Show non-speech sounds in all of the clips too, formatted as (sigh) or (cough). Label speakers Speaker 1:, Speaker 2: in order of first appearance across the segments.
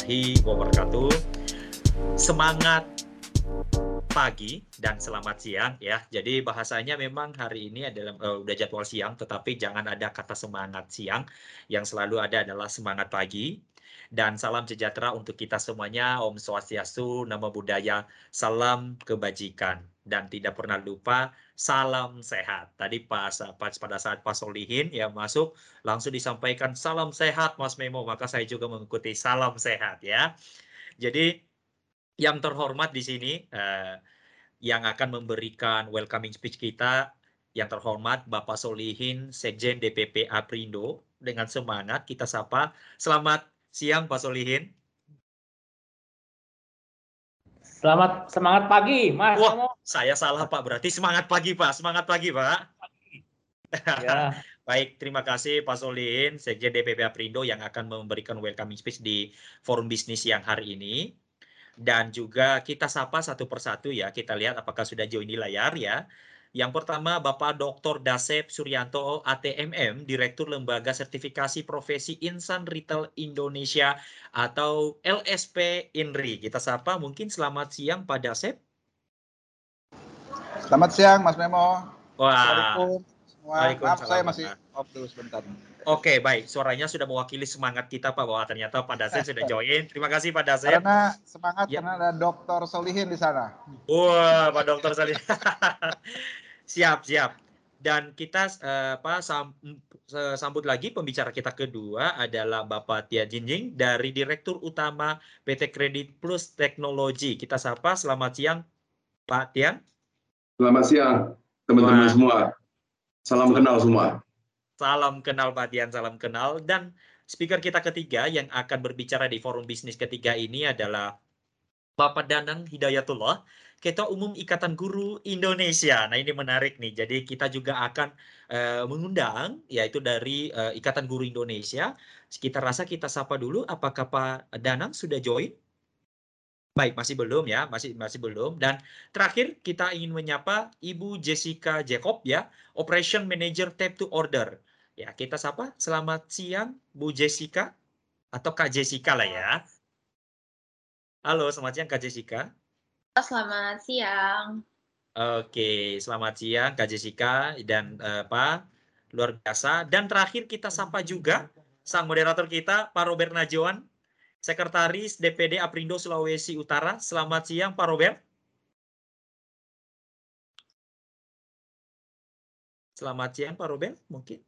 Speaker 1: warahmatullahi wabarakatuh. Semangat pagi dan selamat siang ya. Jadi bahasanya memang hari ini adalah uh, udah jadwal siang, tetapi jangan ada kata semangat siang. Yang selalu ada adalah semangat pagi. Dan salam sejahtera untuk kita semuanya. Om Swastiastu, Nama Budaya, salam kebajikan. Dan tidak pernah lupa salam sehat. Tadi pas, pas pada saat Pak Solihin ya masuk langsung disampaikan salam sehat Mas Memo. Maka saya juga mengikuti salam sehat ya. Jadi yang terhormat di sini eh, yang akan memberikan welcoming speech kita yang terhormat Bapak Solihin Sekjen DPP Aprindo dengan semangat kita sapa. Selamat siang Pak Solihin.
Speaker 2: Selamat semangat pagi, Mas.
Speaker 1: Wah, saya salah Pak. Berarti semangat pagi Pak. Semangat pagi Pak. Ya. (laughs) Baik, terima kasih Pak Solihin, Sekjen DPP Aprindo yang akan memberikan welcoming speech di forum bisnis yang hari ini dan juga kita sapa satu persatu ya. Kita lihat apakah sudah join di layar ya. Yang pertama Bapak Dr. Dasep Suryanto ATMM, Direktur Lembaga Sertifikasi Profesi Insan Retail Indonesia atau LSP INRI. Kita sapa mungkin selamat siang Pak Dasep.
Speaker 3: Selamat siang Mas Memo.
Speaker 1: Wah. Assalamualaikum
Speaker 3: semua. Maaf saya masih off dulu sebentar.
Speaker 1: Oke, baik. Suaranya sudah mewakili semangat kita Pak bahwa ternyata Pak Dasep sudah (laughs) join. Terima kasih Pak Dasep.
Speaker 3: Karena semangat ya. karena ada Dokter Solihin di sana.
Speaker 1: Wah, Pak Dokter Solihin. (laughs) siap, siap. Dan kita uh, Pak sam, sambut lagi pembicara kita kedua adalah Bapak Tia Jinjing dari Direktur Utama PT Kredit Plus Teknologi. Kita sapa, selamat siang Pak Tian.
Speaker 4: Selamat siang teman-teman semua. Salam kenal semua.
Speaker 1: Salam kenal Pak Dian, salam kenal. Dan speaker kita ketiga yang akan berbicara di forum bisnis ketiga ini adalah Bapak Danang Hidayatullah, Ketua Umum Ikatan Guru Indonesia. Nah ini menarik nih, jadi kita juga akan uh, mengundang, yaitu dari uh, Ikatan Guru Indonesia. Kita rasa kita sapa dulu, apakah Pak Danang sudah join? Baik, masih belum ya, masih masih belum. Dan terakhir kita ingin menyapa Ibu Jessica Jacob ya, Operation Manager Tap to Order. Ya, kita sapa. Selamat siang, Bu Jessica atau Kak Jessica lah ya. Halo, selamat siang Kak Jessica.
Speaker 5: Selamat siang.
Speaker 1: Oke, selamat siang Kak Jessica dan uh, Pak luar biasa. Dan terakhir kita sapa juga sang moderator kita Pak Robert Najwan, Sekretaris DPD Aprindo Sulawesi Utara. Selamat siang Pak Robert. Selamat siang Pak Robert, mungkin.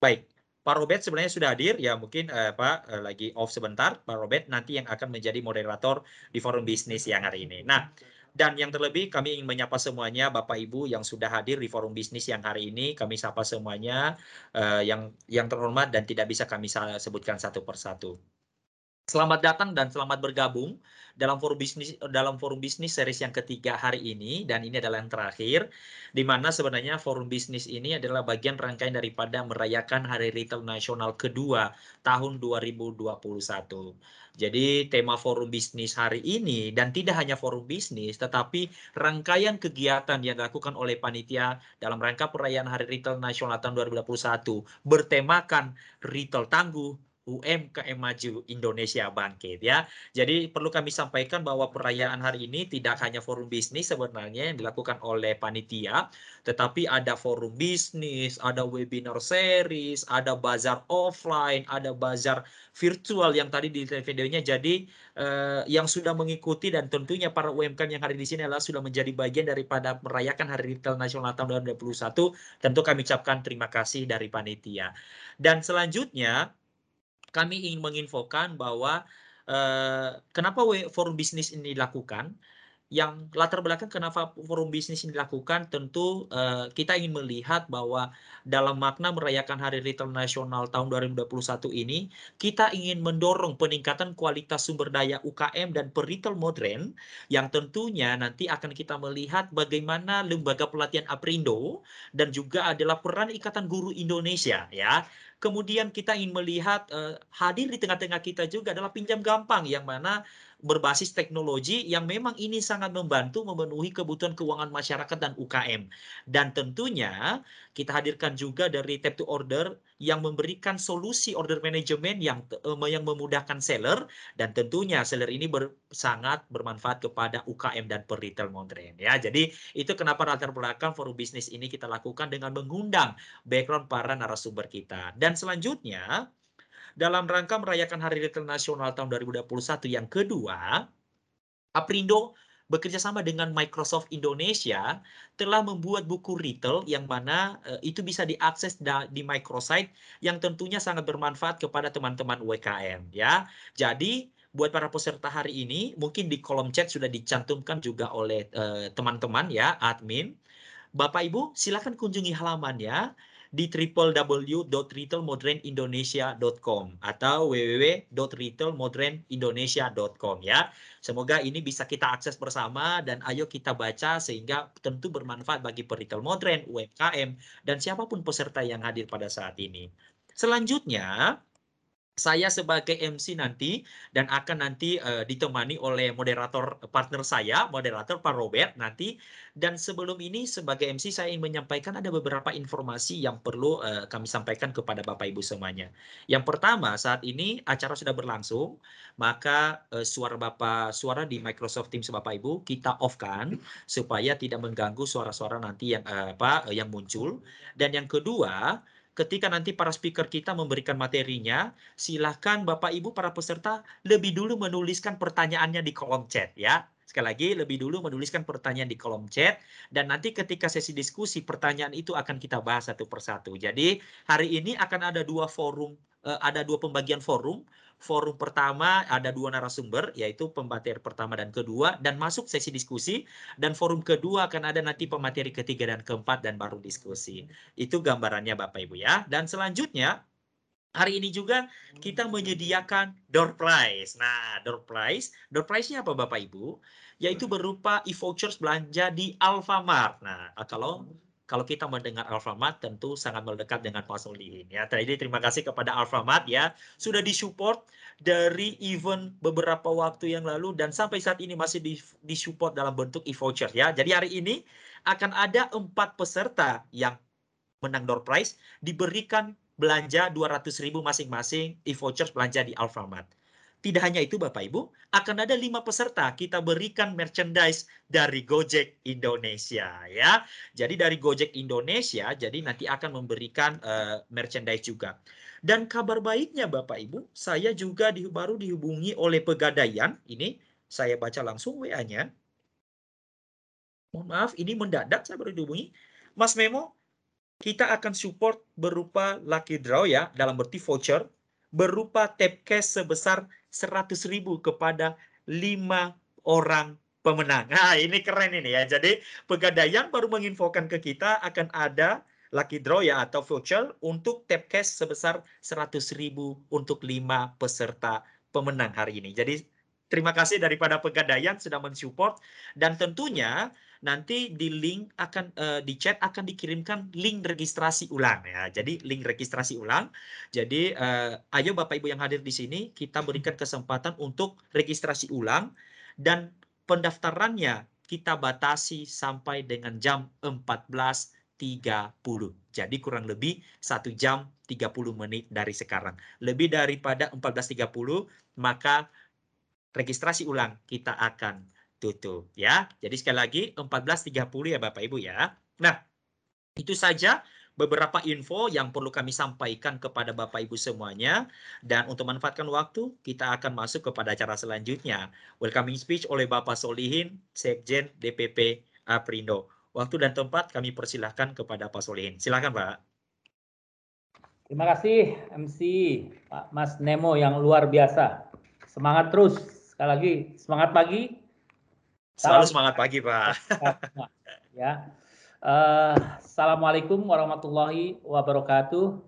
Speaker 1: Baik, Pak Robert sebenarnya sudah hadir, ya mungkin eh, Pak eh, lagi off sebentar. Pak Robert nanti yang akan menjadi moderator di forum bisnis yang hari ini. Nah, dan yang terlebih kami ingin menyapa semuanya Bapak Ibu yang sudah hadir di forum bisnis yang hari ini. Kami sapa semuanya eh, yang yang terhormat dan tidak bisa kami sebutkan satu persatu. Selamat datang dan selamat bergabung dalam forum bisnis dalam forum bisnis series yang ketiga hari ini dan ini adalah yang terakhir di mana sebenarnya forum bisnis ini adalah bagian rangkaian daripada merayakan Hari Retail Nasional kedua tahun 2021. Jadi tema forum bisnis hari ini dan tidak hanya forum bisnis tetapi rangkaian kegiatan yang dilakukan oleh panitia dalam rangka perayaan Hari Retail Nasional tahun 2021 bertemakan retail tangguh UMKM Maju Indonesia Bangkit ya. Jadi perlu kami sampaikan bahwa perayaan hari ini tidak hanya forum bisnis sebenarnya yang dilakukan oleh panitia, tetapi ada forum bisnis, ada webinar series, ada bazar offline, ada bazar virtual yang tadi di videonya. Jadi eh, yang sudah mengikuti dan tentunya para UMKM yang hari di sini adalah sudah menjadi bagian daripada merayakan Hari Retail Nasional tahun 2021. Tentu kami ucapkan terima kasih dari panitia. Dan selanjutnya kami ingin menginfokan bahwa eh, kenapa forum bisnis ini dilakukan. Yang latar belakang kenapa forum bisnis ini dilakukan tentu eh, kita ingin melihat bahwa dalam makna merayakan Hari Retail Nasional tahun 2021 ini kita ingin mendorong peningkatan kualitas sumber daya UKM dan peritel modern yang tentunya nanti akan kita melihat bagaimana lembaga pelatihan Aprindo dan juga adalah peran Ikatan Guru Indonesia ya Kemudian kita ingin melihat uh, hadir di tengah-tengah kita juga adalah pinjam gampang yang mana berbasis teknologi yang memang ini sangat membantu memenuhi kebutuhan keuangan masyarakat dan UKM. Dan tentunya kita hadirkan juga dari tap to order yang memberikan solusi order management yang uh, yang memudahkan seller dan tentunya seller ini ber, sangat bermanfaat kepada UKM dan per retail modern ya. Jadi itu kenapa latar belakang forum bisnis ini kita lakukan dengan mengundang background para narasumber kita. Dan selanjutnya dalam rangka merayakan Hari Retail Nasional tahun 2021 yang kedua, Aprindo bekerja sama dengan Microsoft Indonesia telah membuat buku retail yang mana uh, itu bisa diakses di microsite yang tentunya sangat bermanfaat kepada teman-teman UKM ya. Jadi buat para peserta hari ini mungkin di kolom chat sudah dicantumkan juga oleh eh, teman-teman uh, ya admin. Bapak Ibu silakan kunjungi halamannya di www.retailmodern인donesia.com atau www.retailmodernindonesia.com ya. Semoga ini bisa kita akses bersama dan ayo kita baca sehingga tentu bermanfaat bagi peritel modern, UMKM, dan siapa pun peserta yang hadir pada saat ini. Selanjutnya, saya sebagai MC nanti dan akan nanti uh, ditemani oleh moderator partner saya, moderator Pak Robert nanti. Dan sebelum ini sebagai MC saya ingin menyampaikan ada beberapa informasi yang perlu uh, kami sampaikan kepada Bapak Ibu semuanya. Yang pertama, saat ini acara sudah berlangsung, maka uh, suara Bapak suara di Microsoft Teams Bapak Ibu kita off-kan supaya tidak mengganggu suara-suara nanti yang uh, apa yang muncul. Dan yang kedua, ketika nanti para speaker kita memberikan materinya, silahkan Bapak Ibu para peserta lebih dulu menuliskan pertanyaannya di kolom chat ya. Sekali lagi, lebih dulu menuliskan pertanyaan di kolom chat dan nanti ketika sesi diskusi pertanyaan itu akan kita bahas satu persatu. Jadi hari ini akan ada dua forum, eh, ada dua pembagian forum forum pertama ada dua narasumber yaitu pemateri pertama dan kedua dan masuk sesi diskusi dan forum kedua akan ada nanti pemateri ketiga dan keempat dan baru diskusi. Itu gambarannya Bapak Ibu ya. Dan selanjutnya hari ini juga kita menyediakan door prize. Nah, door prize, door prize-nya apa Bapak Ibu? Yaitu berupa e-vouchers belanja di Alfamart. Nah, kalau kalau kita mendengar Alfamart tentu sangat melekat dengan Pak Solihin ya. Jadi terima kasih kepada Alfamart ya sudah disupport dari event beberapa waktu yang lalu dan sampai saat ini masih disupport dalam bentuk e-voucher ya. Jadi hari ini akan ada empat peserta yang menang door prize diberikan belanja 200.000 masing-masing e-vouchers belanja di Alfamart. Tidak hanya itu Bapak Ibu, akan ada lima peserta kita berikan merchandise dari Gojek Indonesia ya. Jadi dari Gojek Indonesia, jadi nanti akan memberikan uh, merchandise juga. Dan kabar baiknya Bapak Ibu, saya juga di, baru dihubungi oleh Pegadaian. Ini saya baca langsung WA-nya. Mohon maaf, ini mendadak saya baru dihubungi. Mas Memo, kita akan support berupa lucky draw ya, dalam berarti voucher, berupa tap cash sebesar 100 ribu kepada lima orang pemenang. Nah, ini keren ini ya. Jadi Pegadaian baru menginfokan ke kita akan ada lucky draw ya atau voucher untuk tap cash sebesar 100 ribu untuk lima peserta pemenang hari ini. Jadi terima kasih daripada Pegadaian sudah mensupport dan tentunya nanti di link akan uh, di chat akan dikirimkan link registrasi ulang ya. Jadi link registrasi ulang. Jadi uh, ayo Bapak Ibu yang hadir di sini kita berikan kesempatan untuk registrasi ulang dan pendaftarannya kita batasi sampai dengan jam 14.30. Jadi kurang lebih satu jam 30 menit dari sekarang. Lebih daripada 14.30 maka registrasi ulang kita akan tutup ya. Jadi sekali lagi 14.30 ya Bapak Ibu ya. Nah, itu saja beberapa info yang perlu kami sampaikan kepada Bapak Ibu semuanya. Dan untuk manfaatkan waktu, kita akan masuk kepada acara selanjutnya. Welcoming speech oleh Bapak Solihin, Sekjen DPP Aprindo. Waktu dan tempat kami persilahkan kepada Pak Solihin. Silakan Pak.
Speaker 2: Terima kasih MC Pak Mas Nemo yang luar biasa. Semangat terus. Sekali lagi, semangat pagi,
Speaker 1: Selalu semangat pagi, Pak. (laughs)
Speaker 2: ya. Uh, Assalamualaikum warahmatullahi wabarakatuh.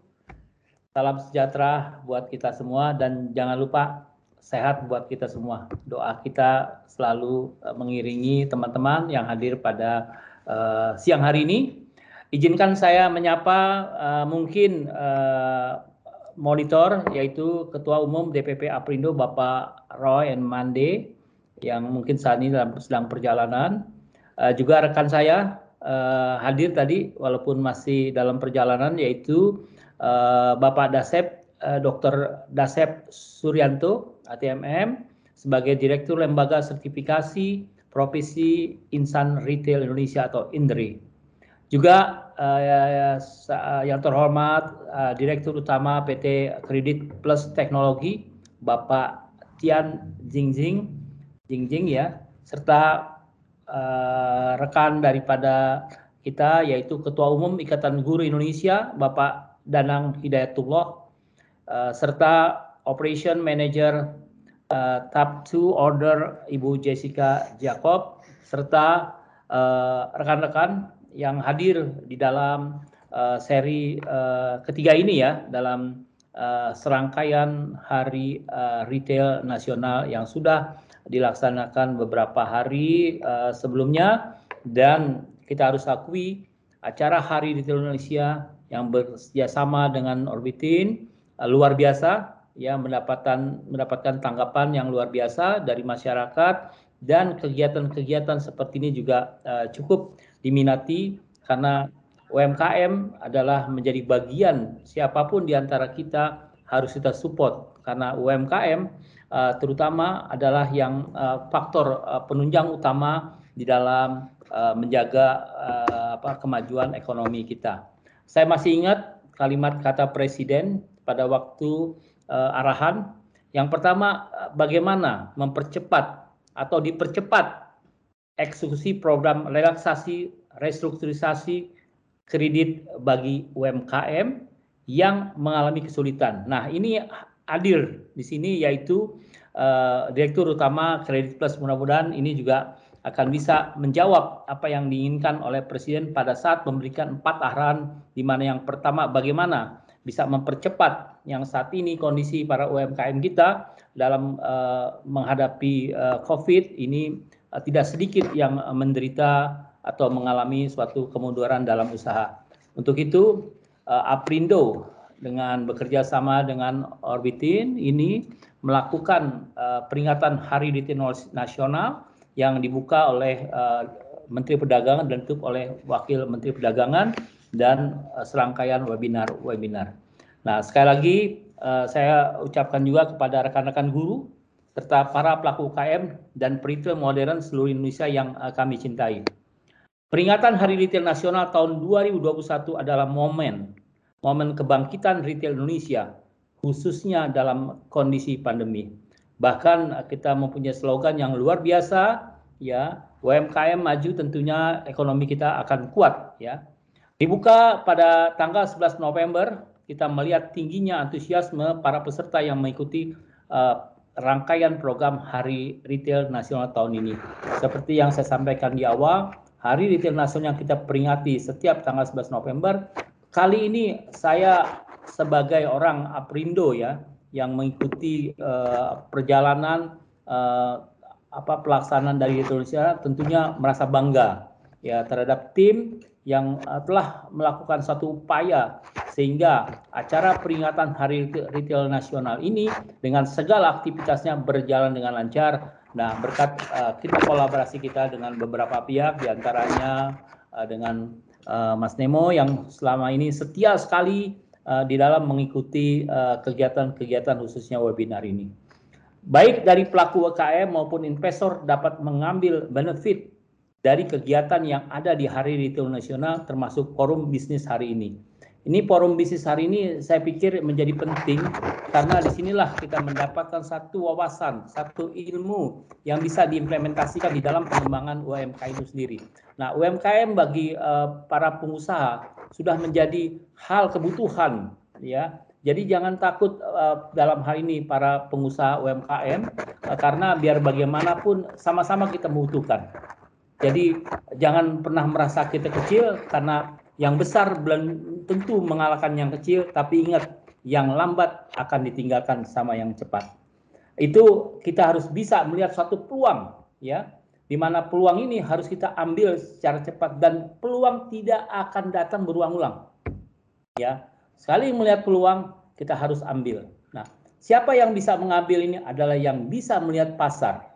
Speaker 2: Salam sejahtera buat kita semua dan jangan lupa sehat buat kita semua. Doa kita selalu uh, mengiringi teman-teman yang hadir pada uh, siang hari ini. Izinkan saya menyapa uh, mungkin uh, monitor yaitu Ketua Umum DPP Aprindo Bapak Roy and Mande yang mungkin saat ini dalam sedang perjalanan. Uh, juga rekan saya uh, hadir tadi walaupun masih dalam perjalanan yaitu uh, Bapak Dasep, uh, Dr. Dasep Suryanto, ATMM, sebagai Direktur Lembaga Sertifikasi Profesi Insan Retail Indonesia atau INDRI. Juga uh, yang terhormat uh, Direktur Utama PT Kredit Plus Teknologi, Bapak Tian Jingjing, Jingjing ya, serta uh, rekan daripada kita yaitu Ketua Umum Ikatan Guru Indonesia Bapak Danang Hidayatullah uh, serta Operation Manager uh, Tab 2 Order Ibu Jessica Jacob serta rekan-rekan uh, yang hadir di dalam uh, seri uh, ketiga ini ya dalam uh, serangkaian Hari uh, Retail Nasional yang sudah dilaksanakan beberapa hari uh, sebelumnya. Dan kita harus akui acara Hari di Indonesia yang bekerjasama dengan Orbitin uh, luar biasa ya mendapatkan mendapatkan tanggapan yang luar biasa dari masyarakat. Dan kegiatan-kegiatan seperti ini juga uh, cukup diminati karena UMKM adalah menjadi bagian siapa pun di antara kita harus kita support karena UMKM uh, terutama adalah yang uh, faktor uh, penunjang utama di dalam menjaga apa kemajuan ekonomi kita. Saya masih ingat kalimat kata presiden pada waktu arahan yang pertama bagaimana mempercepat atau dipercepat eksekusi program relaksasi restrukturisasi kredit bagi UMKM yang mengalami kesulitan. Nah, ini hadir di sini yaitu uh, Direktur Utama Kredit Plus mudah-mudahan ini juga akan bisa menjawab apa yang diinginkan oleh Presiden pada saat memberikan empat arahan di mana yang pertama bagaimana bisa mempercepat yang saat ini kondisi para UMKM kita dalam uh, menghadapi uh, COVID ini tidak sedikit yang menderita atau mengalami suatu kemunduran dalam usaha. Untuk itu uh, Aprindo dengan bekerja sama dengan Orbitin ini melakukan peringatan Hari Retail Nasional yang dibuka oleh Menteri Perdagangan dan ditutup oleh Wakil Menteri Perdagangan dan serangkaian webinar-webinar. Nah, sekali lagi saya ucapkan juga kepada rekan-rekan guru serta para pelaku UKM dan peritel modern seluruh Indonesia yang uh, kami cintai. Peringatan Hari Retail Nasional tahun 2021 adalah momen momen kebangkitan retail Indonesia khususnya dalam kondisi pandemi. Bahkan kita mempunyai slogan yang luar biasa ya, UMKM maju tentunya ekonomi kita akan kuat ya. Dibuka pada tanggal 11 November, kita melihat tingginya antusiasme para peserta yang mengikuti uh, rangkaian program Hari Retail Nasional tahun ini. Seperti yang saya sampaikan di awal, Hari Retail Nasional yang kita peringati setiap tanggal 11 November Kali ini saya sebagai orang Aprindo ya yang mengikuti uh, perjalanan uh, apa pelaksanaan dari Indonesia tentunya merasa bangga ya terhadap tim yang uh, telah melakukan satu upaya sehingga acara peringatan Hari Retail Nasional ini dengan segala aktivitasnya berjalan dengan lancar. Nah, berkat uh, kita kolaborasi kita dengan beberapa pihak di antaranya uh, dengan uh, Mas Nemo yang selama ini setia sekali uh, di dalam mengikuti eh, kegiatan-kegiatan uh, khususnya webinar ini. Baik dari pelaku UKM maupun investor dapat mengambil benefit dari kegiatan yang ada di Hari Retail Nasional termasuk forum bisnis hari ini. Ini forum bisnis hari ini saya pikir menjadi penting karena di sinilah kita mendapatkan satu wawasan, satu ilmu yang bisa diimplementasikan di dalam pengembangan UMKM itu sendiri. Nah, UMKM bagi uh, para pengusaha sudah menjadi hal kebutuhan, ya. Jadi jangan takut uh, dalam hal ini para pengusaha UMKM uh, karena biar bagaimanapun sama-sama kita membutuhkan. Jadi jangan pernah merasa kita kecil karena yang besar belum tentu mengalahkan yang kecil, tapi ingat yang lambat akan ditinggalkan sama yang cepat. Itu kita harus bisa melihat suatu peluang, ya, di mana peluang ini harus kita ambil secara cepat dan peluang tidak akan datang berulang-ulang. Ya, sekali melihat peluang kita harus ambil. Nah, siapa yang bisa mengambil ini adalah yang bisa melihat pasar.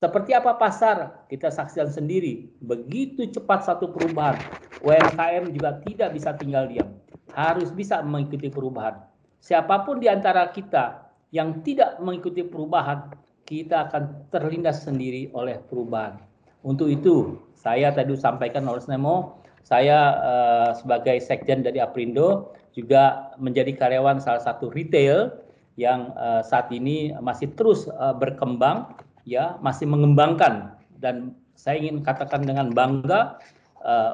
Speaker 2: Seperti apa pasar? Kita saksikan sendiri. Begitu cepat satu perubahan. UMKM juga tidak bisa tinggal diam. Harus bisa mengikuti perubahan. Siapa pun di antara kita yang tidak mengikuti perubahan, kita akan terlindas sendiri oleh perubahan. Untuk itu, saya tadi sampaikan oleh Snemo, saya uh, sebagai sekjen dari Aprindo juga menjadi karyawan salah satu retail yang uh, saat ini masih terus uh, berkembang ya masih mengembangkan dan saya ingin katakan dengan bangga uh,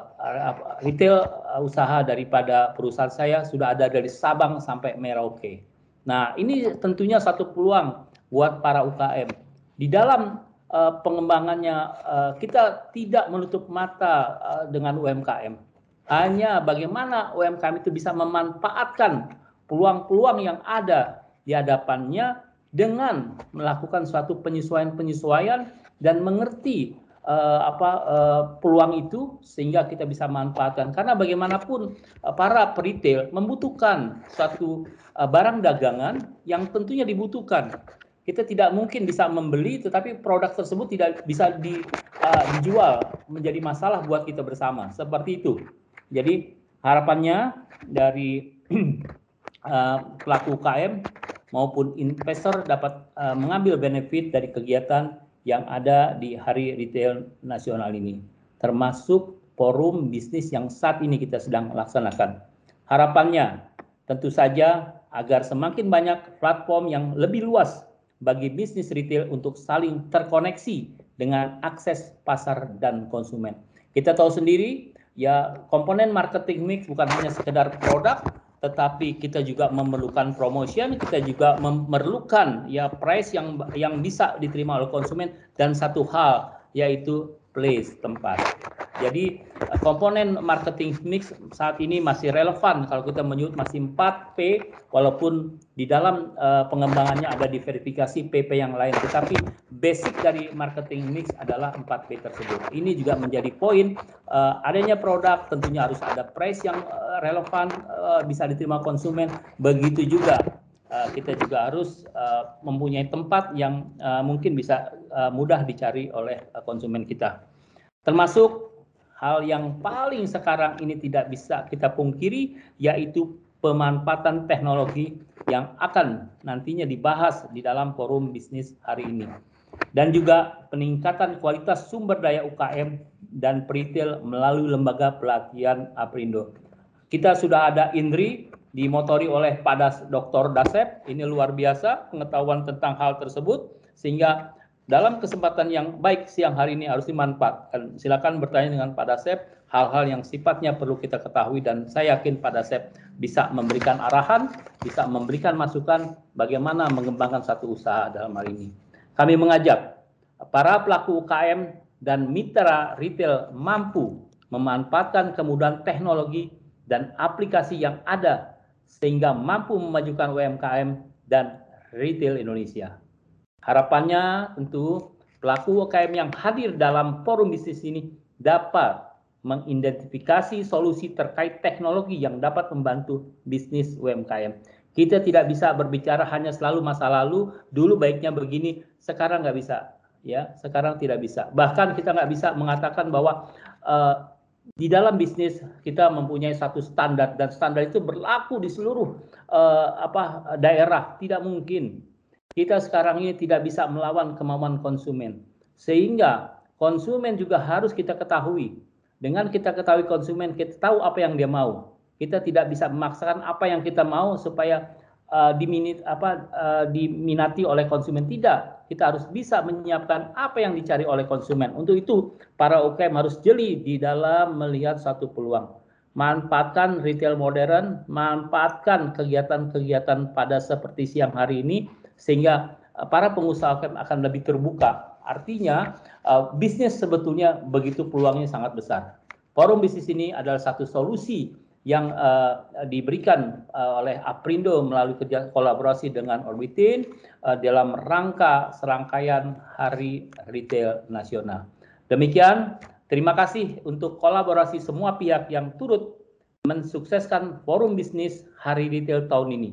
Speaker 2: retail uh, usaha daripada perusahaan saya sudah ada dari Sabang sampai Merauke. Nah, ini tentunya satu peluang buat para UKM. Di dalam uh, pengembangannya uh, kita tidak menutup mata uh, dengan UMKM. Hanya bagaimana UMKM itu bisa memanfaatkan peluang-peluang yang ada di hadapannya dengan melakukan suatu penyesuaian-penyesuaian dan mengerti uh, apa uh, peluang itu sehingga kita bisa manfaatkan. Karena bagaimanapun uh, para retail membutuhkan suatu uh, barang dagangan yang tentunya dibutuhkan. Kita tidak mungkin bisa membeli tetapi produk tersebut tidak bisa di, uh, dijual menjadi masalah buat kita bersama. Seperti itu. Jadi harapannya dari uh, (clears throat) pelaku UKM maupun investor dapat uh, mengambil benefit dari kegiatan yang ada di Hari Retail Nasional ini, termasuk forum bisnis yang saat ini kita sedang laksanakan. Harapannya tentu saja agar semakin banyak platform yang lebih luas bagi bisnis retail untuk saling terkoneksi dengan akses pasar dan konsumen. Kita tahu sendiri ya komponen marketing mix bukan hanya sekedar produk tetapi kita juga memerlukan promotion, kita juga memerlukan ya price yang yang bisa diterima oleh konsumen dan satu hal yaitu place tempat. Jadi eh, komponen marketing mix saat ini masih relevan kalau kita menyebut masih 4P walaupun di dalam uh, pengembangannya ada diverifikasi PP yang lain tetapi basic dari marketing mix adalah 4P tersebut. Ini juga menjadi poin uh, adanya produk tentunya harus ada price yang uh, relevan uh, bisa diterima konsumen begitu juga kita juga harus uh, mempunyai tempat yang uh, mungkin bisa mudah dicari oleh konsumen kita. Termasuk hal yang paling sekarang ini tidak bisa kita pungkiri yaitu pemanfaatan teknologi yang akan nantinya dibahas di dalam forum bisnis hari ini. Dan juga peningkatan kualitas sumber daya UKM dan retail melalui lembaga pelatihan Aprindo. Kita sudah ada Indri dimotori oleh Padas Dr. Dasep. Ini luar biasa pengetahuan tentang hal tersebut sehingga dalam kesempatan yang baik siang hari ini harus dimanfaatkan. Silakan bertanya dengan Pak Dasep hal-hal yang sifatnya perlu kita ketahui dan saya yakin Pak Dasep bisa memberikan arahan, bisa memberikan masukan bagaimana mengembangkan satu usaha dalam hal ini. Kami mengajak para pelaku UKM dan mitra retail mampu memanfaatkan kemudahan teknologi dan aplikasi yang ada sehingga mampu memajukan UMKM dan retail Indonesia. Harapannya tentu pelaku UKM yang hadir dalam forum bisnis ini dapat mengidentifikasi solusi terkait teknologi yang dapat membantu bisnis UMKM. Kita tidak bisa berbicara hanya selalu masa lalu, dulu baiknya begini, sekarang nggak bisa. Ya, sekarang tidak bisa. Bahkan kita nggak bisa mengatakan bahwa uh, di dalam bisnis kita mempunyai satu standar dan standar itu berlaku di seluruh uh, apa daerah. Tidak mungkin kita sekarang ini tidak bisa melawan kemauan konsumen. Sehingga konsumen juga harus kita ketahui. Dengan kita ketahui konsumen, kita tahu apa yang dia mau. Kita tidak bisa memaksakan apa yang kita mau supaya uh, diminit, apa, uh, diminati oleh konsumen. Tidak, kita harus bisa menyiapkan apa yang dicari oleh konsumen. Untuk itu, para UKM harus jeli di dalam melihat satu peluang. Manfaatkan retail modern, manfaatkan kegiatan-kegiatan pada seperti siang hari ini sehingga uh, para pengusaha UMKM akan lebih terbuka. Artinya uh, bisnis sebetulnya begitu peluangnya sangat besar. Forum bisnis ini adalah satu solusi yang uh, diberikan uh, oleh Aprindo melalui kerja kolaborasi dengan Orbitin uh, dalam rangka serangkaian Hari Retail Nasional. Demikian, terima kasih untuk kolaborasi semua pihak yang turut mensukseskan forum bisnis Hari Retail tahun ini.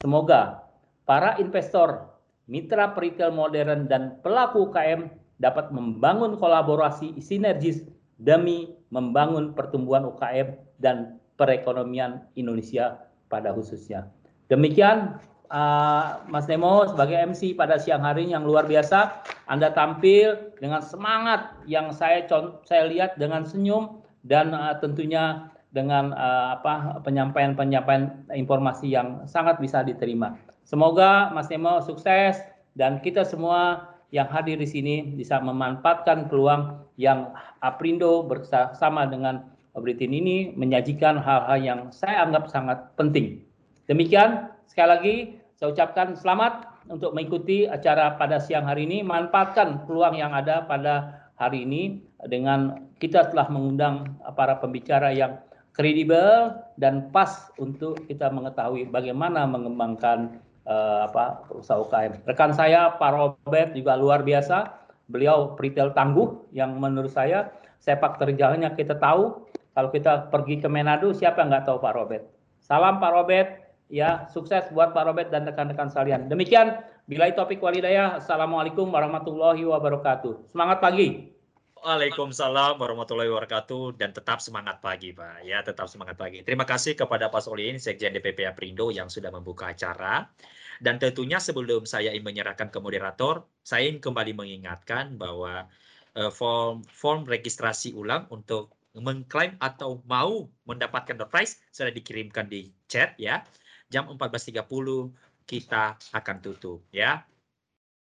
Speaker 2: Semoga para investor, mitra retail modern, dan pelaku UKM dapat membangun kolaborasi sinergis demi membangun pertumbuhan UKM dan perekonomian Indonesia pada khususnya. Demikian uh, Mas Nemo sebagai MC pada siang hari yang luar biasa. Anda tampil dengan semangat yang saya saya lihat dengan senyum dan uh, tentunya dengan uh, apa penyampaian-penyampaian informasi yang sangat bisa diterima. Semoga Mas Nemo sukses dan kita semua yang hadir di sini bisa memanfaatkan peluang yang Aprindo bersama dengan Britin ini menyajikan hal-hal yang saya anggap sangat penting. Demikian, sekali lagi saya ucapkan selamat untuk mengikuti acara pada siang hari ini. Manfaatkan peluang yang ada pada hari ini dengan kita telah mengundang para pembicara yang kredibel dan pas untuk kita mengetahui bagaimana mengembangkan uh, apa usaha UKM. Rekan saya Pak Robert juga luar biasa. Beliau retail tangguh yang menurut saya sepak terjangnya kita tahu. Kalau kita pergi ke Manado, siapa yang nggak tahu Pak Robert? Salam Pak Robert, ya sukses buat Pak Robert dan rekan-rekan sekalian. Demikian, bila topik walidaya. Assalamualaikum warahmatullahi wabarakatuh. Semangat pagi.
Speaker 1: Waalaikumsalam warahmatullahi wabarakatuh dan tetap semangat pagi Pak ya tetap semangat pagi. Terima kasih kepada Pak Solin Sekjen DPP Aprindo yang sudah membuka acara dan tentunya sebelum saya ingin menyerahkan ke moderator saya ingin kembali mengingatkan bahwa uh, form form registrasi ulang untuk mengklaim atau mau mendapatkan door prize sudah dikirimkan di chat ya. Jam 14.30 kita akan tutup ya.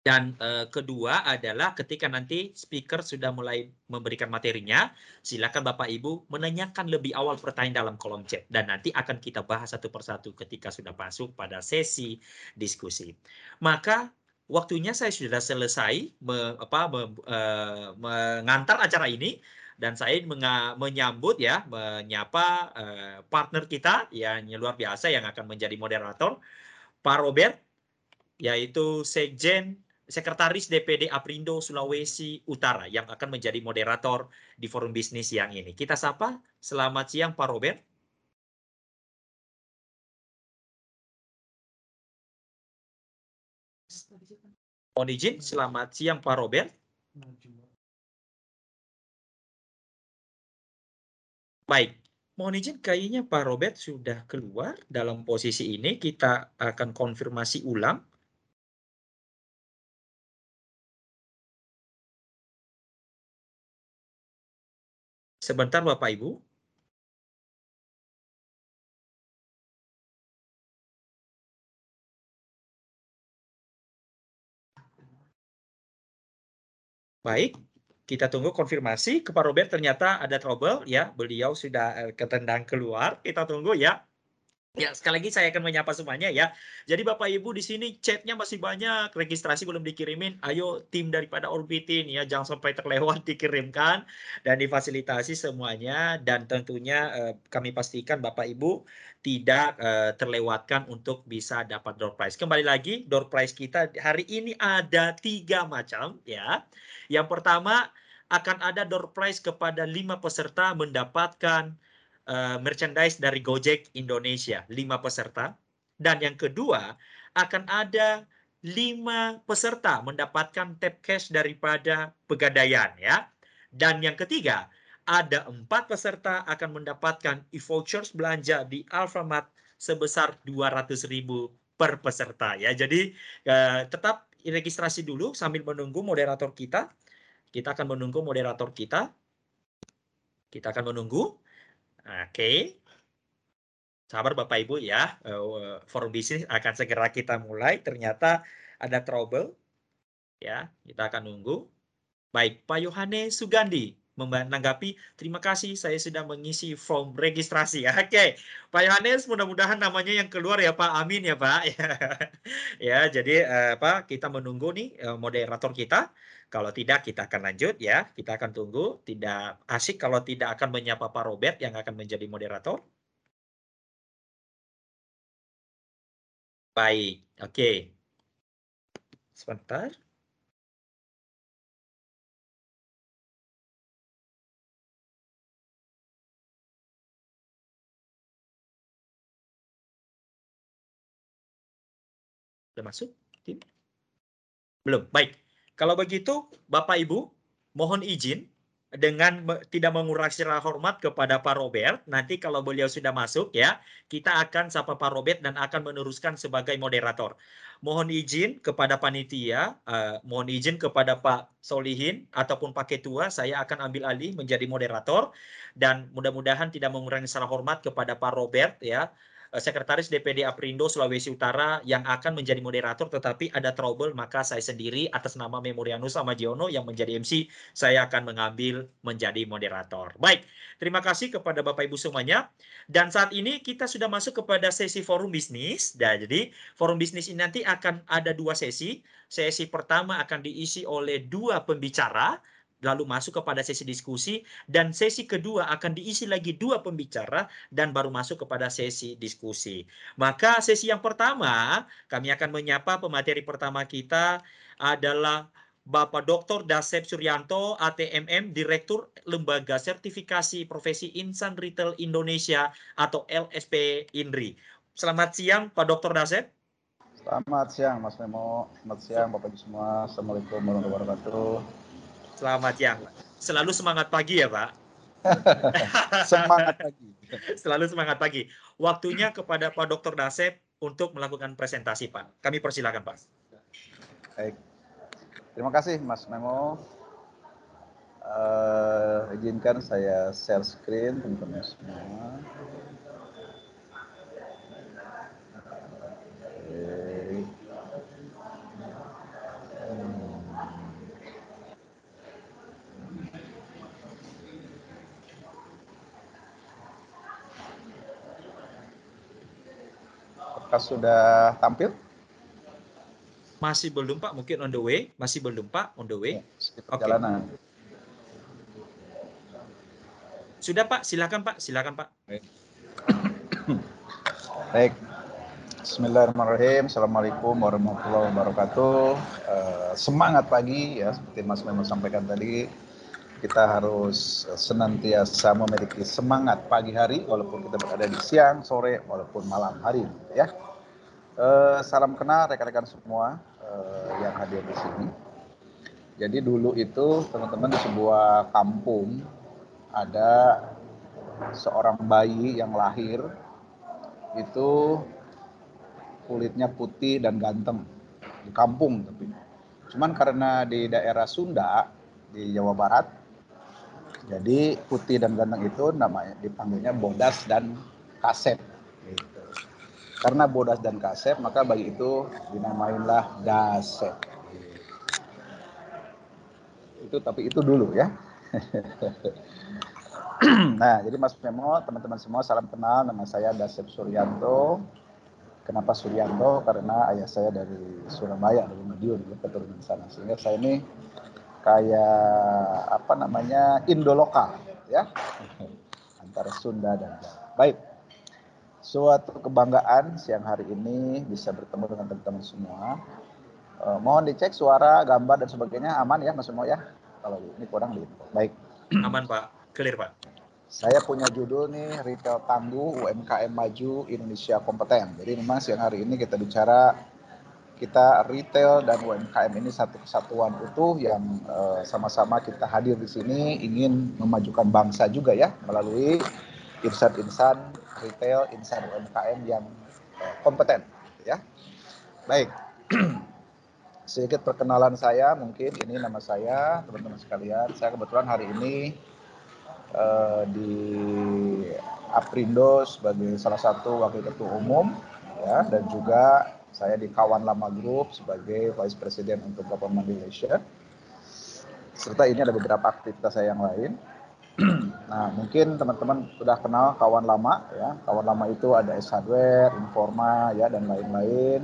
Speaker 1: Dan uh, kedua adalah ketika nanti speaker sudah mulai memberikan materinya, silakan Bapak Ibu menanyakan lebih awal pertanyaan dalam kolom chat dan nanti akan kita bahas satu persatu ketika sudah masuk pada sesi diskusi. Maka waktunya saya sudah selesai me, apa, me, uh, mengantar acara ini dan saya menyambut ya menyapa uh, partner kita yang luar biasa yang akan menjadi moderator Pak Robert yaitu Sekjen Sekretaris DPD Aprindo Sulawesi Utara yang akan menjadi moderator di forum bisnis yang ini. Kita sapa, selamat siang Pak Robert. Mohon izin, selamat siang Pak Robert. Baik, mohon izin kayaknya Pak Robert sudah keluar dalam posisi ini. Kita akan konfirmasi ulang Sebentar Bapak Ibu. Baik, kita tunggu konfirmasi ke Pak Robert ternyata ada trouble ya, beliau sudah eh, ketendang keluar. Kita tunggu ya. Ya, sekali lagi saya akan menyapa semuanya ya. Jadi Bapak Ibu di sini chatnya masih banyak, registrasi belum dikirimin. Ayo tim daripada Orbitin ya, jangan sampai terlewat (laughs) dikirimkan dan difasilitasi semuanya. Dan tentunya eh, kami pastikan Bapak Ibu tidak eh, terlewatkan untuk bisa dapat door prize. Kembali lagi, door prize kita hari ini ada tiga macam ya. Yang pertama akan ada door prize kepada lima peserta mendapatkan uh, merchandise dari Gojek Indonesia, lima peserta. Dan yang kedua, akan ada lima peserta mendapatkan tap cash daripada Pegadaian ya. Dan yang ketiga, ada empat peserta akan mendapatkan e-vouchers belanja di Alfamart sebesar 200.000 per peserta ya. Jadi uh, tetap registrasi dulu sambil menunggu moderator kita. Kita akan menunggu moderator kita. Kita akan menunggu. Oke. Sabar Bapak Ibu ya, uh, forum bisnis akan segera kita mulai. Ternyata ada trouble. Ya, kita akan nunggu. Baik, Pak Yohane Sugandi menanggapi, terima kasih saya sudah mengisi form registrasi. (laughs) Oke, Pak Yohanes, mudah-mudahan namanya yang keluar ya Pak. Amin ya Pak. (laughs) ya, jadi uh, Pak kita menunggu nih uh, moderator kita. Kalau tidak, kita akan lanjut ya. Kita akan tunggu. Tidak asik kalau tidak akan menyapa Pak Robert yang akan menjadi moderator. Baik, oke. Okay. Sebentar. Sudah masuk? Belum. Baik. Kalau begitu, Bapak Ibu, mohon izin dengan tidak mengurangi secara hormat kepada Pak Robert. Nanti kalau beliau sudah masuk ya, kita akan sapa Pak Robert dan akan meneruskan sebagai moderator. Mohon izin kepada panitia, uh, mohon izin kepada Pak Solihin ataupun Pak Ketua, saya akan ambil alih menjadi moderator dan mudah-mudahan tidak mengurangi secara hormat kepada Pak Robert ya Sekretaris DPD Aprindo Sulawesi Utara yang akan menjadi moderator tetapi ada trouble maka saya sendiri atas nama Memorianus Amagiono yang menjadi MC saya akan mengambil menjadi moderator. Baik, terima kasih kepada Bapak Ibu semuanya dan saat ini kita sudah masuk kepada sesi forum bisnis. Dan jadi forum bisnis ini nanti akan ada dua sesi. Sesi pertama akan diisi oleh dua pembicara lalu masuk kepada sesi diskusi dan sesi kedua akan diisi lagi dua pembicara dan baru masuk kepada sesi diskusi. Maka sesi yang pertama kami akan menyapa pemateri pertama kita adalah Bapak Dr. Dasep Suryanto, ATMM, Direktur Lembaga Sertifikasi Profesi Insan Retail Indonesia atau LSP INRI. Selamat siang Pak Dr. Dasep.
Speaker 3: Selamat siang Mas Memo, selamat siang Bapak Ibu semua. Assalamualaikum warahmatullahi wabarakatuh.
Speaker 1: Selamat siang. Selalu semangat pagi ya Pak. (laughs)
Speaker 3: semangat pagi. (laughs)
Speaker 1: Selalu semangat pagi. Waktunya kepada Pak Dr. Dasep untuk melakukan presentasi Pak. Kami persilakan Pak.
Speaker 3: Baik. Terima kasih Mas Memo. Uh, izinkan saya share screen teman-teman semua. Apakah sudah tampil?
Speaker 1: Masih belum Pak, mungkin on the way. Masih belum Pak, on the way.
Speaker 3: Ya, perjalanan. Okay.
Speaker 1: Sudah Pak, silakan Pak, silakan Pak.
Speaker 3: Baik. (coughs) Baik. Bismillahirrahmanirrahim. Assalamualaikum warahmatullahi wabarakatuh. Uh, semangat pagi ya, seperti Mas Memo sampaikan tadi kita harus senantiasa memiliki semangat pagi hari walaupun kita berada di siang, sore, walaupun malam hari ya. Uh, salam kenal rekan-rekan semua uh, yang hadir di sini. Jadi dulu itu teman-teman di sebuah kampung ada seorang bayi yang lahir itu kulitnya putih dan ganteng di kampung tapi cuman karena di daerah Sunda di Jawa Barat jadi putih dan ganteng itu namanya dipanggilnya bodas dan kasep. Karena bodas dan kasep maka bagi itu dinamainlah dasep. Itu tapi itu dulu ya. (clears throat) nah, jadi Mas Memo, teman-teman semua salam kenal. Nama saya Dasep Suryanto. Kenapa Suryanto? Karena ayah saya dari Surabaya, dari Madiun, keturunan sana. Sehingga saya ini kayak apa namanya Indolokal ya (laughs) antara Sunda dan Jawa. Baik. Suatu kebanggaan siang hari ini bisa bertemu dengan teman-teman semua. Uh, mohon dicek suara, gambar dan sebagainya aman ya Mas Mo ya. Kalau ini kurang di Baik. (clears throat)
Speaker 1: Aman Pak, clear Pak.
Speaker 3: Saya punya judul nih retail tangguh UMKM maju Indonesia kompeten. Jadi memang siang hari ini kita bicara kita retail dan UMKM ini satu kesatuan utuh yang eh, sama-sama uh, kita hadir di sini ingin memajukan bangsa juga ya melalui insan-insan retail, insan UMKM yang uh, kompeten ya. Baik. (clears throat) Sedikit perkenalan saya mungkin ini nama saya teman-teman sekalian. Saya kebetulan hari ini uh, di Aprindo sebagai salah satu wakil ketua umum ya dan juga saya di Kawan Lama Group sebagai Vice President untuk Government Malaysia. Serta ini ada beberapa aktivitas saya yang lain. (clears throat) nah, mungkin teman-teman sudah kenal Kawan Lama ya. Kawan Lama itu ada S Hardware, Informa ya dan lain-lain.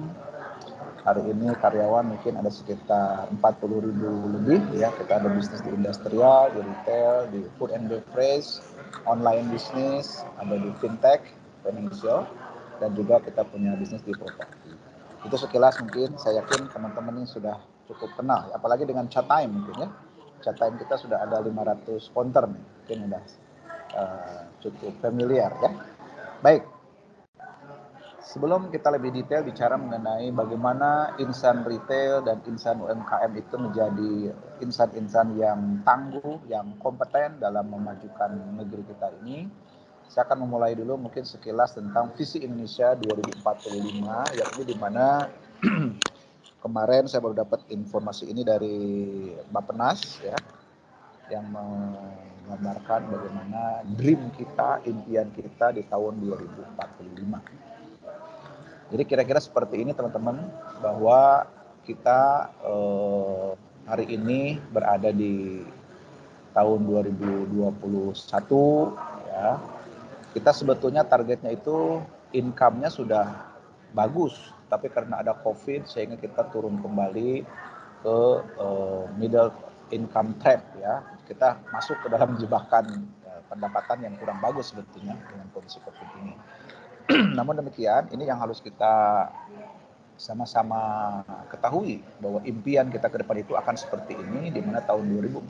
Speaker 3: Hari ini karyawan mungkin ada sekitar 40 ribu lebih ya. Kita ada bisnis di industrial, di retail, di food and beverage, online bisnis, ada di fintech, financial, dan juga kita punya bisnis di properti. Itu sekilas mungkin saya yakin teman-teman ini sudah cukup kenal, apalagi dengan chat time mungkin ya. Chat time kita sudah ada 500 counter nih, mungkin sudah uh, cukup familiar ya. Baik, sebelum kita lebih detail bicara mengenai bagaimana insan retail dan insan UMKM itu menjadi insan-insan yang tangguh, yang kompeten dalam memajukan negeri kita ini, saya akan memulai dulu mungkin sekilas tentang visi Indonesia 2045, yakni di mana (clears throat) kemarin saya baru dapat informasi ini dari Bapenas ya, yang menggambarkan bagaimana dream kita, impian kita di tahun 2045. Jadi kira-kira seperti ini teman-teman bahwa kita eh, hari ini berada di tahun 2021 ya. Kita sebetulnya targetnya itu income-nya sudah bagus, tapi karena ada Covid sehingga kita turun kembali ke eh, middle income trap ya. Kita masuk ke dalam jebakan eh, pendapatan yang kurang bagus sebetulnya dengan kondisi Covid ini. (clears throat) Namun demikian, ini yang harus kita sama-sama ketahui bahwa impian kita ke depan itu akan seperti ini, di mana tahun 2045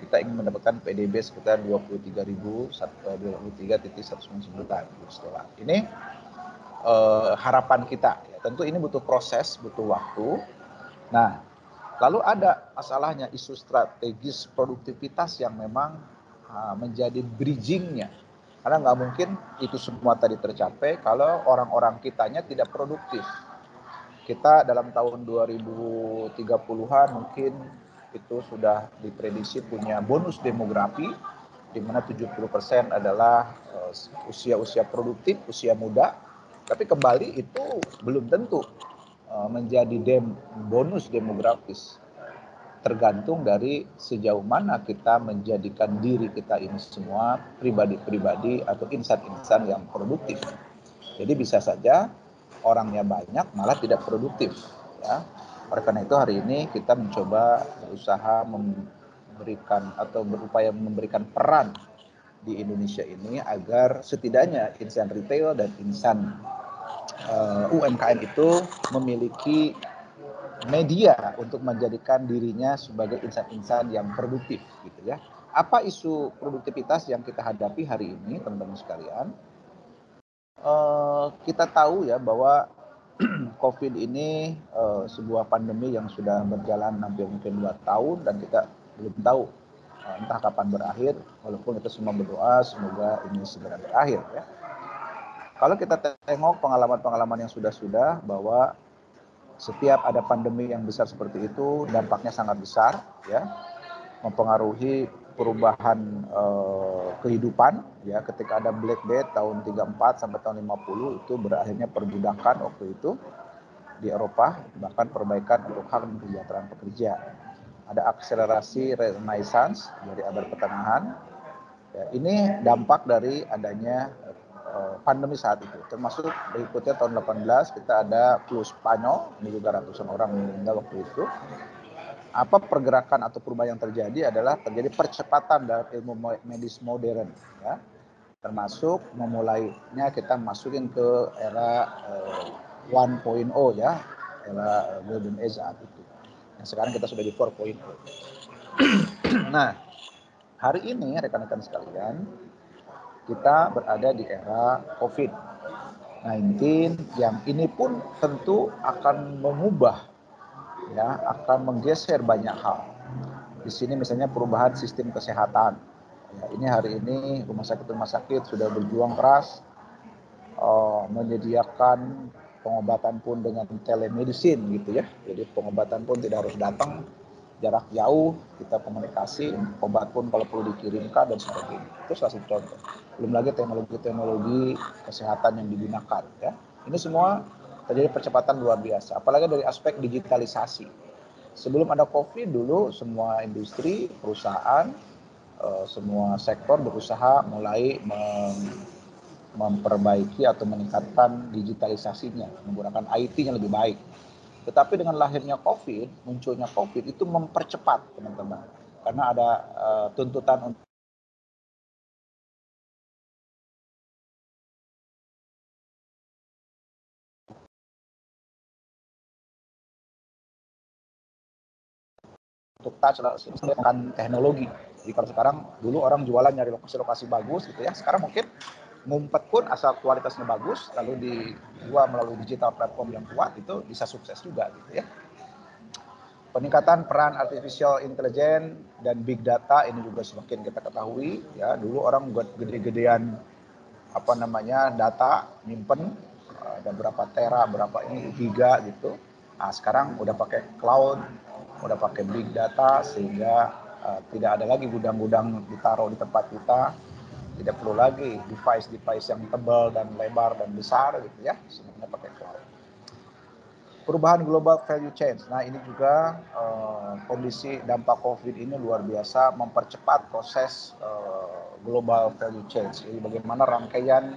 Speaker 3: kita ingin mendapatkan PDB sekitar 23.193.199 dolar. Ini uh, harapan kita. Ya, tentu ini butuh proses, butuh waktu. Nah, lalu ada masalahnya isu strategis produktivitas yang memang uh, menjadi bridgingnya karena nggak mungkin itu semua tadi tercapai kalau orang-orang kitanya tidak produktif. Kita dalam tahun 2030-an mungkin itu sudah diprediksi punya bonus demografi di mana 70% adalah eh, usia-usia produktif, usia muda. Tapi kembali itu belum tentu eh, menjadi dem bonus demografis tergantung dari sejauh mana kita menjadikan diri kita ini semua pribadi-pribadi atau insan-insan yang produktif. Jadi bisa saja orangnya banyak malah tidak produktif ya. Oleh karena itu hari ini kita mencoba berusaha memberikan atau berupaya memberikan peran di Indonesia ini agar setidaknya insan retail dan insan uh, eh, UMKM itu memiliki media untuk menjadikan dirinya sebagai insan-insan yang produktif gitu ya. Apa isu produktivitas yang kita hadapi hari ini teman-teman sekalian? Uh, kita tahu ya bahwa (clears throat) COVID ini uh, sebuah pandemi yang sudah berjalan hampir mungkin dua tahun dan kita belum tahu uh, entah kapan berakhir. Walaupun kita semua berdoa semoga ini segera berakhir ya. Kalau kita tengok pengalaman-pengalaman yang sudah-sudah bahwa setiap ada pandemi yang besar seperti itu dampaknya sangat besar ya mempengaruhi perubahan eh, kehidupan ya ketika ada Black Death tahun 34 sampai tahun 50 itu berakhirnya perbudakan waktu itu di Eropa bahkan perbaikan untuk hak dan kesejahteraan pekerja ada akselerasi renaissance dari abad pertengahan ya, ini dampak dari adanya Eh, pandemi saat itu. Termasuk berikutnya tahun 18 kita ada flu Spanyol, ini juga ratusan orang meninggal waktu itu. Apa pergerakan atau perubahan yang terjadi adalah terjadi percepatan dalam ilmu medis modern, ya. Termasuk memulainya kita masukin ke era uh, 1.0 ya, era golden age saat itu. Nah, sekarang kita sudah di 4.0. (clears throat) nah, hari ini rekan-rekan sekalian, kita berada di era COVID-19 yang ini pun tentu akan mengubah ya akan menggeser banyak hal. Di sini misalnya perubahan sistem kesehatan. Ya, ini hari ini rumah sakit rumah sakit sudah berjuang keras uh, menyediakan pengobatan pun dengan telemedicine gitu ya. Jadi pengobatan pun tidak harus datang jarak jauh kita komunikasi obat pun kalau perlu dikirimkan dan sebagainya itu salah satu contoh belum lagi teknologi-teknologi kesehatan yang digunakan ya ini semua terjadi percepatan luar biasa apalagi dari aspek digitalisasi sebelum ada covid dulu semua industri perusahaan eh, semua sektor berusaha mulai memperbaiki atau meningkatkan digitalisasinya menggunakan IT-nya lebih baik tetapi dengan lahirnya COVID, munculnya COVID itu mempercepat teman-teman. Karena ada uh, tuntutan untuk untuk touch dengan teknologi. Jadi kalau sekarang dulu orang jualan nyari lokasi-lokasi bagus gitu ya, sekarang mungkin ngumpet pun asal kualitasnya bagus lalu dijual melalui digital platform yang kuat itu bisa sukses juga gitu ya. Peningkatan peran artificial intelligence dan big data ini juga semakin kita ketahui ya. Dulu orang gede-gedean apa namanya data nyimpen ada berapa tera, berapa ini giga gitu. Nah, sekarang udah pakai cloud, udah pakai big data sehingga uh, tidak ada lagi gudang-gudang ditaruh di tempat kita. Tidak perlu lagi device-device yang tebal dan lebar dan besar gitu ya. Semuanya pakai cloud perubahan global value chain. Nah ini juga uh, kondisi dampak COVID ini luar biasa mempercepat proses uh, global value chain. Jadi bagaimana rangkaian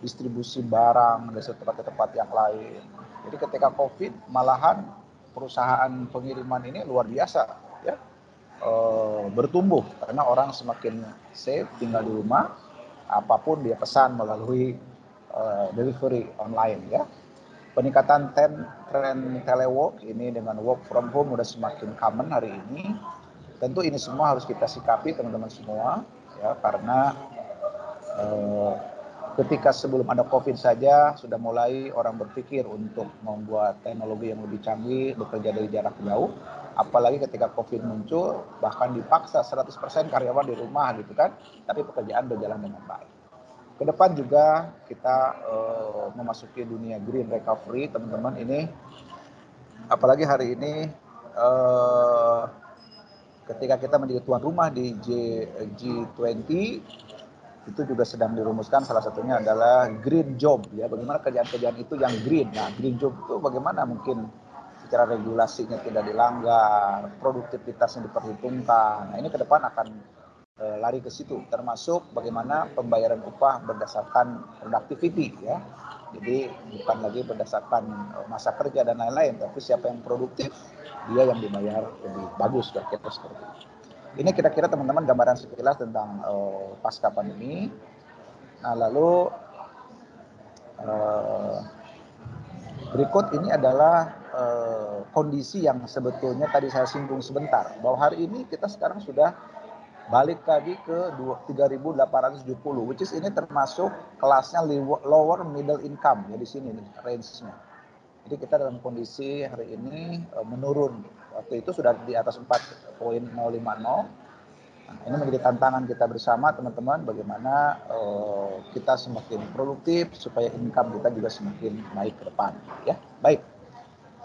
Speaker 3: distribusi barang dari satu tempat ke tempat yang lain. Jadi ketika COVID malahan perusahaan pengiriman ini luar biasa ya uh, bertumbuh karena orang semakin safe tinggal di rumah apa pun dia pesan melalui uh, delivery online ya peningkatan ten, tren telework ini dengan work from home udah semakin common hari ini. Tentu ini semua harus kita sikapi teman-teman semua ya karena eh, ketika sebelum ada COVID saja sudah mulai orang berpikir untuk membuat teknologi yang lebih canggih bekerja dari jarak jauh. Apalagi ketika COVID muncul bahkan dipaksa 100% karyawan di rumah gitu kan, tapi pekerjaan berjalan dengan baik. Ke depan juga kita uh, memasuki dunia green recovery, teman-teman. Ini apalagi hari ini uh, ketika kita menjadi tuan rumah di G, G20 itu juga sedang dirumuskan salah satunya adalah green job ya. Bagaimana kerjaan-kerjaan itu yang green? Nah green job itu bagaimana? Mungkin secara regulasinya tidak dilanggar produktivitasnya diperhitungkan. Nah ini ke depan akan Eh, lari ke situ termasuk bagaimana pembayaran upah berdasarkan productivity ya. Jadi bukan lagi berdasarkan eh, masa kerja dan lain-lain tapi siapa yang produktif dia yang dibayar lebih bagus kira-kira seperti itu ini kira-kira teman-teman gambaran sekilas tentang uh, pasca pandemi nah lalu uh, berikut ini adalah uh, kondisi yang sebetulnya tadi saya singgung sebentar bahwa hari ini kita sekarang sudah balik lagi ke 3.870 which is ini termasuk kelasnya lower middle income ya di sini range-nya. Jadi kita dalam kondisi hari ini uh, menurun. Waktu itu sudah di atas 4.050. Nah, ini menjadi tantangan kita bersama teman-teman bagaimana uh, kita semakin produktif supaya income kita juga semakin naik ke depan ya. Baik.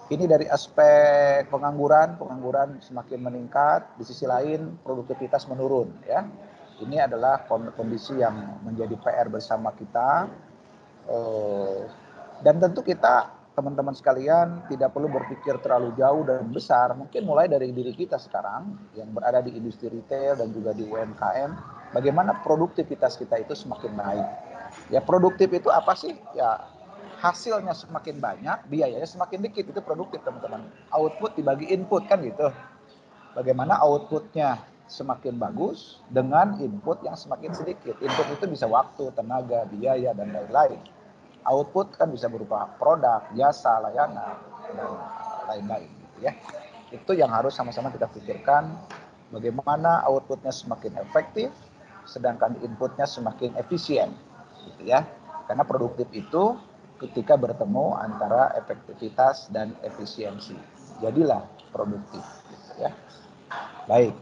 Speaker 3: Ini dari aspek pengangguran, pengangguran semakin meningkat, di sisi lain produktivitas menurun ya. Ini adalah kondisi yang menjadi PR bersama kita. Eh, dan tentu kita teman-teman sekalian tidak perlu berpikir terlalu jauh dan besar. Mungkin mulai dari diri kita sekarang yang berada di industri retail dan juga di UMKM, bagaimana produktivitas kita itu semakin naik. Ya produktif itu apa sih? Ya hasilnya semakin banyak, biayanya semakin dikit. Itu produktif teman-teman. Output dibagi input kan gitu. Bagaimana outputnya semakin bagus dengan input yang semakin sedikit. Input itu bisa waktu, tenaga, biaya, dan lain-lain. Output kan bisa berupa produk, jasa, layanan, dan lain-lain. Gitu ya. Itu yang harus sama-sama kita pikirkan. Bagaimana outputnya semakin efektif, sedangkan inputnya semakin efisien. Gitu ya. Karena produktif itu ketika bertemu antara efektivitas dan efisiensi. Jadilah produktif. Gitu ya. Baik.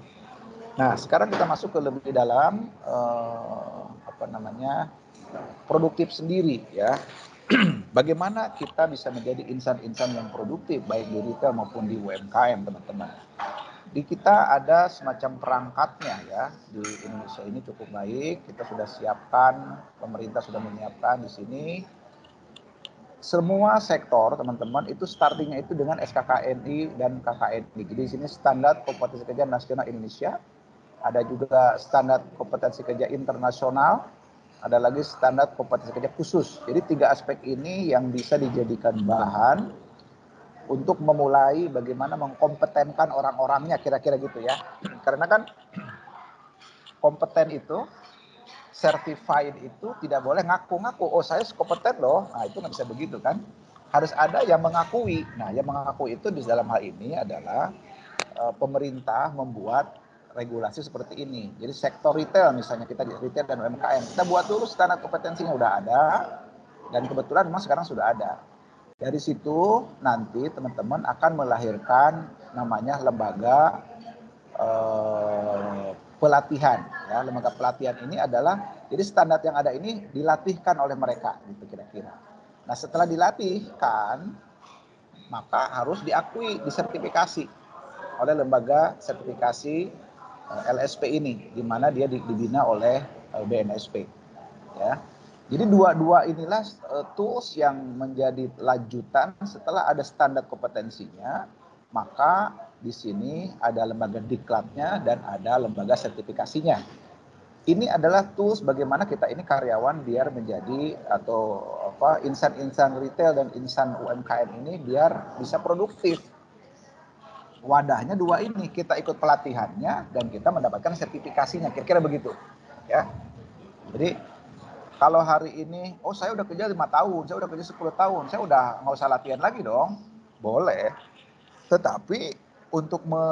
Speaker 3: Nah, sekarang kita masuk ke lebih dalam eh, apa namanya produktif sendiri ya. (clears throat) Bagaimana kita bisa menjadi insan-insan yang produktif baik di retail maupun di UMKM teman-teman. Di kita ada semacam perangkatnya ya di Indonesia ini cukup baik. Kita sudah siapkan, pemerintah sudah menyiapkan di sini semua sektor teman-teman itu startingnya itu dengan SKKNI dan KKNI. Jadi di sini standar kompetensi kerja nasional Indonesia, ada juga standar kompetensi kerja internasional, ada lagi standar kompetensi kerja khusus. Jadi tiga aspek ini yang bisa dijadikan bahan untuk memulai bagaimana mengkompetenkan orang-orangnya kira-kira gitu ya. Karena kan kompeten itu certified itu tidak boleh ngaku-ngaku, oh saya kompeten loh. Nah itu nggak bisa begitu kan. Harus ada yang mengakui. Nah yang mengaku itu di dalam hal ini adalah uh, pemerintah membuat regulasi seperti ini. Jadi sektor retail misalnya kita di retail dan UMKM, kita buat dulu standar kompetensinya udah ada dan kebetulan memang sekarang sudah ada. Dari situ nanti teman-teman akan melahirkan namanya lembaga eh, pelatihan ya lembaga pelatihan ini adalah jadi standar yang ada ini dilatihkan oleh mereka gitu kira-kira. Nah setelah dilatihkan maka harus diakui disertifikasi oleh lembaga sertifikasi LSP ini di mana dia dibina oleh eh, BNSP ya. Jadi dua-dua inilah uh, tools yang menjadi lanjutan setelah ada standar kompetensinya, maka di sini ada lembaga diklatnya dan ada lembaga sertifikasinya. Ini adalah tools bagaimana kita ini karyawan biar menjadi atau apa insan-insan retail dan insan UMKM ini biar bisa produktif. Wadahnya dua ini, kita ikut pelatihannya dan kita mendapatkan sertifikasinya, kira-kira begitu. Ya. Jadi kalau hari ini, oh saya udah kerja lima tahun, saya udah kerja 10 tahun, saya udah nggak usah latihan lagi dong. Boleh. Tetapi untuk me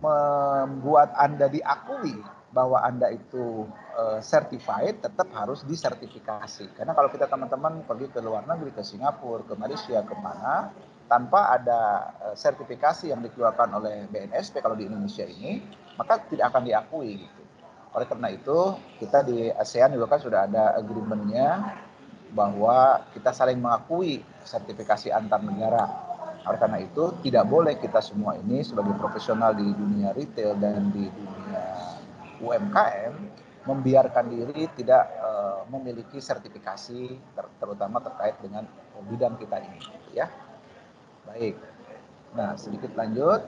Speaker 3: membuat Anda diakui bahwa Anda itu uh, certified tetap harus disertifikasi. Karena kalau kita teman-teman pergi ke luar negeri, ke Singapura, ke Malaysia, ke mana, tanpa ada uh, sertifikasi yang dikeluarkan oleh BNSP kalau di Indonesia ini, maka tidak akan diakui gitu. Oleh karena itu, kita di ASEAN juga kan sudah ada agreement-nya bahwa kita saling mengakui sertifikasi antar negara. Oleh karena itu, tidak boleh kita semua ini sebagai profesional di dunia retail dan di dunia UMKM membiarkan diri tidak uh, memiliki sertifikasi ter terutama terkait dengan bidang kita ini ya. Baik. Nah, sedikit lanjut.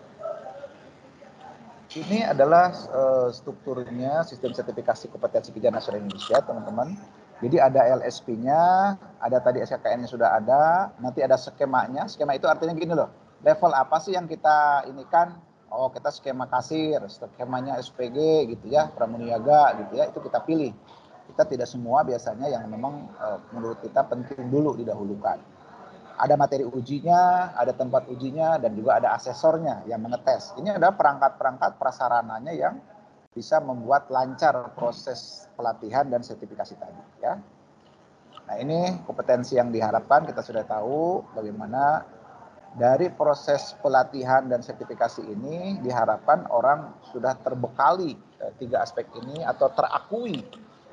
Speaker 3: Ini adalah uh, strukturnya sistem sertifikasi kompetensi kerja nasional Indonesia, teman-teman. Jadi ada LSP-nya, ada tadi SKKN-nya sudah ada, nanti ada skemanya. Skema itu artinya gini loh, level apa sih yang kita ini kan? Oh, kita skema kasir, skemanya SPG gitu ya, pramuniaga gitu ya, itu kita pilih. Kita tidak semua biasanya yang memang uh, menurut kita penting dulu didahulukan ada materi ujinya, ada tempat ujinya, dan juga ada asesornya yang mengetes. Ini adalah perangkat-perangkat prasarananya yang bisa membuat lancar proses pelatihan dan sertifikasi tadi. Ya. Nah ini kompetensi yang diharapkan kita sudah tahu bagaimana dari proses pelatihan dan sertifikasi ini diharapkan orang sudah terbekali eh, tiga aspek ini atau terakui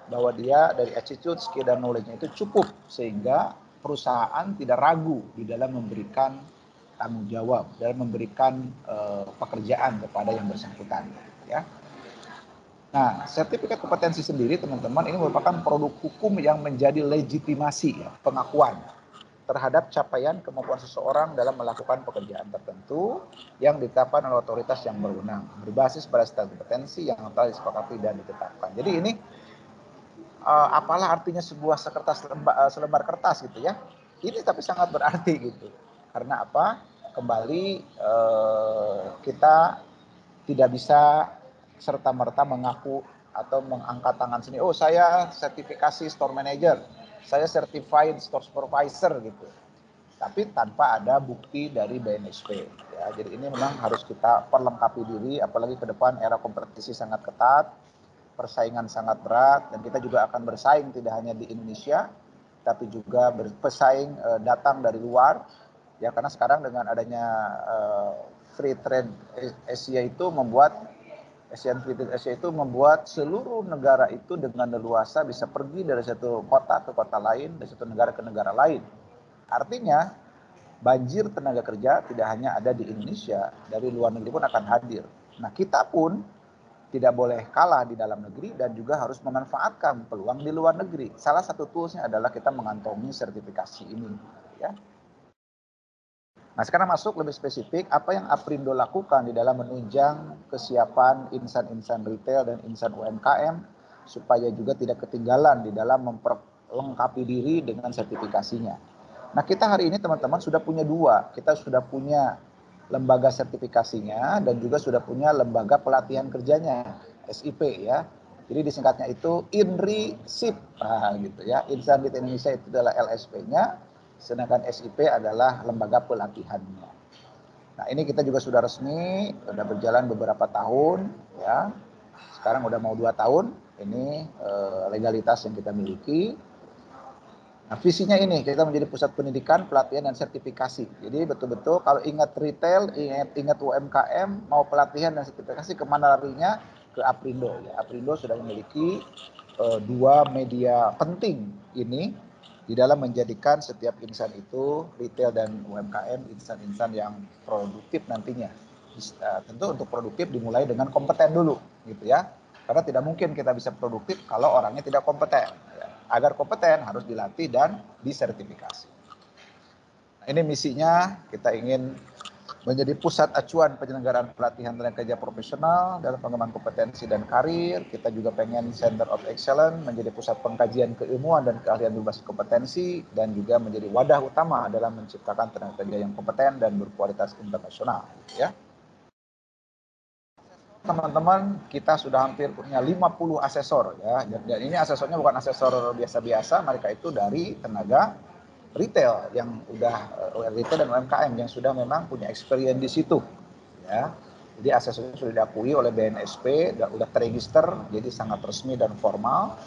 Speaker 3: bahwa dia dari attitude, skill, dan knowledge-nya itu cukup sehingga perusahaan tidak ragu di dalam memberikan tanggung jawab dalam memberikan uh, pekerjaan kepada yang bersangkutan ya. Nah, sertifikat kompetensi sendiri teman-teman ini merupakan produk hukum yang menjadi legitimasi ya, pengakuan terhadap capaian kemampuan seseorang dalam melakukan pekerjaan tertentu yang ditetapkan oleh otoritas yang berwenang berbasis pada standar kompetensi yang telah disepakati dan ditetapkan. Jadi ini uh, apalah artinya sebuah sekertas lembar, uh, selembar kertas gitu ya. Ini tapi sangat berarti gitu. Karena apa? Kembali uh, kita tidak bisa serta merta mengaku atau mengangkat tangan sini. Oh saya sertifikasi store manager, saya certified store supervisor gitu. Tapi tanpa ada bukti dari BNSP. Ya, jadi ini memang harus kita perlengkapi diri, apalagi ke depan era kompetisi sangat ketat persaingan sangat berat dan kita juga akan bersaing tidak hanya di Indonesia tapi juga berpesaing uh, datang dari luar ya karena sekarang dengan adanya uh, free trade Asia itu membuat Asian Free Trade Asia itu membuat seluruh negara itu dengan leluasa bisa pergi dari satu kota ke kota lain, dari satu negara ke negara lain. Artinya banjir tenaga kerja tidak hanya ada di Indonesia, dari luar negeri pun akan hadir. Nah kita pun tidak boleh kalah di dalam negeri dan juga harus memanfaatkan peluang di luar negeri. Salah satu toolsnya adalah kita mengantongi sertifikasi ini. Ya. Nah sekarang masuk lebih spesifik apa yang Aprindo lakukan di dalam menunjang kesiapan insan-insan retail dan insan UMKM supaya juga tidak ketinggalan di dalam memperlengkapi diri dengan sertifikasinya. Nah kita hari ini teman-teman sudah punya dua, kita sudah punya lembaga sertifikasinya dan juga sudah punya lembaga pelatihan kerjanya SIP ya. Jadi disingkatnya itu INRI SIP nah, gitu ya. Insan di Indonesia itu adalah LSP-nya, sedangkan SIP adalah lembaga pelatihannya. Nah, ini kita juga sudah resmi, sudah berjalan beberapa tahun ya. Sekarang udah mau dua tahun, ini uh, legalitas yang kita miliki. Nah, visinya ini kita menjadi pusat pendidikan, pelatihan dan sertifikasi. Jadi betul-betul kalau ingat retail, ingat ingat UMKM, mau pelatihan dan sertifikasi ke mana larinya? Ke Aprindo. Ya. Aprindo sudah memiliki uh, dua media penting ini di dalam menjadikan setiap insan itu retail dan UMKM insan-insan yang produktif nantinya. Uh, tentu untuk produktif dimulai dengan kompeten dulu, gitu ya. Karena tidak mungkin kita bisa produktif kalau orangnya tidak kompeten. Agar kompeten harus dilatih dan disertifikasi. Nah, ini misinya kita ingin menjadi pusat acuan penyelenggaraan pelatihan tenaga kerja profesional dalam pengembangan kompetensi dan karir. Kita juga pengen Center of Excellence menjadi pusat pengkajian keilmuan dan keahlian berbasis kompetensi dan juga menjadi wadah utama dalam menciptakan tenaga kerja yang kompeten dan berkualitas internasional. Ya teman-teman kita sudah hampir punya 50 asesor ya. Dan ini asesornya bukan asesor biasa-biasa mereka itu dari tenaga retail yang udah uh, retail dan UMKM yang sudah memang punya experience di situ ya. Jadi asesornya sudah diakui oleh BNSP sudah, udah terregister jadi sangat resmi dan formal.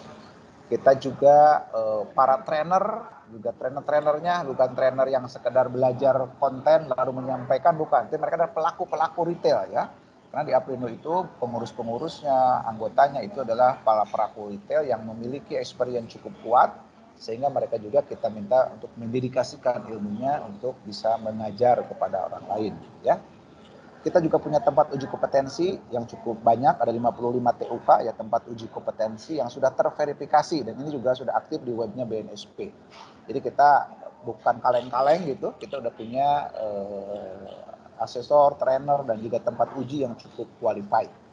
Speaker 3: Kita juga uh, para trainer juga trainer-trainernya bukan trainer yang sekedar belajar konten lalu menyampaikan bukan. Tapi mereka adalah pelaku-pelaku retail ya karena di Aprindo itu pengurus-pengurusnya, anggotanya itu adalah para pelaku retail yang memiliki experience cukup kuat sehingga mereka juga kita minta untuk mendedikasikan ilmunya untuk bisa mengajar kepada orang lain ya. Kita juga punya tempat uji kompetensi yang cukup banyak, ada 55 TUK ya tempat uji kompetensi yang sudah terverifikasi dan ini juga sudah aktif di webnya BNSP. Jadi kita bukan kaleng-kaleng gitu, kita udah punya eh, asesor, trainer, dan juga tempat uji yang cukup qualified.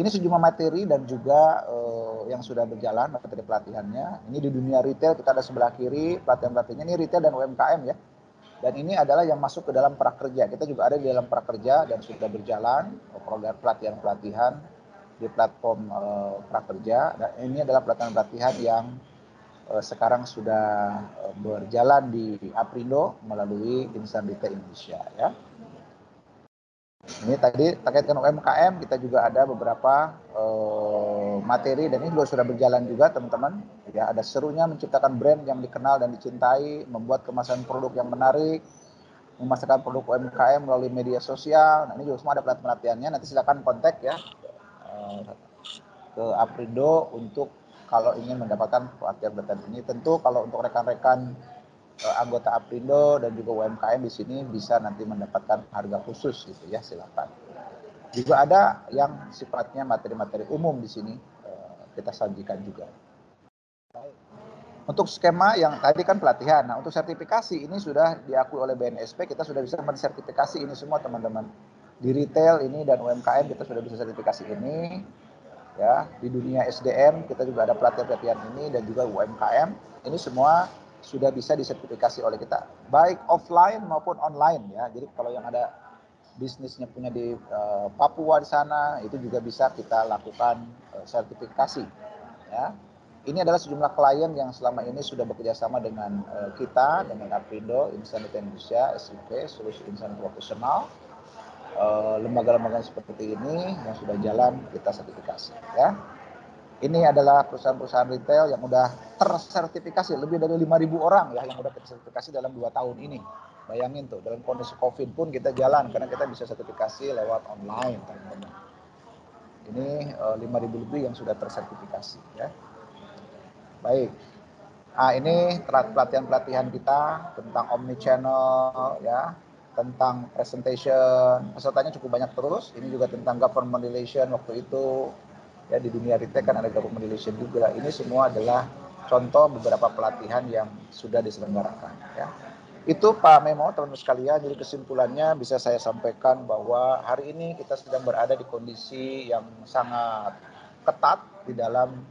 Speaker 3: Ini sejumlah materi dan juga uh, yang sudah berjalan materi pelatihannya. Ini di dunia retail kita ada sebelah kiri pelatihan-pelatihannya ini retail dan UMKM ya. Dan ini adalah yang masuk ke dalam prakerja. Kita juga ada di dalam prakerja dan sudah berjalan program pelatihan-pelatihan di platform uh, prakerja. Dan ini adalah pelatihan-pelatihan yang uh, sekarang sudah berjalan di Aprindo melalui Insan Retail Indonesia ya. Ini tadi terkait dengan UMKM kita juga ada beberapa uh, materi dan ini juga sudah berjalan juga teman-teman. Ya ada serunya menciptakan brand yang dikenal dan dicintai, membuat kemasan produk yang menarik, memasarkan produk UMKM melalui media sosial. Nah ini juga semua ada pelatihan-pelatihannya. Nanti silakan kontak ya uh, ke Aprindo untuk kalau ingin mendapatkan pelatihan-pelatihan ini. Tentu kalau untuk rekan-rekan anggota Aprindo dan juga UMKM di sini bisa nanti mendapatkan harga khusus gitu ya silakan. Juga ada yang sifatnya materi-materi umum di sini uh, kita sajikan juga. Untuk skema yang tadi kan pelatihan, nah untuk sertifikasi ini sudah diakui oleh BNSP, kita sudah bisa mensertifikasi ini semua teman-teman. Di retail ini dan UMKM kita sudah bisa sertifikasi ini, ya di dunia SDM kita juga ada pelatihan-pelatihan ini dan juga UMKM ini semua sudah bisa disertifikasi oleh kita. Baik offline maupun online ya. Jadi kalau yang ada bisnisnya punya di uh, Papua di sana itu juga bisa kita lakukan uh, sertifikasi ya. Ini adalah sejumlah klien yang selama ini sudah bekerja sama dengan uh, kita dengan Aprindo Insan Indonesia SIP Solusi Insan Profesional lembaga-lembaga seperti ini yang sudah jalan kita sertifikasi ya ini adalah perusahaan-perusahaan retail yang sudah tersertifikasi lebih dari 5.000 orang ya yang sudah tersertifikasi dalam dua tahun ini. Bayangin tuh dalam kondisi COVID pun kita jalan karena kita bisa sertifikasi lewat online teman-teman. Ini uh, eh, 5.000 lebih yang sudah tersertifikasi ya. Baik. Nah, ini pelatihan-pelatihan kita tentang omni channel ya, tentang presentation. Pesertanya cukup banyak terus. Ini juga tentang government relation waktu itu ya di dunia retail kan ada government relation juga. Ini semua adalah contoh beberapa pelatihan yang sudah diselenggarakan ya. Itu Pak Memo teman-teman sekalian jadi kesimpulannya bisa saya sampaikan bahwa hari ini kita sedang berada di kondisi yang sangat ketat di dalam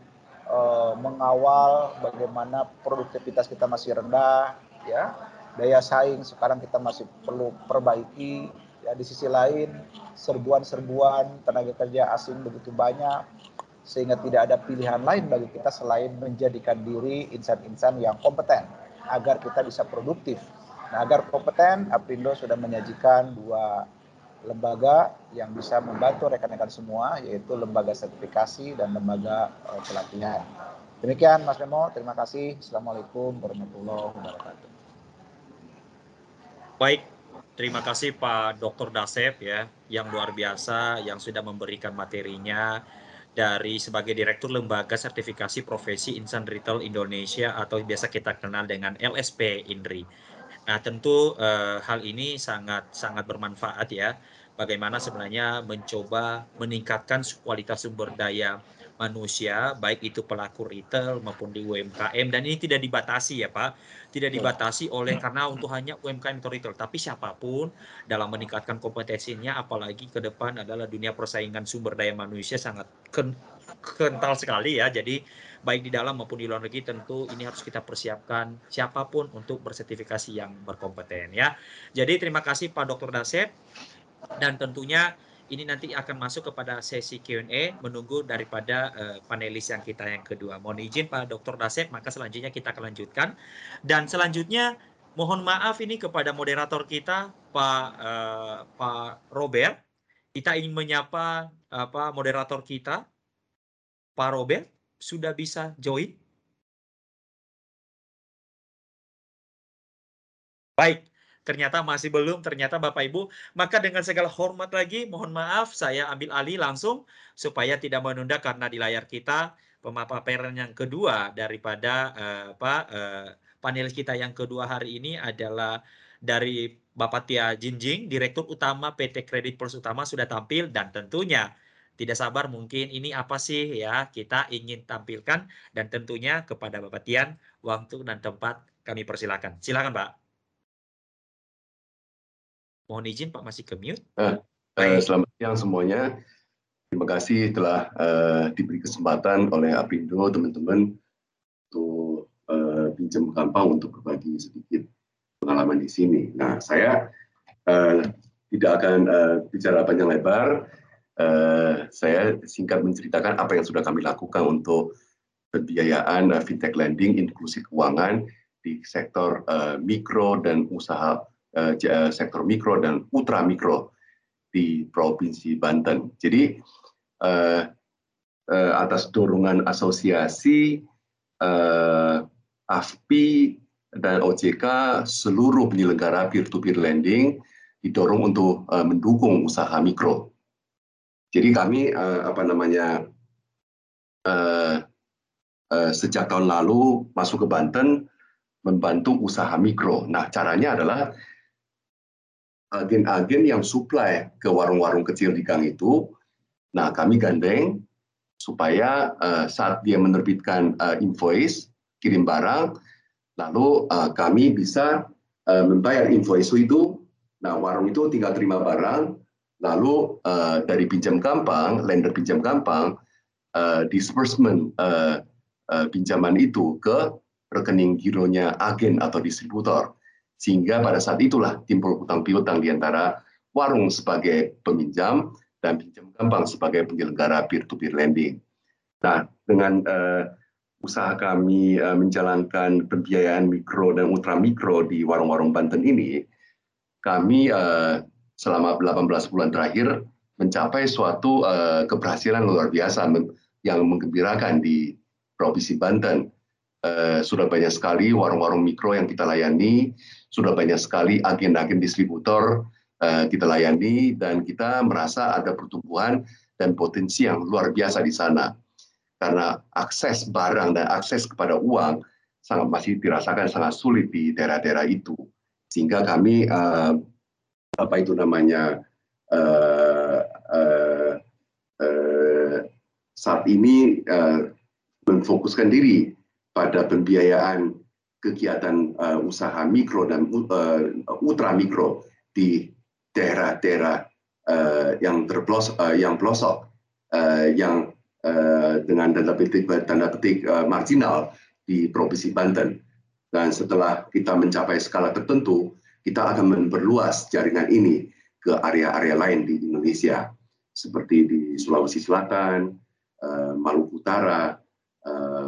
Speaker 3: uh, mengawal bagaimana produktivitas kita masih rendah ya. Daya saing sekarang kita masih perlu perbaiki ya di sisi lain serbuan-serbuan tenaga kerja asing begitu banyak sehingga tidak ada pilihan lain bagi kita selain menjadikan diri insan-insan yang kompeten agar kita bisa produktif. Nah, agar kompeten, Aprindo sudah menyajikan dua lembaga yang bisa membantu rekan-rekan semua, yaitu lembaga sertifikasi dan lembaga uh, pelatihan. Demikian Mas Memo, terima kasih. Assalamualaikum warahmatullahi wabarakatuh.
Speaker 1: Baik, terima kasih Pak Dr. Dasep ya, yang luar biasa, yang sudah memberikan materinya dari sebagai Direktur Lembaga Sertifikasi Profesi Insan Retail Indonesia atau biasa kita kenal dengan LSP INRI. Nah, tentu uh, hal ini sangat sangat bermanfaat ya. Bagaimana sebenarnya mencoba meningkatkan kualitas sumber daya manusia, baik itu pelaku retail maupun di UMKM, dan ini tidak dibatasi ya Pak, tidak dibatasi oleh karena untuk hanya UMKM atau retail, tapi siapa pun dalam meningkatkan kompetensinya, apalagi ke depan adalah dunia persaingan sumber daya manusia sangat kental sekali ya, jadi baik di dalam maupun di luar negeri tentu ini harus kita persiapkan siapa pun untuk bersertifikasi yang berkompeten ya. Jadi terima kasih Pak Dr. Dasep dan tentunya ini nanti akan masuk kepada sesi Q&A menunggu daripada uh, panelis yang kita yang kedua. Mohon izin Pak Dr. Dasep, maka selanjutnya kita akan lanjutkan. Dan selanjutnya mohon maaf ini kepada moderator kita Pak uh, Pak Robert. Kita ingin menyapa apa moderator kita Pak Robert sudah bisa join? Baik, ternyata masih belum, ternyata Bapak Ibu. Maka dengan segala hormat lagi, mohon maaf saya ambil alih langsung supaya tidak menunda karena di layar kita pemaparan yang kedua daripada uh, apa uh, panelis kita yang kedua hari ini adalah dari Bapak Tia Jinjing, Direktur Utama PT Kredit Plus Utama sudah tampil dan tentunya tidak sabar mungkin ini apa sih ya kita ingin tampilkan dan tentunya kepada Bapak Tian waktu dan tempat kami persilakan. Silakan Pak. Mohon izin Pak masih ke mute. Uh,
Speaker 6: uh, selamat siang semuanya. Terima kasih telah uh, diberi kesempatan oleh Apindo teman-teman untuk uh, pinjam gampang untuk berbagi sedikit pengalaman di sini. Nah saya uh, tidak akan uh, bicara panjang lebar uh, saya singkat menceritakan apa yang sudah kami lakukan untuk pembiayaan uh, fintech lending, inklusi keuangan di sektor uh, mikro dan usaha sektor mikro dan ultra mikro di provinsi Banten. Jadi uh, atas dorongan asosiasi uh, AFPI dan OJK seluruh penyelenggara peer-to-peer lending didorong untuk mendukung usaha mikro jadi kami apa namanya sejak tahun lalu masuk ke Banten membantu usaha mikro. Nah caranya adalah agen-agen yang supply ke warung-warung kecil di gang itu, nah kami gandeng supaya uh, saat dia menerbitkan uh, invoice kirim barang, lalu uh, kami bisa uh, membayar invoice itu. Nah warung itu tinggal terima barang, Lalu uh, dari pinjam gampang, lender pinjam gampang, uh, disbursement uh, uh, pinjaman itu ke rekening gironya agen atau distributor. Sehingga pada saat itulah timbul hutang piutang di antara warung sebagai peminjam dan pinjam gampang sebagai penyelenggara peer-to-peer lending. Nah, dengan uh, usaha kami uh, menjalankan pembiayaan mikro dan ultra mikro di warung-warung Banten ini, kami uh, selama 18 bulan terakhir mencapai suatu uh, keberhasilan luar biasa yang menggembirakan di Provinsi Banten. Uh, sudah banyak sekali warung-warung mikro yang kita layani, sudah banyak sekali agen-agen distributor uh, kita layani, dan kita merasa ada pertumbuhan dan potensi yang luar biasa di sana. Karena akses barang dan akses kepada uang sangat masih dirasakan sangat sulit di daerah-daerah itu. Sehingga kami uh, apa itu namanya uh, uh, uh, saat ini uh, memfokuskan diri pada pembiayaan kegiatan uh, usaha mikro dan uh, ultra mikro di daerah-daerah uh, yang terpelosok, uh, yang pelosok, uh, yang uh, dengan tanda petik tanda petik uh, marginal di provinsi Banten. Dan setelah kita mencapai skala tertentu, kita akan memperluas jaringan ini ke area-area lain di Indonesia, seperti di Sulawesi Selatan, eh, Maluku Utara, eh,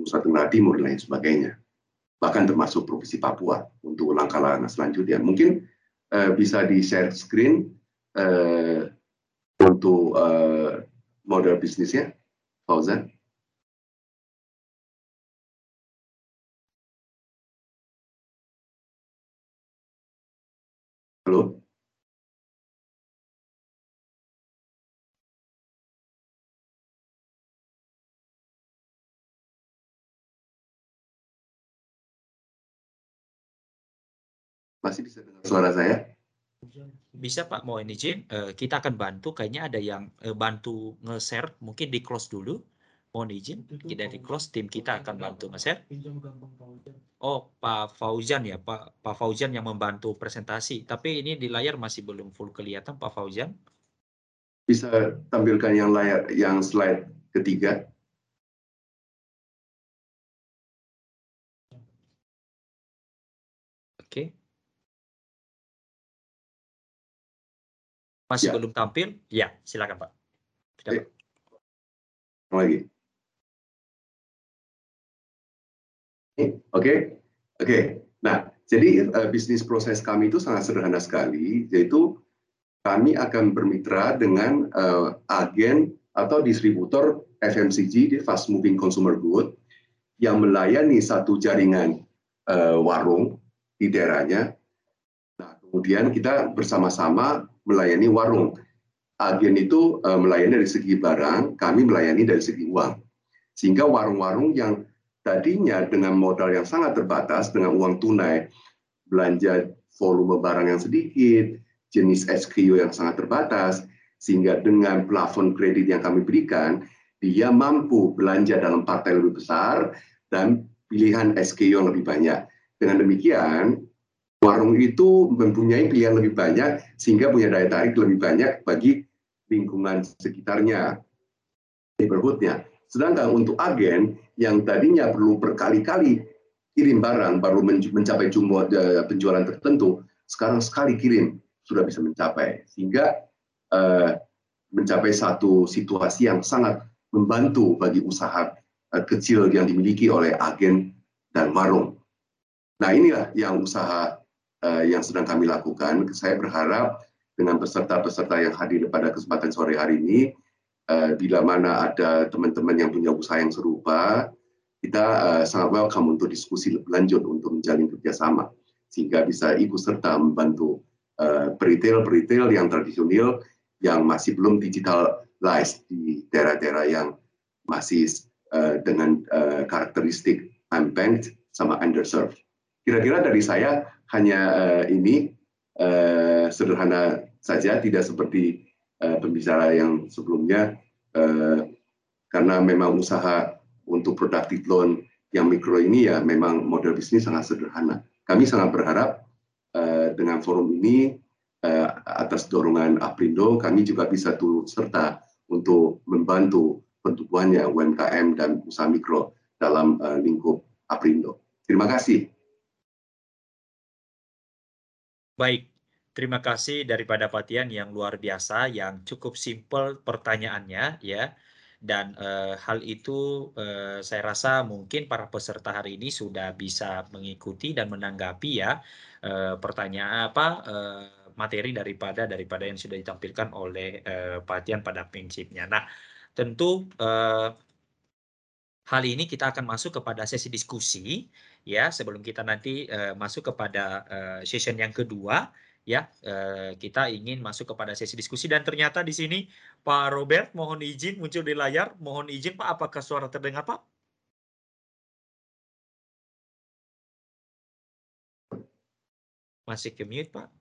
Speaker 6: Nusa Tenggara Timur, dan lain sebagainya. Bahkan termasuk Provinsi Papua untuk langkah-langkah selanjutnya. Mungkin uh, bisa di share screen uh, untuk uh, model bisnisnya, Fauzan. Masih bisa dengar suara saya?
Speaker 1: Bisa Pak, mau ini izin, uh, kita akan bantu. Kayaknya ada yang uh, bantu nge-share, mungkin di close dulu. Mohon izin, kita di close, tim kita akan bantu nge-share. Oh, Pak Fauzan ya, Pak, Pak Fauzan yang membantu presentasi. Tapi ini di layar masih belum full kelihatan, Pak Fauzan.
Speaker 6: Bisa tampilkan yang layar, yang slide ketiga.
Speaker 1: Masih ya. belum tampil? Ya, silakan Pak. Oke.
Speaker 6: Lagi. Oke, okay. oke. Okay. Nah, jadi uh, bisnis proses kami itu sangat sederhana sekali, yaitu kami akan bermitra dengan uh, agen atau distributor FMCG di fast moving consumer good yang melayani satu jaringan uh, warung di daerahnya. Nah, kemudian kita bersama-sama melayani warung. Agen itu uh, melayani dari segi barang, kami melayani dari segi uang. Sehingga warung-warung yang tadinya dengan modal yang sangat terbatas, dengan uang tunai, belanja volume barang yang sedikit, jenis SKU yang sangat terbatas, sehingga dengan plafon kredit yang kami berikan, dia mampu belanja dalam partai lebih besar dan pilihan SKU yang lebih banyak. Dengan demikian, warung itu mempunyai pilihan lebih banyak sehingga punya daya tarik lebih banyak bagi lingkungan sekitarnya, neighborhoodnya. Sedangkan untuk agen yang tadinya perlu berkali-kali kirim barang baru mencapai jumlah eh, penjualan tertentu, sekarang sekali kirim sudah bisa mencapai sehingga uh, mencapai satu situasi yang sangat membantu bagi usaha uh, kecil yang dimiliki oleh agen dan warung. Nah inilah yang usaha uh, yang sedang kami lakukan. Saya berharap dengan peserta-peserta yang hadir pada kesempatan sore hari ini, uh, bila mana ada teman-teman yang punya usaha yang serupa, kita uh, sangat welcome untuk diskusi lebih lanjut untuk menjalin kerjasama sehingga bisa ikut serta membantu peritel-peritel uh, yang tradisional yang masih belum digitalized di daerah-daerah yang masih uh, dengan uh, karakteristik unbanked sama underserved. Kira-kira dari saya hanya uh, ini uh, sederhana saja, tidak seperti uh, pembicara yang sebelumnya, uh, karena memang usaha untuk productive loan yang mikro ini ya memang model bisnis sangat sederhana. Kami sangat berharap uh, dengan forum ini uh, atas dorongan Aprindo, kami juga bisa turut serta untuk membantu pertumbuhannya UMKM dan usaha mikro dalam uh, lingkup Aprindo. Terima kasih.
Speaker 1: Baik, terima kasih daripada Patian yang luar biasa, yang cukup simpel pertanyaannya ya. Dan e, hal itu e, saya rasa mungkin para peserta hari ini sudah bisa mengikuti dan menanggapi ya e, pertanyaan apa e, materi daripada daripada yang sudah ditampilkan oleh e, Patian pada prinsipnya. Nah, tentu e, hal ini kita akan masuk kepada sesi diskusi ya sebelum kita nanti uh, masuk kepada uh, session yang kedua ya uh, kita ingin masuk kepada sesi diskusi dan ternyata di sini Pak Robert mohon izin muncul di layar mohon izin Pak apakah suara terdengar Pak masih ke mute Pak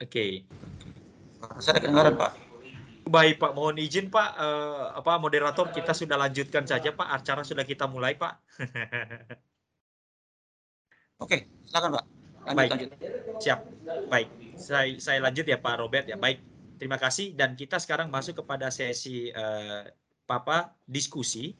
Speaker 1: Oke. Okay. Saya kedengaran Pak. Baik Pak, mohon izin Pak, uh, apa moderator kita sudah lanjutkan saja Pak, acara sudah kita mulai Pak. (laughs)
Speaker 7: Oke, silakan Pak.
Speaker 1: Lanjut, Baik, lanjut. siap. Baik, saya, saya lanjut ya Pak Robert ya. Baik, terima kasih dan kita sekarang masuk kepada sesi uh, Papa diskusi.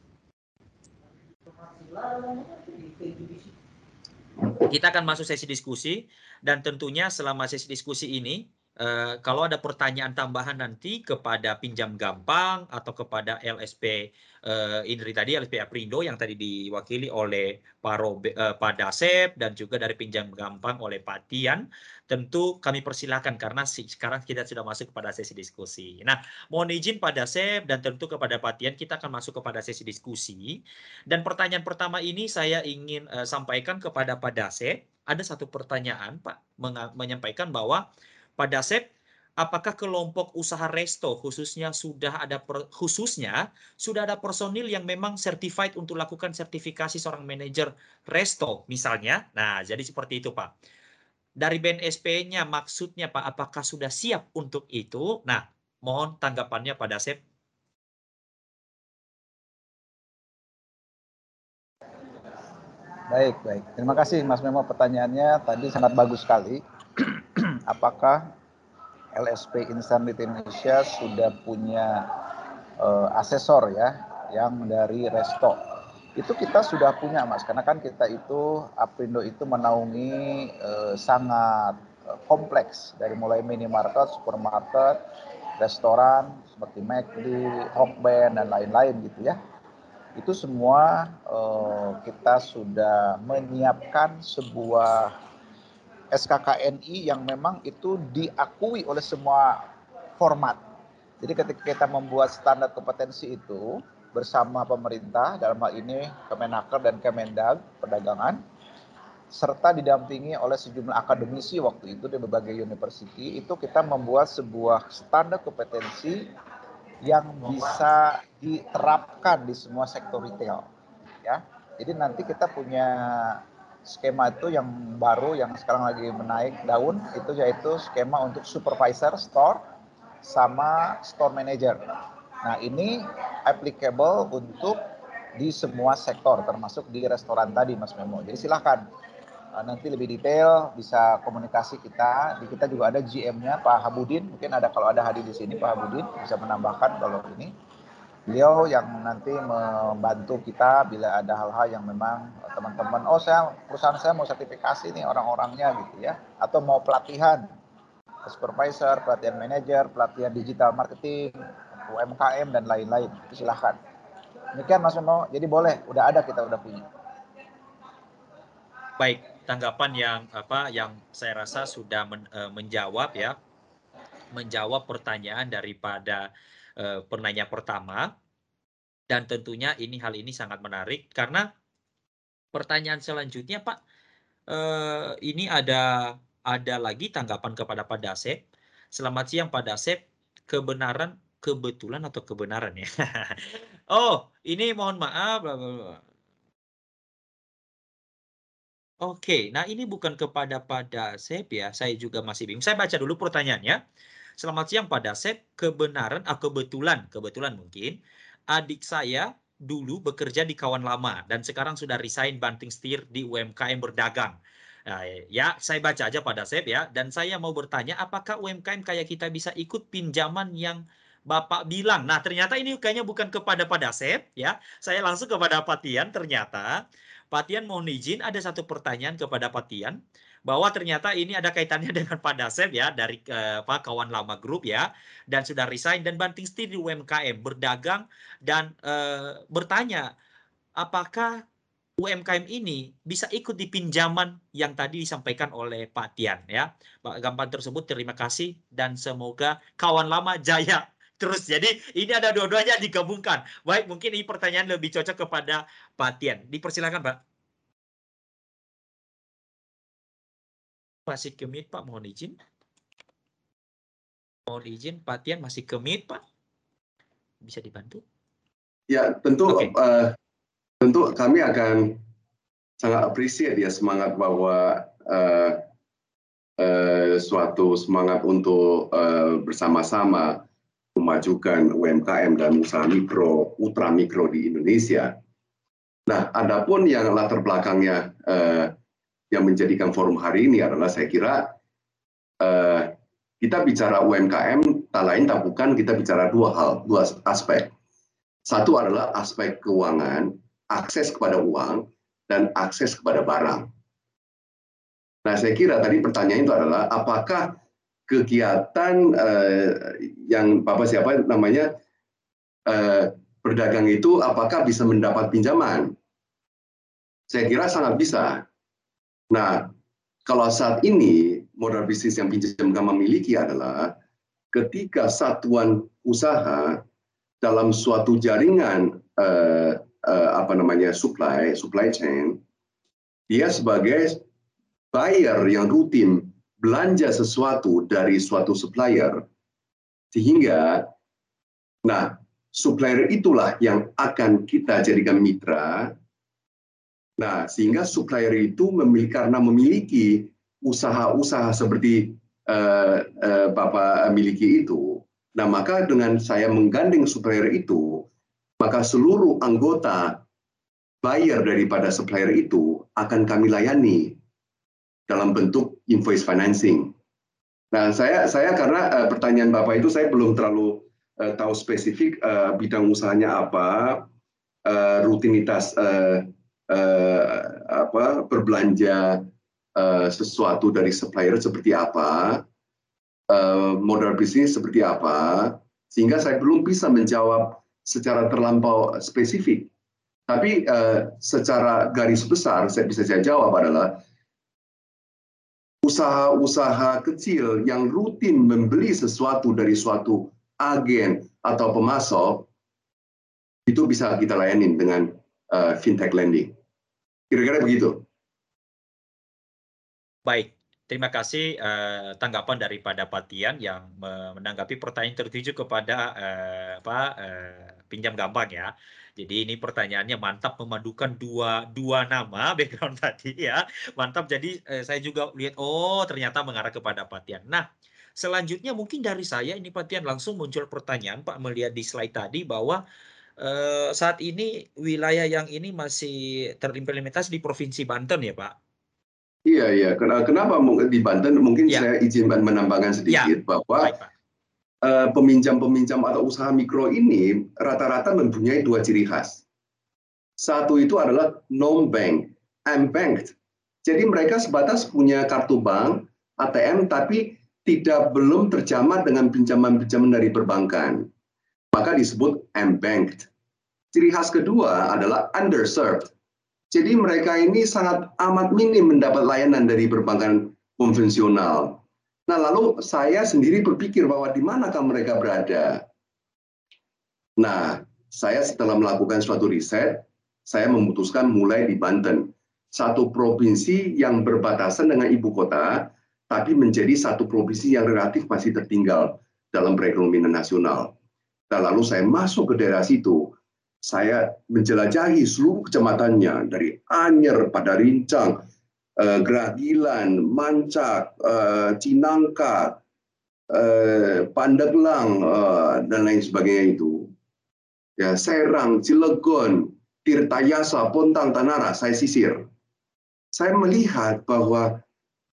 Speaker 1: Kita akan masuk sesi diskusi dan tentunya selama sesi diskusi ini eh, kalau ada pertanyaan tambahan nanti kepada pinjam gampang atau kepada LSP eh, Indri tadi LSP Aprindo yang tadi diwakili oleh Pak, Robe, eh, Pak Dasep dan juga dari pinjam gampang oleh Pak Tian, tentu kami persilahkan karena sekarang kita sudah masuk kepada sesi diskusi. Nah, mohon izin Pak Dasep dan tentu kepada Pak Tian kita akan masuk kepada sesi diskusi. Dan pertanyaan pertama ini saya ingin uh, sampaikan kepada Pak Dasep. Ada satu pertanyaan Pak menyampaikan bahwa Pak Dasep apakah kelompok usaha resto khususnya sudah ada khususnya sudah ada personil yang memang certified untuk lakukan sertifikasi seorang manajer resto misalnya. Nah, jadi seperti itu, Pak dari BNSP-nya maksudnya Pak, apakah sudah siap untuk itu? Nah, mohon tanggapannya pada Sep.
Speaker 3: Baik, baik. Terima kasih Mas Memo pertanyaannya tadi sangat bagus sekali. Apakah LSP Instan di Indonesia sudah punya uh, asesor ya yang dari resto itu kita sudah punya mas karena kan kita itu Aprindo itu menaungi eh, sangat eh, kompleks dari mulai minimarket, supermarket, restoran seperti McD, Hokben dan lain-lain gitu ya. Itu semua eh, kita sudah menyiapkan sebuah SKKNI yang memang itu diakui oleh semua format. Jadi ketika kita membuat standar kompetensi itu, bersama pemerintah dalam hal ini Kemenaker dan Kemendag Perdagangan serta didampingi oleh sejumlah akademisi waktu itu di berbagai university itu kita membuat sebuah standar kompetensi yang bisa diterapkan di semua sektor retail ya jadi nanti kita punya skema itu yang baru yang sekarang lagi menaik daun itu yaitu skema untuk supervisor store sama store manager Nah, ini applicable untuk di semua sektor, termasuk di restoran tadi, Mas Memo. Jadi silahkan uh, nanti lebih detail bisa komunikasi kita. Di kita juga ada GM-nya Pak Habudin. Mungkin ada kalau ada hadir di sini Pak Habudin bisa menambahkan kalau ini. Beliau yang nanti membantu kita bila ada hal-hal yang memang teman-teman, oh saya perusahaan saya mau sertifikasi nih orang-orangnya gitu ya, atau mau pelatihan supervisor, pelatihan manager, pelatihan digital marketing, UMKM dan lain-lain. Silahkan. Demikian Mas Memo. Jadi boleh, udah ada kita udah punya.
Speaker 1: Baik, tanggapan yang apa yang saya rasa sudah men, uh, menjawab ya, menjawab pertanyaan daripada uh, penanya pertama. Dan tentunya ini hal ini sangat menarik karena pertanyaan selanjutnya Pak, uh, ini ada ada lagi tanggapan kepada Pak Dasep. Selamat siang Pak Dasep, kebenaran kebetulan atau kebenaran ya. (laughs) oh, ini mohon maaf. Oke, nah ini bukan kepada pada Sep ya, saya juga masih bingung. Saya baca dulu pertanyaannya. Selamat siang pada Sep, kebenaran atau ah, kebetulan, kebetulan mungkin adik saya dulu bekerja di kawan lama dan sekarang sudah resign banting setir di UMKM berdagang. Nah, ya, saya baca aja pada Sep ya. Dan saya mau bertanya, apakah UMKM kayak kita bisa ikut pinjaman yang Bapak bilang. Nah, ternyata ini kayaknya bukan kepada Pak Dasep ya. Saya langsung kepada Pak Tian ternyata. Pak Tian mohon izin ada satu pertanyaan kepada Pak Tian bahwa ternyata ini ada kaitannya (laughs) dengan Pak Dasep ya dari uh, Pak kawan lama grup ya dan sudah resign dan banting setir di UMKM berdagang dan uh, bertanya apakah UMKM ini bisa ikut di pinjaman yang tadi disampaikan oleh Pak Tian ya. Pak Gampang tersebut terima kasih dan semoga kawan lama jaya (laughs) terus. Jadi ini ada dua-duanya digabungkan. Baik, mungkin ini pertanyaan lebih cocok kepada Pak Tian. Dipersilakan, Pak. Masih kemit, Pak. Mohon izin. Mohon izin, Pak Tian masih kemit, Pak. Bisa dibantu?
Speaker 6: Ya, tentu okay. uh, eh, tentu kami akan sangat appreciate ya semangat bahwa uh, uh, suatu semangat untuk uh, bersama-sama memajukan UMKM dan usaha mikro, ultra mikro di Indonesia. Nah, adapun yang latar belakangnya eh, yang menjadikan forum hari ini adalah saya kira eh, kita bicara UMKM, tak lain tak bukan kita bicara dua hal, dua aspek. Satu adalah aspek keuangan, akses kepada uang, dan akses kepada barang. Nah, saya kira tadi pertanyaan itu adalah apakah kegiatan uh, yang Bapak siapa namanya uh, berdagang itu apakah bisa mendapat pinjaman? Saya kira sangat bisa. Nah, kalau saat ini modal bisnis yang pinjam kami miliki adalah ketika satuan usaha dalam suatu jaringan uh, uh, apa namanya supply supply chain dia sebagai buyer yang rutin belanja sesuatu dari suatu supplier. Sehingga nah supplier itulah yang akan kita jadikan mitra nah sehingga supplier itu memiliki karena memiliki usaha-usaha seperti uh, uh, Bapak miliki itu nah maka dengan saya menggandeng supplier itu maka seluruh anggota buyer daripada supplier itu akan kami layani dalam bentuk invoice financing. Nah, saya saya karena uh, pertanyaan Bapak itu saya belum terlalu uh, tahu spesifik uh, bidang usahanya apa, uh, rutinitas uh, apa berbelanja uh, sesuatu dari supplier seperti apa, uh, modal bisnis seperti apa, sehingga saya belum bisa menjawab secara terlampau spesifik. Tapi secara garis besar saya bisa saya jawab adalah usaha-usaha kecil yang rutin membeli sesuatu dari suatu agen atau pemasok itu bisa kita layani dengan uh, fintech lending. Kira-kira begitu.
Speaker 1: Baik, terima kasih uh, tanggapan daripada Patian yang menanggapi pertanyaan tertuju kepada uh, apa uh, pinjam gampang ya. Jadi ini pertanyaannya mantap memadukan dua dua nama (laughs) background tadi ya. Mantap. Jadi eh, saya juga lihat oh ternyata mengarah kepada Patian. Nah, selanjutnya mungkin dari saya ini Patian langsung muncul pertanyaan Pak melihat di slide tadi bahwa eh, saat ini wilayah yang ini masih terimplementasi di Provinsi Banten ya Pak.
Speaker 6: Iya iya. Kenapa di Banten? Mungkin ya. saya izin menambahkan sedikit ya. bahwa Baik, Pak Eh, peminjam-peminjam atau usaha mikro ini rata-rata mempunyai dua ciri khas. Satu itu adalah non-bank, unbanked. Jadi mereka sebatas punya kartu bank, ATM, tapi tidak belum terjamah dengan pinjaman-pinjaman dari perbankan. Maka disebut unbanked. Ciri khas kedua adalah underserved. Jadi mereka ini sangat amat minim mendapat layanan dari perbankan konvensional. Nah, lalu saya sendiri berpikir bahwa di manakah mereka berada. Nah, saya setelah melakukan suatu riset, saya memutuskan mulai di Banten, satu provinsi yang berbatasan dengan ibu kota, tapi menjadi satu provinsi yang relatif masih tertinggal dalam perekonomian nasional. Nah, lalu saya masuk ke daerah situ, saya menjelajahi seluruh kecamatannya dari Anyer, pada Rincang, Eh, Geragilan, Mancak, uh, Cinangka, uh, Pandeglang, uh, dan lain sebagainya itu. Ya, Serang, Cilegon, Tirtayasa, Pontang, Tanara, saya sisir. Saya melihat bahwa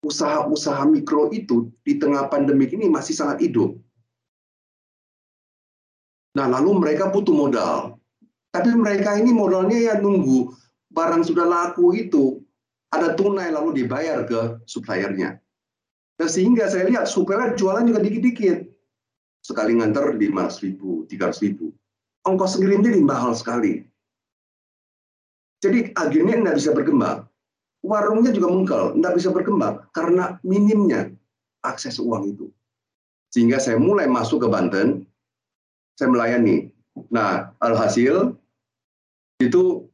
Speaker 6: usaha-usaha mikro itu di tengah pandemi ini masih sangat hidup. Nah, lalu mereka butuh modal. Tapi mereka ini modalnya ya nunggu barang sudah laku itu ada tunai lalu dibayar ke suppliernya. Nah, sehingga saya lihat supplier jualan juga dikit-dikit. Sekali nganter 500 ribu, 300 ribu. Ongkos ngirimnya di mahal sekali. Jadi agennya tidak bisa berkembang. Warungnya juga mengkel, tidak bisa berkembang karena minimnya akses uang itu. Sehingga saya mulai masuk ke Banten, saya melayani. Nah, alhasil itu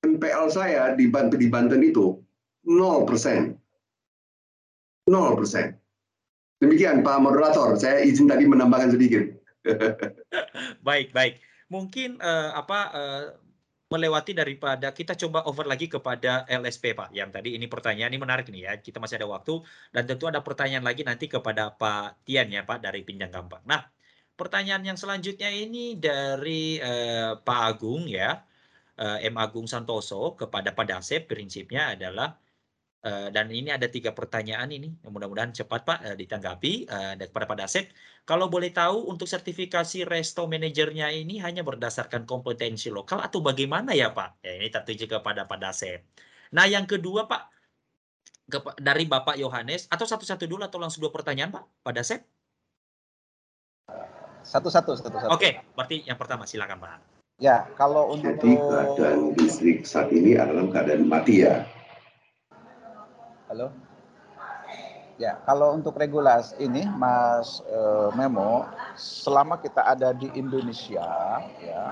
Speaker 6: NPL saya di Banten, di Banten itu 0 persen. 0 persen. Demikian Pak Moderator, saya izin tadi menambahkan sedikit. (laughs)
Speaker 1: baik, baik. Mungkin uh, apa uh, melewati daripada kita coba over lagi kepada LSP Pak. Yang tadi ini pertanyaan ini menarik nih ya. Kita masih ada waktu dan tentu ada pertanyaan lagi nanti kepada Pak Tian ya Pak dari Pinjang Gampang. Nah, pertanyaan yang selanjutnya ini dari uh, Pak Agung ya. M. Agung Santoso kepada Padasep prinsipnya adalah dan ini ada tiga pertanyaan ini. Mudah-mudahan cepat Pak ditanggapi dan kepada Padasep kalau boleh tahu untuk sertifikasi resto manajernya ini hanya berdasarkan kompetensi lokal atau bagaimana ya Pak? Ya ini tertuju kepada Padasep nah yang kedua Pak dari Bapak Yohanes atau satu-satu dulu atau langsung dua pertanyaan Pak pada set?
Speaker 3: Satu-satu, satu-satu.
Speaker 1: Oke, berarti yang pertama silakan Pak.
Speaker 3: Ya, kalau untuk
Speaker 6: Jadi keadaan listrik saat ini adalah keadaan mati ya.
Speaker 3: Halo. Ya, kalau untuk regulasi ini Mas eh, Memo, selama kita ada di Indonesia ya,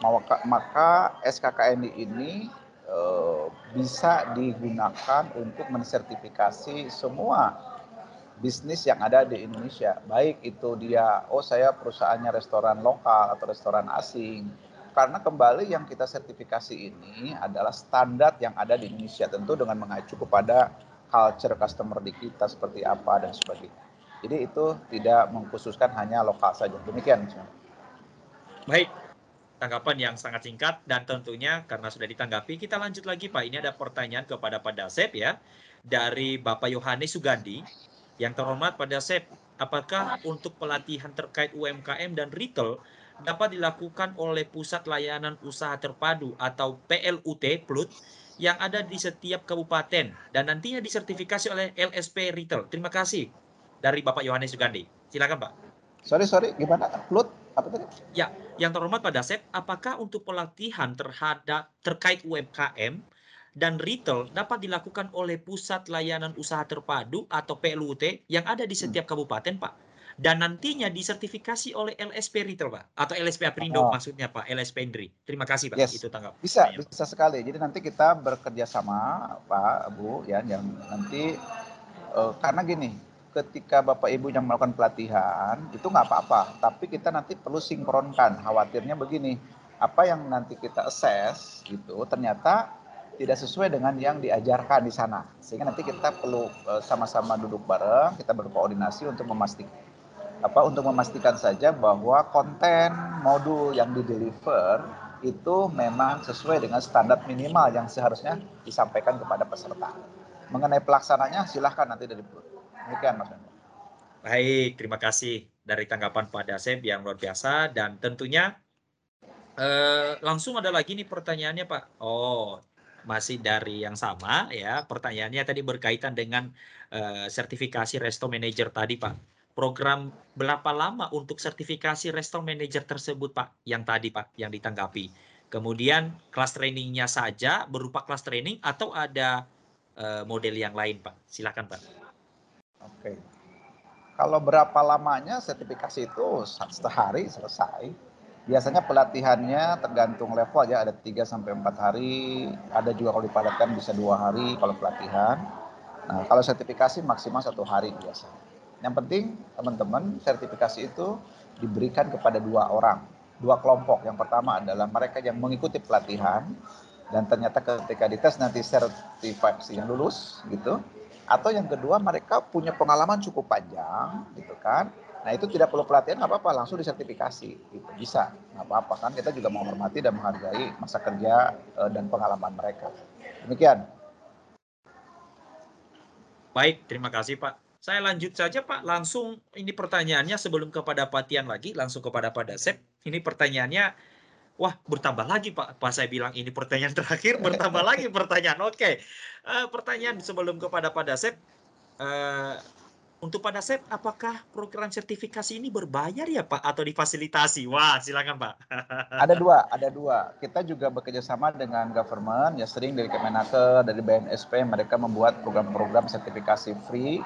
Speaker 3: maka, maka SKKNI ini eh, bisa digunakan untuk mensertifikasi semua bisnis yang ada di Indonesia. Baik itu dia, oh saya perusahaannya restoran lokal atau restoran asing. Karena kembali yang kita sertifikasi ini adalah standar yang ada di Indonesia, tentu dengan mengacu kepada culture customer di kita seperti apa dan sebagainya. Jadi itu tidak mengkhususkan hanya lokal saja. Demikian.
Speaker 1: Baik, tanggapan yang sangat singkat dan tentunya karena sudah ditanggapi, kita lanjut lagi Pak. Ini ada pertanyaan kepada Pak Dasep ya, dari Bapak Yohanes Sugandi. Yang terhormat Pak Dasep, apakah untuk pelatihan terkait UMKM dan retail dapat dilakukan oleh Pusat Layanan Usaha Terpadu atau PLUT PLUT yang ada di setiap kabupaten dan nantinya disertifikasi oleh LSP Retail. Terima kasih dari Bapak Yohanes Sugandi. Silakan Pak.
Speaker 3: Sorry, sorry, gimana? Plut? Apa tadi?
Speaker 1: Ya, yang terhormat Pak Dasep, apakah untuk pelatihan terhadap terkait UMKM dan retail dapat dilakukan oleh Pusat Layanan Usaha Terpadu atau PLUT yang ada di setiap kabupaten, Pak? dan nantinya disertifikasi oleh LSP Retail Pak atau LSP Aprindo oh. maksudnya Pak LSP Indri. Terima kasih Pak
Speaker 3: yes.
Speaker 1: itu tanggap.
Speaker 3: Bisa Ayo. bisa sekali. Jadi nanti kita bekerja sama Pak Bu ya yang nanti uh, karena gini ketika Bapak Ibu yang melakukan pelatihan itu nggak apa-apa tapi kita nanti perlu sinkronkan khawatirnya begini apa yang nanti kita assess gitu ternyata tidak sesuai dengan yang diajarkan di sana sehingga nanti kita perlu eh, sama-sama duduk bareng kita berkoordinasi untuk memastikan apa untuk memastikan saja bahwa konten modul yang di deliver itu memang sesuai dengan standar minimal yang seharusnya disampaikan kepada peserta. Mengenai pelaksananya silahkan nanti dari Demikian Mas.
Speaker 1: Baik, terima kasih dari tanggapan Pak Dasep yang luar biasa dan tentunya eh, langsung ada lagi nih pertanyaannya Pak. Oh, masih dari yang sama ya. Pertanyaannya tadi berkaitan dengan eh, sertifikasi resto manager tadi Pak program berapa lama untuk sertifikasi restaurant manager tersebut Pak yang tadi Pak yang ditanggapi. Kemudian kelas trainingnya saja berupa kelas training atau ada uh, model yang lain Pak. Silakan Pak.
Speaker 3: Oke. Kalau berapa lamanya sertifikasi itu sehari selesai. Biasanya pelatihannya tergantung level aja ada 3 sampai 4 hari, ada juga kalau dipadatkan bisa dua hari kalau pelatihan. Nah, kalau sertifikasi maksimal satu hari biasanya. Yang penting teman-teman sertifikasi itu diberikan kepada dua orang, dua kelompok. Yang pertama adalah mereka yang mengikuti pelatihan dan ternyata ketika dites nanti sertifikasi yang lulus gitu. Atau yang kedua mereka punya pengalaman cukup panjang gitu kan. Nah itu tidak perlu pelatihan nggak apa-apa langsung disertifikasi gitu bisa nggak apa-apa kan kita juga menghormati dan menghargai masa kerja eh, dan pengalaman mereka. Demikian.
Speaker 1: Baik, terima kasih Pak. Saya lanjut saja Pak, langsung ini pertanyaannya sebelum kepada Pak Tian lagi, langsung kepada Pak Dasep. Ini pertanyaannya, wah bertambah lagi Pak. Pas saya bilang ini pertanyaan terakhir, (laughs) bertambah lagi pertanyaan. Oke, uh, pertanyaan sebelum kepada Pak Dasep. Uh, untuk Pak Dasep, apakah program sertifikasi ini berbayar ya Pak atau difasilitasi? Wah, silakan Pak. (laughs)
Speaker 3: ada dua, ada dua. Kita juga bekerja sama dengan government, ya sering dari Kemenaker, dari BNSP, mereka membuat program-program sertifikasi free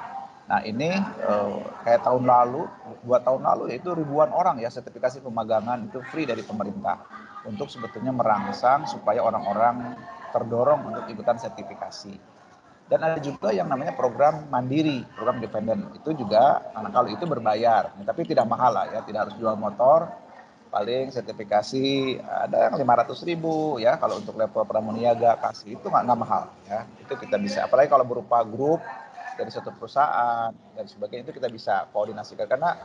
Speaker 3: Nah ini uh, kayak tahun lalu, dua tahun lalu yaitu ribuan orang ya sertifikasi pemagangan itu free dari pemerintah untuk sebetulnya merangsang supaya orang-orang terdorong untuk ikutan sertifikasi. Dan ada juga yang namanya program mandiri, program dependen. Itu juga, kalau itu berbayar, tapi tidak mahal lah ya, tidak harus jual motor. Paling sertifikasi ada yang 500 ribu ya, kalau untuk level pramuniaga kasih itu nggak mahal ya. Itu kita bisa, apalagi kalau berupa grup dari satu perusahaan dan sebagainya itu kita bisa koordinasikan karena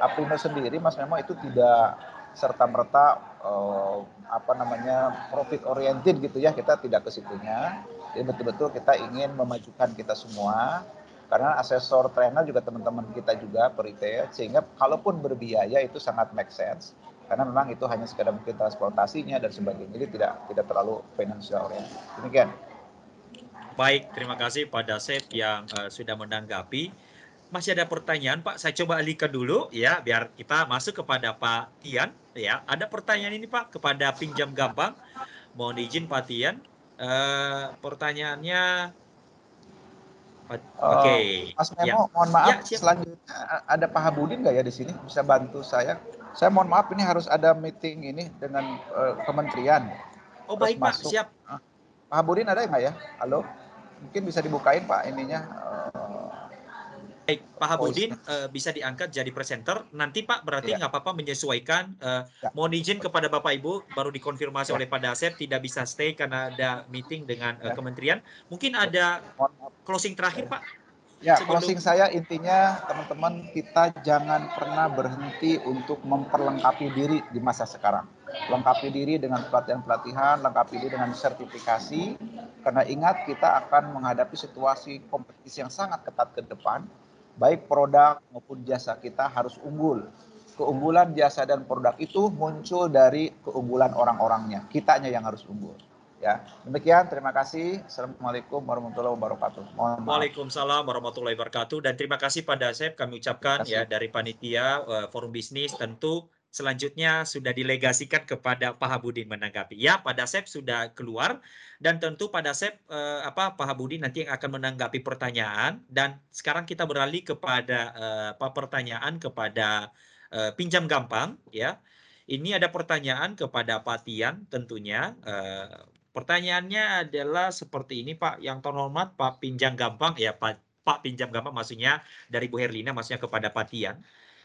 Speaker 3: Aprindo sendiri Mas Memo itu tidak serta merta uh, apa namanya profit oriented gitu ya kita tidak ke situnya jadi betul-betul kita ingin memajukan kita semua karena asesor trainer juga teman-teman kita juga peritel sehingga kalaupun berbiaya itu sangat make sense karena memang itu hanya sekedar mungkin transportasinya dan sebagainya jadi tidak tidak terlalu financial oriented demikian
Speaker 1: Baik, terima kasih pada Chef yang uh, sudah menanggapi. Masih ada pertanyaan Pak, saya coba alihkan dulu ya biar kita masuk kepada Pak Tian ya. Ada pertanyaan ini Pak kepada pinjam gampang. Mohon izin Pak Tian. Uh, pertanyaannya Oke. Okay.
Speaker 3: Uh, Mas Memo, ya. mohon maaf. Ya, selanjutnya ada Pak Habudin nggak ya di sini? Bisa bantu saya? Saya mohon maaf, ini harus ada meeting ini dengan uh, kementerian.
Speaker 1: Oh baik masuk. Pak, siap.
Speaker 3: Pak Habudin ada nggak ya? Halo? Mungkin bisa dibukain Pak ininya. Uh,
Speaker 1: Baik, Pak Habudin uh, bisa diangkat jadi presenter. Nanti Pak berarti ya. nggak apa-apa menyesuaikan. Uh, ya. Mohon izin kepada Bapak Ibu baru dikonfirmasi ya. oleh Pak Dasep tidak bisa stay karena ada meeting dengan uh, kementerian. Mungkin ada closing terakhir Pak.
Speaker 3: Ya, Sebelum... closing saya intinya teman-teman kita jangan pernah berhenti untuk memperlengkapi diri di masa sekarang. Lengkapi diri dengan pelatihan-pelatihan, lengkapi diri dengan sertifikasi, karena ingat kita akan menghadapi situasi kompetisi yang sangat ketat ke depan baik produk maupun jasa kita harus unggul. Keunggulan jasa dan produk itu muncul dari keunggulan orang-orangnya. Kitanya yang harus unggul. Ya, demikian. Terima kasih. Assalamualaikum warahmatullahi wabarakatuh.
Speaker 1: Mohon Waalaikumsalam warahmatullahi wabarakatuh. Dan terima kasih pada Chef kami ucapkan ya dari panitia uh, forum bisnis tentu selanjutnya sudah dilegasikan kepada Pak Habudin menanggapi. Ya, pada Sep sudah keluar dan tentu pada Sep eh, apa Pak Habudin nanti yang akan menanggapi pertanyaan dan sekarang kita beralih kepada eh, pertanyaan kepada eh, pinjam gampang ya. Ini ada pertanyaan kepada Pak Tian tentunya. Eh, pertanyaannya adalah seperti ini Pak, yang terhormat Pak pinjam gampang ya Pak Pak pinjam gampang maksudnya dari Bu Herlina maksudnya kepada Pak Tian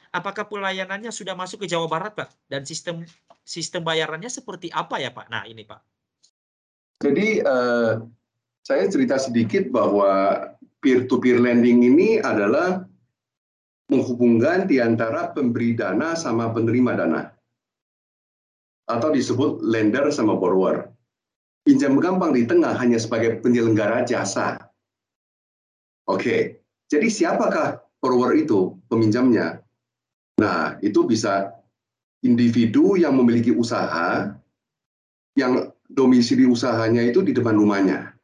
Speaker 1: apakah pelayanannya sudah masuk ke Jawa Barat, Pak? Dan sistem sistem bayarannya seperti apa ya, Pak? Nah, ini, Pak.
Speaker 6: Jadi uh, saya cerita sedikit bahwa peer-to-peer lending ini adalah menghubungkan di antara pemberi dana sama penerima dana. Atau disebut lender sama borrower. Pinjam gampang di tengah hanya sebagai penyelenggara jasa. Oke, jadi siapakah borrower itu, peminjamnya? Nah, itu bisa individu yang memiliki usaha yang domisili usahanya itu di depan rumahnya.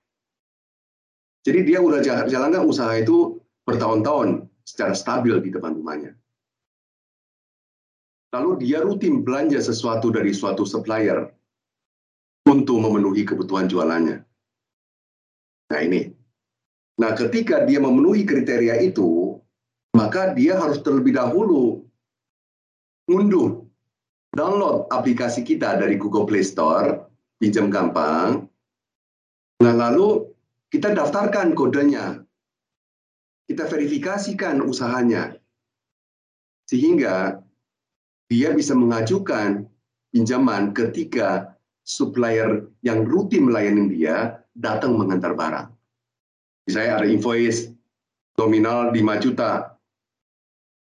Speaker 6: Jadi dia udah jalankan usaha itu bertahun-tahun secara stabil di depan rumahnya. Lalu dia rutin belanja sesuatu dari suatu supplier untuk memenuhi kebutuhan jualannya. Nah ini. Nah ketika dia memenuhi kriteria itu, maka dia harus terlebih dahulu ngunduh, download aplikasi kita dari Google Play Store, pinjam gampang. Nah, lalu kita daftarkan kodenya. Kita verifikasikan usahanya. Sehingga dia bisa mengajukan pinjaman ketika supplier yang rutin melayani dia datang mengantar barang. Misalnya ada invoice nominal 5 juta.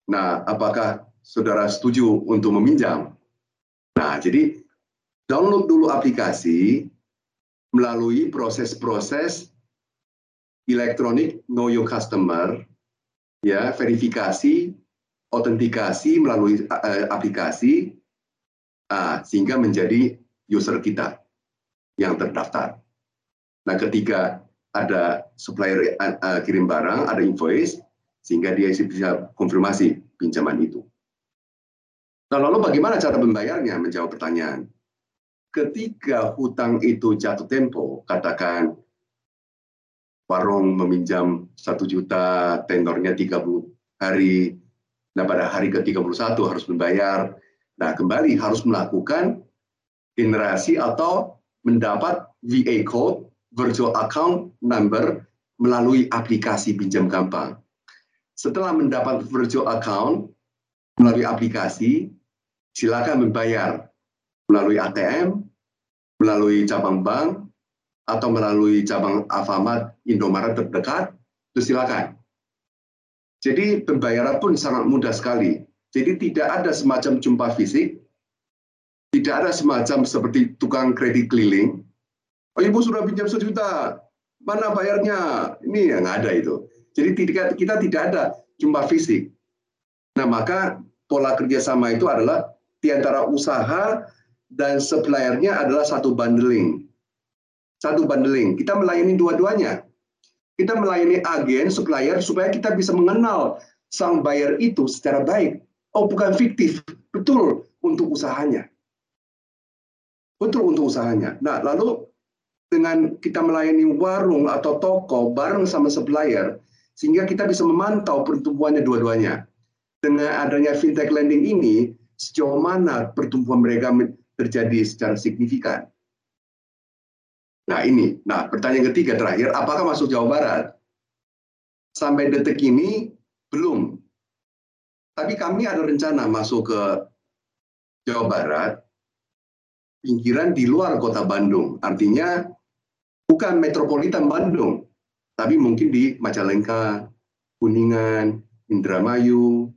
Speaker 6: Nah, apakah saudara setuju untuk meminjam. Nah, jadi download dulu aplikasi melalui proses-proses elektronik know your customer, ya verifikasi, autentikasi melalui uh, aplikasi, uh, sehingga menjadi user kita yang terdaftar. Nah, ketika ada supplier uh, kirim barang, ada invoice, sehingga dia bisa konfirmasi pinjaman itu. Nah, lalu bagaimana cara membayarnya? Menjawab pertanyaan. Ketika hutang itu jatuh tempo, katakan warung meminjam satu juta, tenornya 30 hari, nah pada hari ke-31 harus membayar. Nah, kembali harus melakukan generasi atau mendapat VA code, virtual account number, melalui aplikasi pinjam gampang. Setelah mendapat virtual account melalui aplikasi, silakan membayar melalui ATM, melalui cabang bank, atau melalui cabang Alfamart Indomaret terdekat, itu silakan. Jadi pembayaran pun sangat mudah sekali. Jadi tidak ada semacam jumpa fisik, tidak ada semacam seperti tukang kredit keliling. Oh ibu sudah pinjam sejuta, mana bayarnya? Ini yang ada itu. Jadi kita tidak ada jumpa fisik. Nah maka pola kerjasama itu adalah di antara usaha dan suppliernya adalah satu bundling. Satu bundling. Kita melayani dua-duanya. kita melayani agen, supplier supaya kita bisa mengenal sang buyer itu secara baik. Oh, bukan fiktif, betul untuk usahanya. Betul untuk usahanya. Nah, lalu dengan kita melayani warung atau toko bareng sama supplier, sehingga kita bisa memantau pertumbuhannya dua-duanya. Dengan adanya fintech lending ini, sejauh mana pertumbuhan mereka terjadi secara signifikan. Nah ini, nah pertanyaan ketiga terakhir, apakah masuk Jawa Barat? Sampai detik ini belum. Tapi kami ada rencana masuk ke Jawa Barat, pinggiran di luar kota Bandung. Artinya bukan metropolitan Bandung, tapi mungkin di Majalengka, Kuningan, Indramayu,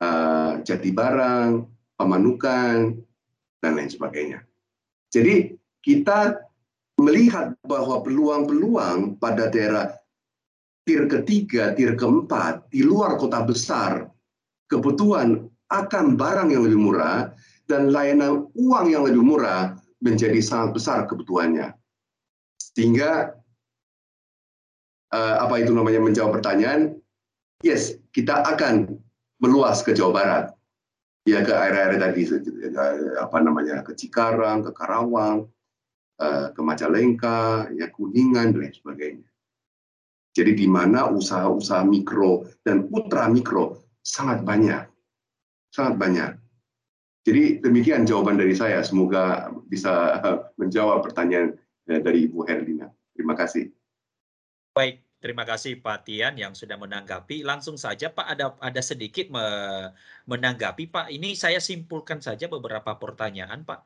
Speaker 6: uh, Jatibarang, Pamanukan, dan lain sebagainya. Jadi kita melihat bahwa peluang-peluang pada daerah tier ketiga, tier keempat, di luar kota besar, kebutuhan akan barang yang lebih murah dan layanan uang yang lebih murah menjadi sangat besar kebutuhannya. Sehingga uh, apa itu namanya menjawab pertanyaan, yes, kita akan meluas ke Jawa Barat. Ya ke area-area tadi apa namanya ke Cikarang, ke Karawang, Eh, ke Majalengka, ya Kuningan dan sebagainya. Jadi di mana usaha-usaha mikro dan ultra mikro sangat banyak, sangat banyak. Jadi demikian jawaban dari saya. Semoga bisa menjawab pertanyaan eh, dari Ibu Herlina. Terima kasih.
Speaker 1: Baik, terima kasih Pak Tian yang sudah menanggapi. Langsung saja Pak ada ada sedikit menanggapi Pak. Ini saya simpulkan saja beberapa pertanyaan Pak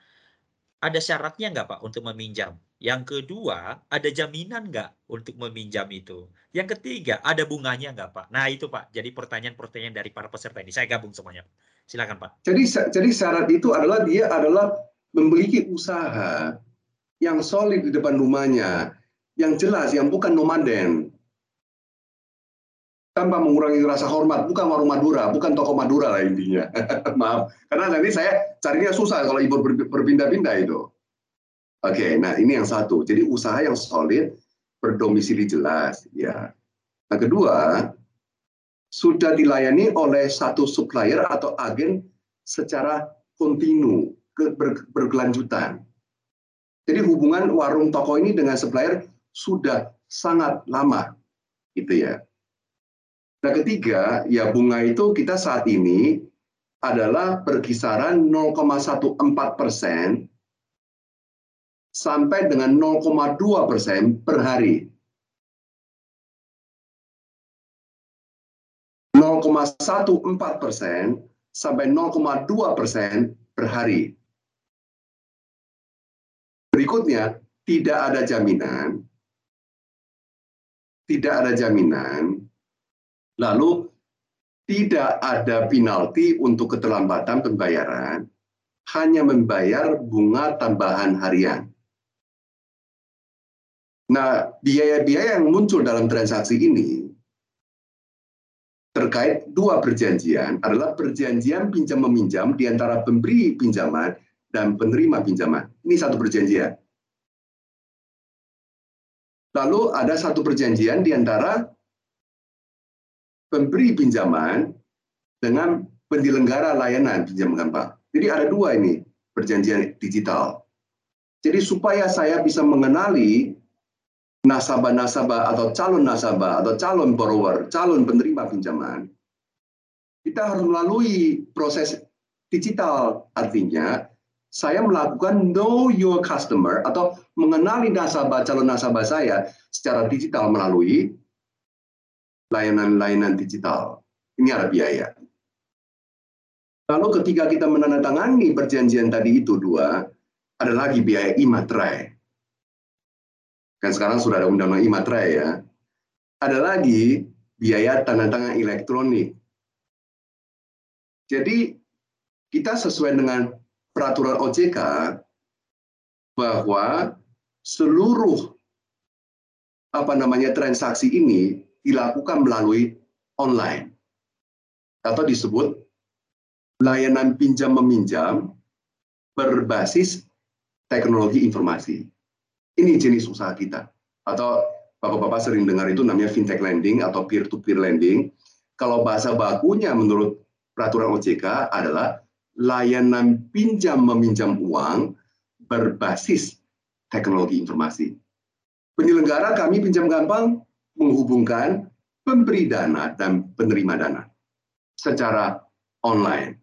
Speaker 1: ada syaratnya nggak Pak untuk meminjam? Yang kedua, ada jaminan nggak untuk meminjam itu? Yang ketiga, ada bunganya nggak Pak? Nah itu Pak, jadi pertanyaan-pertanyaan dari para peserta ini. Saya gabung semuanya. Silakan Pak.
Speaker 6: Jadi, jadi syarat itu adalah dia adalah memiliki usaha yang solid di depan rumahnya, yang jelas, yang bukan nomaden tanpa mengurangi rasa hormat, bukan warung Madura, bukan toko Madura lah intinya. (laughs) Maaf, karena nanti saya carinya susah kalau ibu berpindah-pindah itu. Oke, nah ini yang satu. Jadi usaha yang solid, berdomisili jelas, ya. Nah kedua, sudah dilayani oleh satu supplier atau agen secara kontinu, berkelanjutan. Jadi hubungan warung toko ini dengan supplier sudah sangat lama, gitu ya. Nah, ketiga, ya bunga itu kita saat ini adalah berkisaran 0,14 persen sampai dengan 0,2 persen per hari. 0,14 persen sampai 0,2 persen per hari. Berikutnya, tidak ada jaminan, tidak ada jaminan Lalu tidak ada penalti untuk keterlambatan pembayaran, hanya membayar bunga tambahan harian. Nah, biaya-biaya yang muncul dalam transaksi ini terkait dua perjanjian adalah perjanjian pinjam meminjam di antara pemberi pinjaman dan penerima pinjaman. Ini satu perjanjian. Lalu ada satu perjanjian di antara pemberi pinjaman dengan penyelenggara layanan pinjam gampang. Jadi ada dua ini perjanjian digital. Jadi supaya saya bisa mengenali nasabah-nasabah atau calon nasabah atau calon borrower, calon penerima pinjaman, kita harus melalui proses digital. Artinya, saya melakukan know your customer atau mengenali nasabah calon nasabah saya secara digital melalui layanan-layanan digital. Ini ada biaya. Lalu ketika kita menandatangani perjanjian tadi itu dua, ada lagi biaya imaterai. Kan sekarang sudah ada undang-undang imaterai ya. Ada lagi biaya tanda tangan elektronik. Jadi kita sesuai dengan peraturan OJK bahwa seluruh apa namanya transaksi ini dilakukan melalui online atau disebut layanan pinjam meminjam berbasis teknologi informasi. Ini jenis usaha kita atau
Speaker 4: Bapak-bapak sering dengar itu namanya fintech lending atau peer-to-peer lending. Kalau bahasa bakunya menurut peraturan OJK adalah layanan pinjam meminjam uang berbasis teknologi informasi. Penyelenggara kami pinjam gampang menghubungkan pemberi dana dan penerima dana secara online.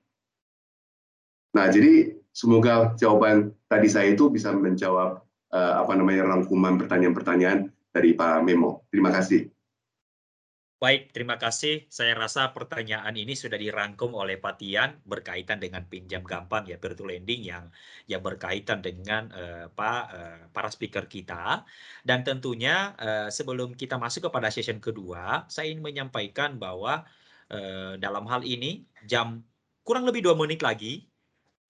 Speaker 4: Nah, jadi semoga jawaban tadi saya itu bisa menjawab uh, apa namanya rangkuman pertanyaan-pertanyaan dari Pak Memo. Terima kasih.
Speaker 1: Baik, terima kasih. Saya rasa pertanyaan ini sudah dirangkum oleh Pak Tian berkaitan dengan pinjam gampang ya to lending yang yang berkaitan dengan uh, Pak uh, para speaker kita. Dan tentunya uh, sebelum kita masuk kepada session kedua, saya ingin menyampaikan bahwa uh, dalam hal ini jam kurang lebih dua menit lagi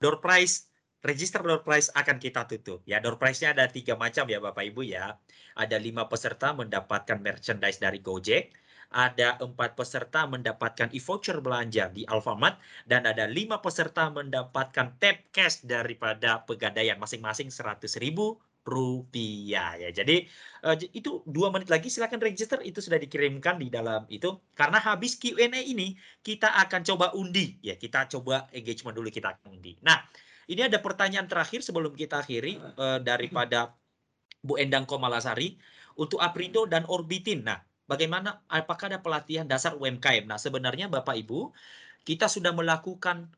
Speaker 1: door prize register door prize akan kita tutup. Ya, door prize-nya ada tiga macam ya Bapak Ibu ya. Ada lima peserta mendapatkan merchandise dari Gojek ada empat peserta mendapatkan e-voucher belanja di Alfamart dan ada lima peserta mendapatkan tap cash daripada pegadaian masing-masing seratus ribu rupiah ya. Jadi uh, itu dua menit lagi silakan register itu sudah dikirimkan di dalam itu karena habis Q&A ini kita akan coba undi ya kita coba engagement dulu kita undi. Nah ini ada pertanyaan terakhir sebelum kita akhiri uh, daripada Bu Endang Komalasari untuk Aprindo dan Orbitin. Nah bagaimana apakah ada pelatihan dasar UMKM. Nah, sebenarnya Bapak Ibu, kita sudah melakukan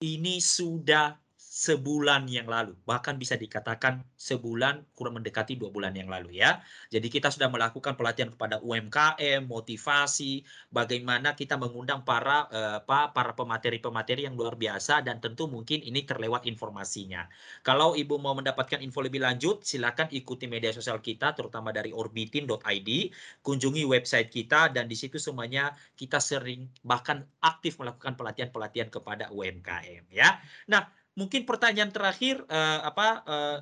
Speaker 1: ini sudah sebulan yang lalu, bahkan bisa dikatakan sebulan kurang mendekati dua bulan yang lalu ya. Jadi kita sudah melakukan pelatihan kepada UMKM, motivasi, bagaimana kita mengundang para eh, para pemateri-pemateri yang luar biasa dan tentu mungkin ini terlewat informasinya. Kalau Ibu mau mendapatkan info lebih lanjut, silakan ikuti media sosial kita terutama dari orbitin.id, kunjungi website kita dan di situ semuanya kita sering bahkan aktif melakukan pelatihan-pelatihan kepada UMKM ya. Nah, mungkin pertanyaan terakhir uh, apa uh,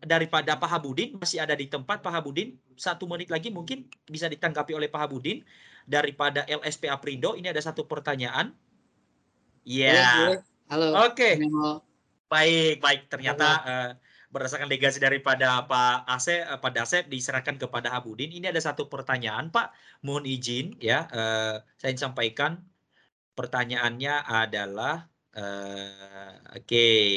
Speaker 1: daripada Pak Habudin masih ada di tempat Pak Habudin. Satu menit lagi mungkin bisa ditanggapi oleh Pak Habudin. Daripada LSP Aprindo ini ada satu pertanyaan. Ya yeah.
Speaker 8: halo.
Speaker 1: Oke. Okay. baik baik. Ternyata uh, berdasarkan legasi daripada Pak Asep Pak Dasep diserahkan kepada Habudin. Ini ada satu pertanyaan Pak. Mohon izin ya uh, saya sampaikan. Pertanyaannya adalah Uh, Oke. Okay.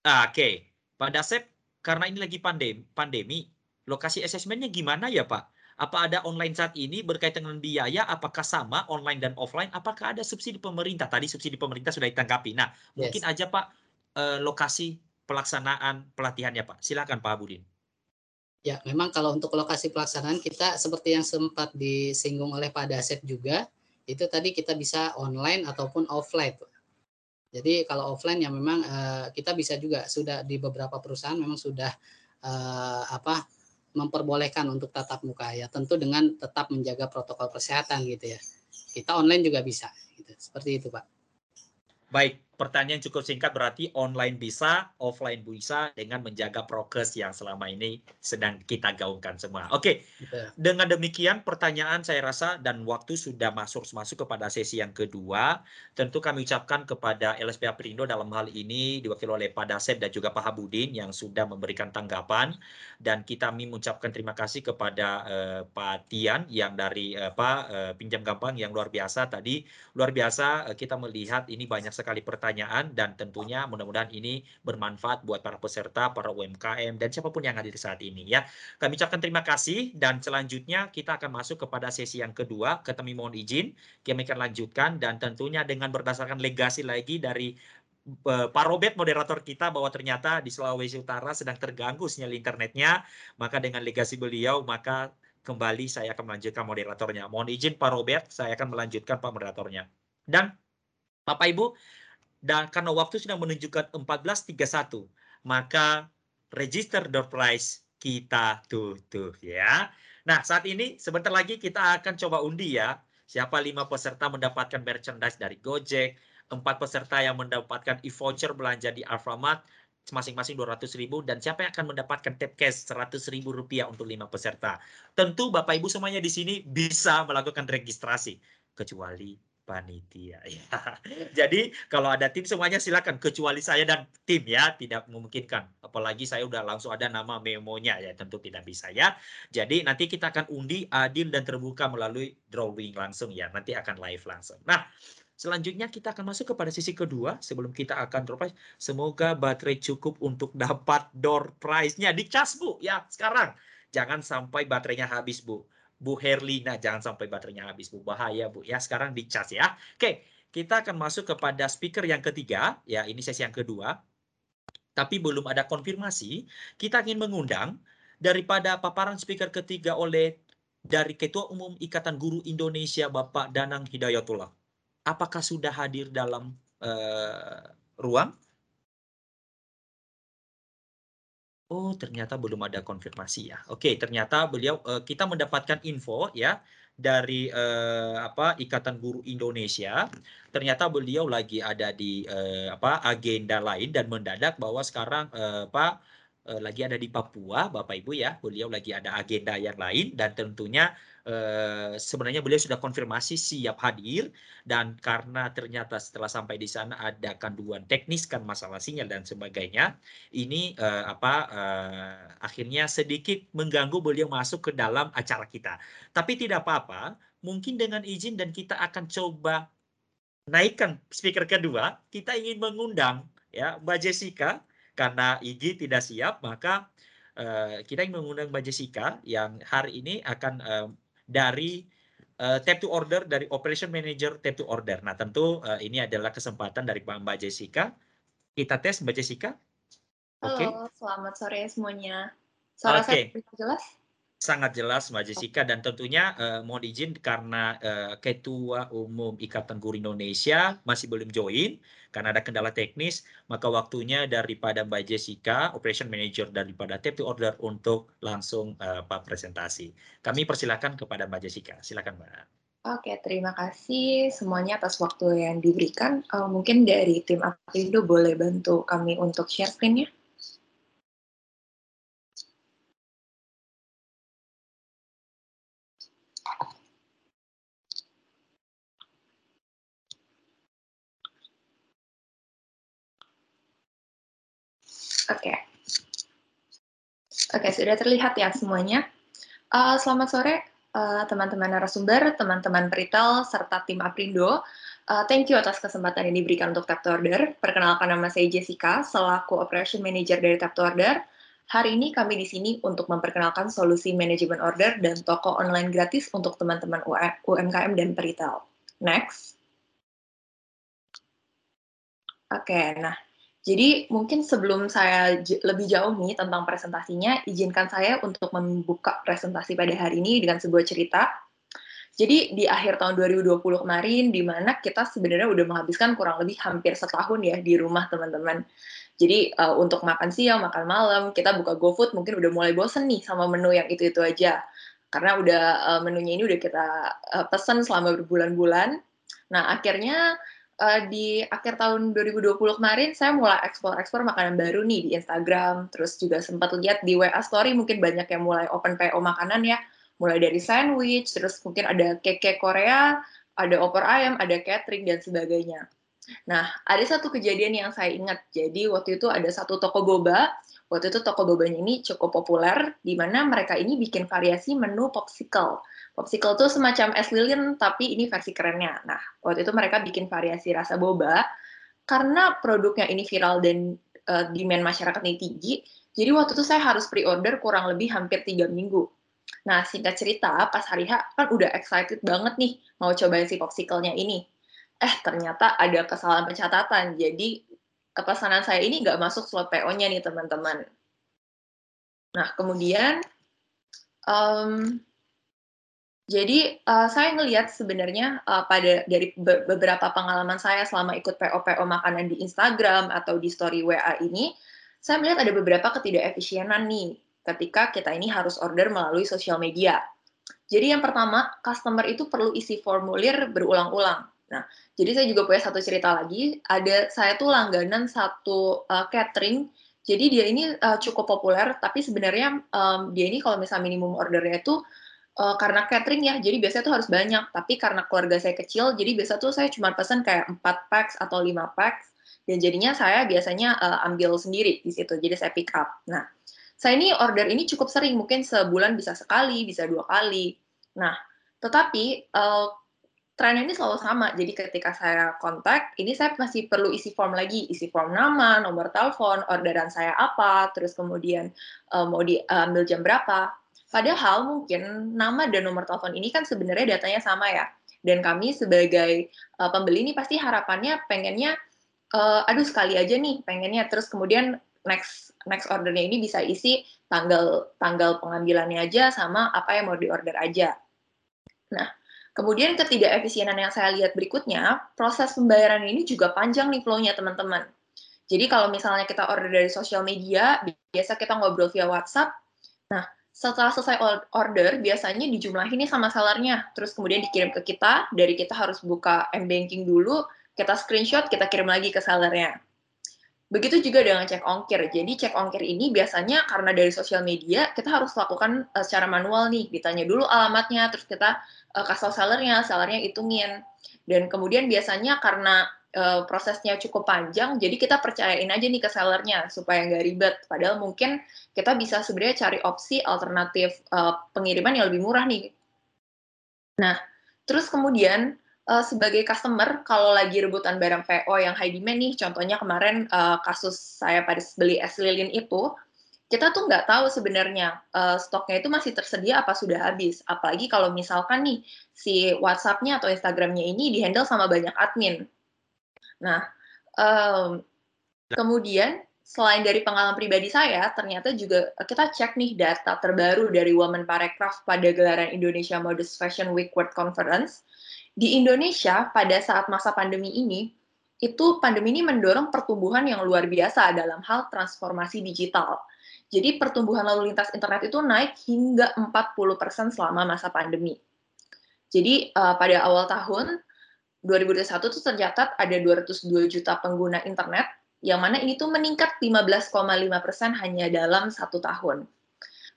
Speaker 1: Ah, Oke, okay. Pak Dasep, karena ini lagi pandemi, pandemi, lokasi asesmennya gimana ya Pak? Apa ada online saat ini berkaitan dengan biaya? Apakah sama online dan offline? Apakah ada subsidi pemerintah? Tadi subsidi pemerintah sudah ditanggapi. Nah, yes. mungkin aja Pak uh, lokasi pelaksanaan pelatihannya Pak. Silakan Pak Budin.
Speaker 8: Ya, memang kalau untuk lokasi pelaksanaan kita seperti yang sempat disinggung oleh Pak Dasep juga, itu tadi kita bisa online ataupun offline. Jadi kalau offline ya memang uh, kita bisa juga sudah di beberapa perusahaan memang sudah uh, apa memperbolehkan untuk tatap muka ya tentu dengan tetap menjaga protokol kesehatan gitu ya. Kita online juga bisa gitu. Seperti itu, Pak.
Speaker 1: Baik, pertanyaan cukup singkat berarti online bisa, offline bisa dengan menjaga prokes yang selama ini sedang kita gaungkan semua. Oke, okay. dengan demikian pertanyaan saya rasa dan waktu sudah masuk masuk kepada sesi yang kedua. Tentu kami ucapkan kepada LSP Aprindo dalam hal ini diwakili oleh Pak Dasep dan juga Pak Habudin yang sudah memberikan tanggapan dan kita mengucapkan terima kasih kepada uh, Pak Tian yang dari uh, Pak uh, pinjam gampang yang luar biasa tadi luar biasa uh, kita melihat ini banyak sekali pertanyaan pertanyaan dan tentunya mudah-mudahan ini bermanfaat buat para peserta, para UMKM dan siapa pun yang hadir saat ini ya. Kami ucapkan terima kasih dan selanjutnya kita akan masuk kepada sesi yang kedua. Kami mohon izin kami akan lanjutkan dan tentunya dengan berdasarkan legasi lagi dari eh, Pak Robert moderator kita bahwa ternyata di Sulawesi Utara sedang terganggu sinyal internetnya maka dengan legasi beliau maka kembali saya akan melanjutkan moderatornya mohon izin Pak Robert saya akan melanjutkan Pak moderatornya dan Bapak Ibu dan karena waktu sudah menunjukkan 14.31, maka register door price kita tutup ya. Nah, saat ini sebentar lagi kita akan coba undi ya. Siapa lima peserta mendapatkan merchandise dari Gojek, empat peserta yang mendapatkan e-voucher belanja di Alfamart, masing-masing 200 ribu dan siapa yang akan mendapatkan tap cash 100 ribu rupiah untuk lima peserta. Tentu Bapak Ibu semuanya di sini bisa melakukan registrasi kecuali panitia (laughs) ya. Jadi kalau ada tim semuanya silakan kecuali saya dan tim ya tidak memungkinkan. apalagi saya udah langsung ada nama memonya ya tentu tidak bisa ya. Jadi nanti kita akan undi adil dan terbuka melalui drawing langsung ya. Nanti akan live langsung. Nah, Selanjutnya kita akan masuk kepada sisi kedua sebelum kita akan door prize. Semoga baterai cukup untuk dapat door prize-nya. Dicas Bu ya sekarang. Jangan sampai baterainya habis Bu. Bu Herlina jangan sampai baterainya habis Bu. Bahaya Bu ya. Sekarang dicas ya. Oke, kita akan masuk kepada speaker yang ketiga. Ya, ini sesi yang kedua. Tapi belum ada konfirmasi. Kita ingin mengundang daripada paparan speaker ketiga oleh dari Ketua Umum Ikatan Guru Indonesia Bapak Danang Hidayatullah apakah sudah hadir dalam uh, ruang? Oh, ternyata belum ada konfirmasi ya. Oke, ternyata beliau uh, kita mendapatkan info ya dari uh, apa Ikatan Guru Indonesia. Ternyata beliau lagi ada di uh, apa agenda lain dan mendadak bahwa sekarang uh, Pak lagi ada di Papua, Bapak Ibu ya. Beliau lagi ada agenda yang lain dan tentunya Eh, sebenarnya beliau sudah konfirmasi siap hadir dan karena ternyata setelah sampai di sana ada kandungan teknis kan masalah sinyal dan sebagainya ini uh, apa uh, akhirnya sedikit mengganggu beliau masuk ke dalam acara kita. Tapi tidak apa-apa mungkin dengan izin dan kita akan coba naikkan speaker kedua kita ingin mengundang ya Mbak Jessica. Karena Igi tidak siap maka kita ingin mengundang Mbak Jessica yang hari ini akan dari uh, tap to order dari operation manager tap to order. Nah, tentu uh, ini adalah kesempatan dari Mbak Jessica. Kita tes Mbak Jessica.
Speaker 5: Halo, okay. selamat sore semuanya. Suara okay. saya jelas?
Speaker 1: Sangat jelas Mbak Jessica dan tentunya uh, mohon izin karena uh, Ketua Umum Ikatan Guru Indonesia masih belum join karena ada kendala teknis maka waktunya daripada Mbak Jessica Operation Manager daripada TP Order untuk langsung uh, presentasi. Kami persilakan kepada Mbak Jessica. Silakan Mbak.
Speaker 5: Oke, terima kasih semuanya atas waktu yang diberikan. Uh, mungkin dari tim Apindo boleh bantu kami untuk share screen-nya? Oke. Oke, sudah terlihat ya semuanya. Uh, selamat sore eh, teman-teman uh, narasumber, teman-teman peritel, serta tim Aprindo. Uh, thank you atas kesempatan yang diberikan untuk Tap Order. Perkenalkan nama saya Jessica, selaku Operation Manager dari Tap Order. Hari ini kami di sini untuk memperkenalkan solusi manajemen order dan toko online gratis untuk teman-teman UMKM dan peritel. Next. Oke, nah jadi mungkin sebelum saya lebih jauh nih tentang presentasinya, izinkan saya untuk membuka presentasi pada hari ini dengan sebuah cerita. Jadi di akhir tahun 2020 kemarin, di mana kita sebenarnya udah menghabiskan kurang lebih hampir setahun ya di rumah teman-teman. Jadi uh, untuk makan siang, makan malam, kita buka GoFood mungkin udah mulai bosen nih sama menu yang itu-itu aja. Karena udah uh, menunya ini udah kita uh, pesan selama berbulan-bulan. Nah akhirnya uh, di akhir tahun 2020 kemarin saya mulai ekspor-ekspor makanan baru nih di Instagram, terus juga sempat lihat di WA Story mungkin banyak yang mulai open PO makanan ya, mulai dari sandwich, terus mungkin ada cake-cake Korea, ada opor ayam, ada catering dan sebagainya. Nah, ada satu kejadian yang saya ingat. Jadi waktu itu ada satu toko boba. Waktu itu toko bobanya ini cukup populer, di mana mereka ini bikin variasi menu popsicle. Popsicle itu semacam es lilin, tapi ini versi kerennya. Nah, waktu itu mereka bikin variasi rasa boba, karena produknya ini viral dan uh, demand masyarakat ini tinggi, jadi waktu itu saya harus pre-order kurang lebih hampir tiga minggu. Nah, singkat cerita, pas hari H kan udah excited banget nih mau cobain si popsicle-nya ini. Eh, ternyata ada kesalahan pencatatan. Jadi, pesanan saya ini nggak masuk slot PO-nya nih, teman-teman. Nah, kemudian um, jadi uh, saya ngelihat sebenarnya uh, pada dari be beberapa pengalaman saya selama ikut PO-PO makanan di Instagram atau di story WA ini, saya melihat ada beberapa ketidakefisienan nih ketika kita ini harus order melalui sosial media. Jadi yang pertama, customer itu perlu isi formulir berulang-ulang. Nah, jadi saya juga punya satu cerita lagi. Ada saya tuh langganan satu uh, catering. Jadi dia ini uh, cukup populer, tapi sebenarnya um, dia ini kalau misalnya minimum ordernya itu uh, karena catering ya, jadi biasanya tuh harus banyak. Tapi karena keluarga saya kecil, jadi biasa tuh saya cuma pesan kayak 4 packs atau 5 packs. Dan jadinya saya biasanya uh, ambil sendiri di situ, jadi saya pick up. Nah, saya ini order ini cukup sering, mungkin sebulan bisa sekali, bisa dua kali. Nah, tetapi uh, tren ini selalu sama. Jadi ketika saya kontak, ini saya masih perlu isi form lagi, isi form nama, nomor telepon, orderan saya apa, terus kemudian uh, mau diambil jam berapa. Padahal mungkin nama dan nomor telepon ini kan sebenarnya datanya sama ya. Dan kami sebagai uh, pembeli ini pasti harapannya pengennya, uh, aduh sekali aja nih pengennya. Terus kemudian next next ordernya ini bisa isi tanggal tanggal pengambilannya aja sama apa yang mau diorder aja. Nah, kemudian ketidakefisienan yang saya lihat berikutnya, proses pembayaran ini juga panjang nih flow-nya teman-teman. Jadi kalau misalnya kita order dari sosial media, biasa kita ngobrol via WhatsApp. Nah, setelah selesai order, biasanya dijumlahin nih sama sellernya, terus kemudian dikirim ke kita, dari kita harus buka m-banking dulu, kita screenshot, kita kirim lagi ke sellernya. Begitu juga dengan cek ongkir. Jadi cek ongkir ini biasanya karena dari sosial media kita harus lakukan uh, secara manual nih. Ditanya dulu alamatnya, terus kita uh, kasih sellernya, sellernya hitungin. Dan kemudian biasanya karena uh, prosesnya cukup panjang, jadi kita percayain aja nih ke sellernya supaya nggak ribet. Padahal mungkin kita bisa sebenarnya cari opsi alternatif uh, pengiriman yang lebih murah nih. Nah, terus kemudian uh, sebagai customer kalau lagi rebutan barang PO yang high demand nih, contohnya kemarin uh, kasus saya pada beli es lilin itu, kita tuh nggak tahu sebenarnya uh, stoknya itu masih tersedia apa sudah habis. Apalagi kalau misalkan nih si WhatsApp-nya atau Instagram-nya ini dihandle sama banyak admin. Nah, um, kemudian selain dari pengalaman pribadi saya, ternyata juga kita cek nih data terbaru dari Women Parekraf pada gelaran Indonesia Modest Fashion Week World Conference di Indonesia pada saat masa pandemi ini, itu pandemi ini mendorong pertumbuhan yang luar biasa dalam hal transformasi digital. Jadi pertumbuhan lalu lintas internet itu naik hingga 40% selama masa pandemi. Jadi uh, pada awal tahun 2021 itu tercatat ada 202 juta pengguna internet, yang mana ini tuh meningkat 15,5% hanya dalam satu tahun.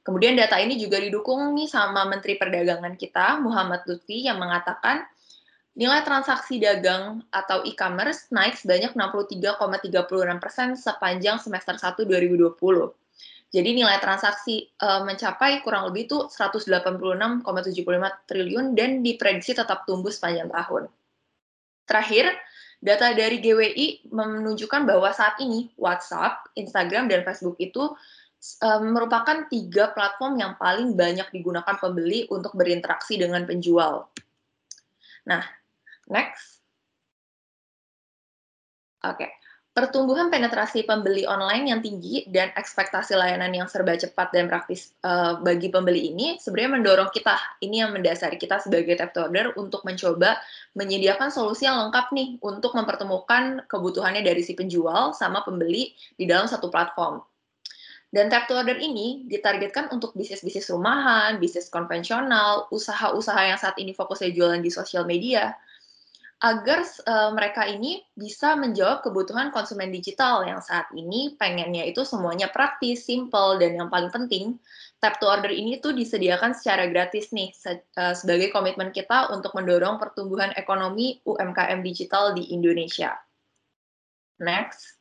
Speaker 5: Kemudian data ini juga didukung nih sama Menteri Perdagangan kita, Muhammad Lutfi, yang mengatakan Nilai transaksi dagang atau e-commerce naik sebanyak 63,36 persen sepanjang semester 1 2020. Jadi nilai transaksi e, mencapai kurang lebih itu 186,75 triliun dan diprediksi tetap tumbuh sepanjang tahun. Terakhir, data dari GWI menunjukkan bahwa saat ini WhatsApp, Instagram, dan Facebook itu e, merupakan tiga platform yang paling banyak digunakan pembeli untuk berinteraksi dengan penjual. Nah, Next. Oke. Okay. Pertumbuhan penetrasi pembeli online yang tinggi dan ekspektasi layanan yang serba cepat dan praktis uh, bagi pembeli ini sebenarnya mendorong kita, ini yang mendasari kita sebagai tap order untuk mencoba menyediakan solusi yang lengkap nih untuk mempertemukan kebutuhannya dari si penjual sama pembeli di dalam satu platform. Dan tap to order ini ditargetkan untuk bisnis-bisnis rumahan, bisnis konvensional, usaha-usaha yang saat ini fokusnya jualan di sosial media, agar uh, mereka ini bisa menjawab kebutuhan konsumen digital yang saat ini pengennya itu semuanya praktis, simple, dan yang paling penting, tap to order ini tuh disediakan secara gratis nih se uh, sebagai komitmen kita untuk mendorong pertumbuhan ekonomi UMKM digital di Indonesia. Next.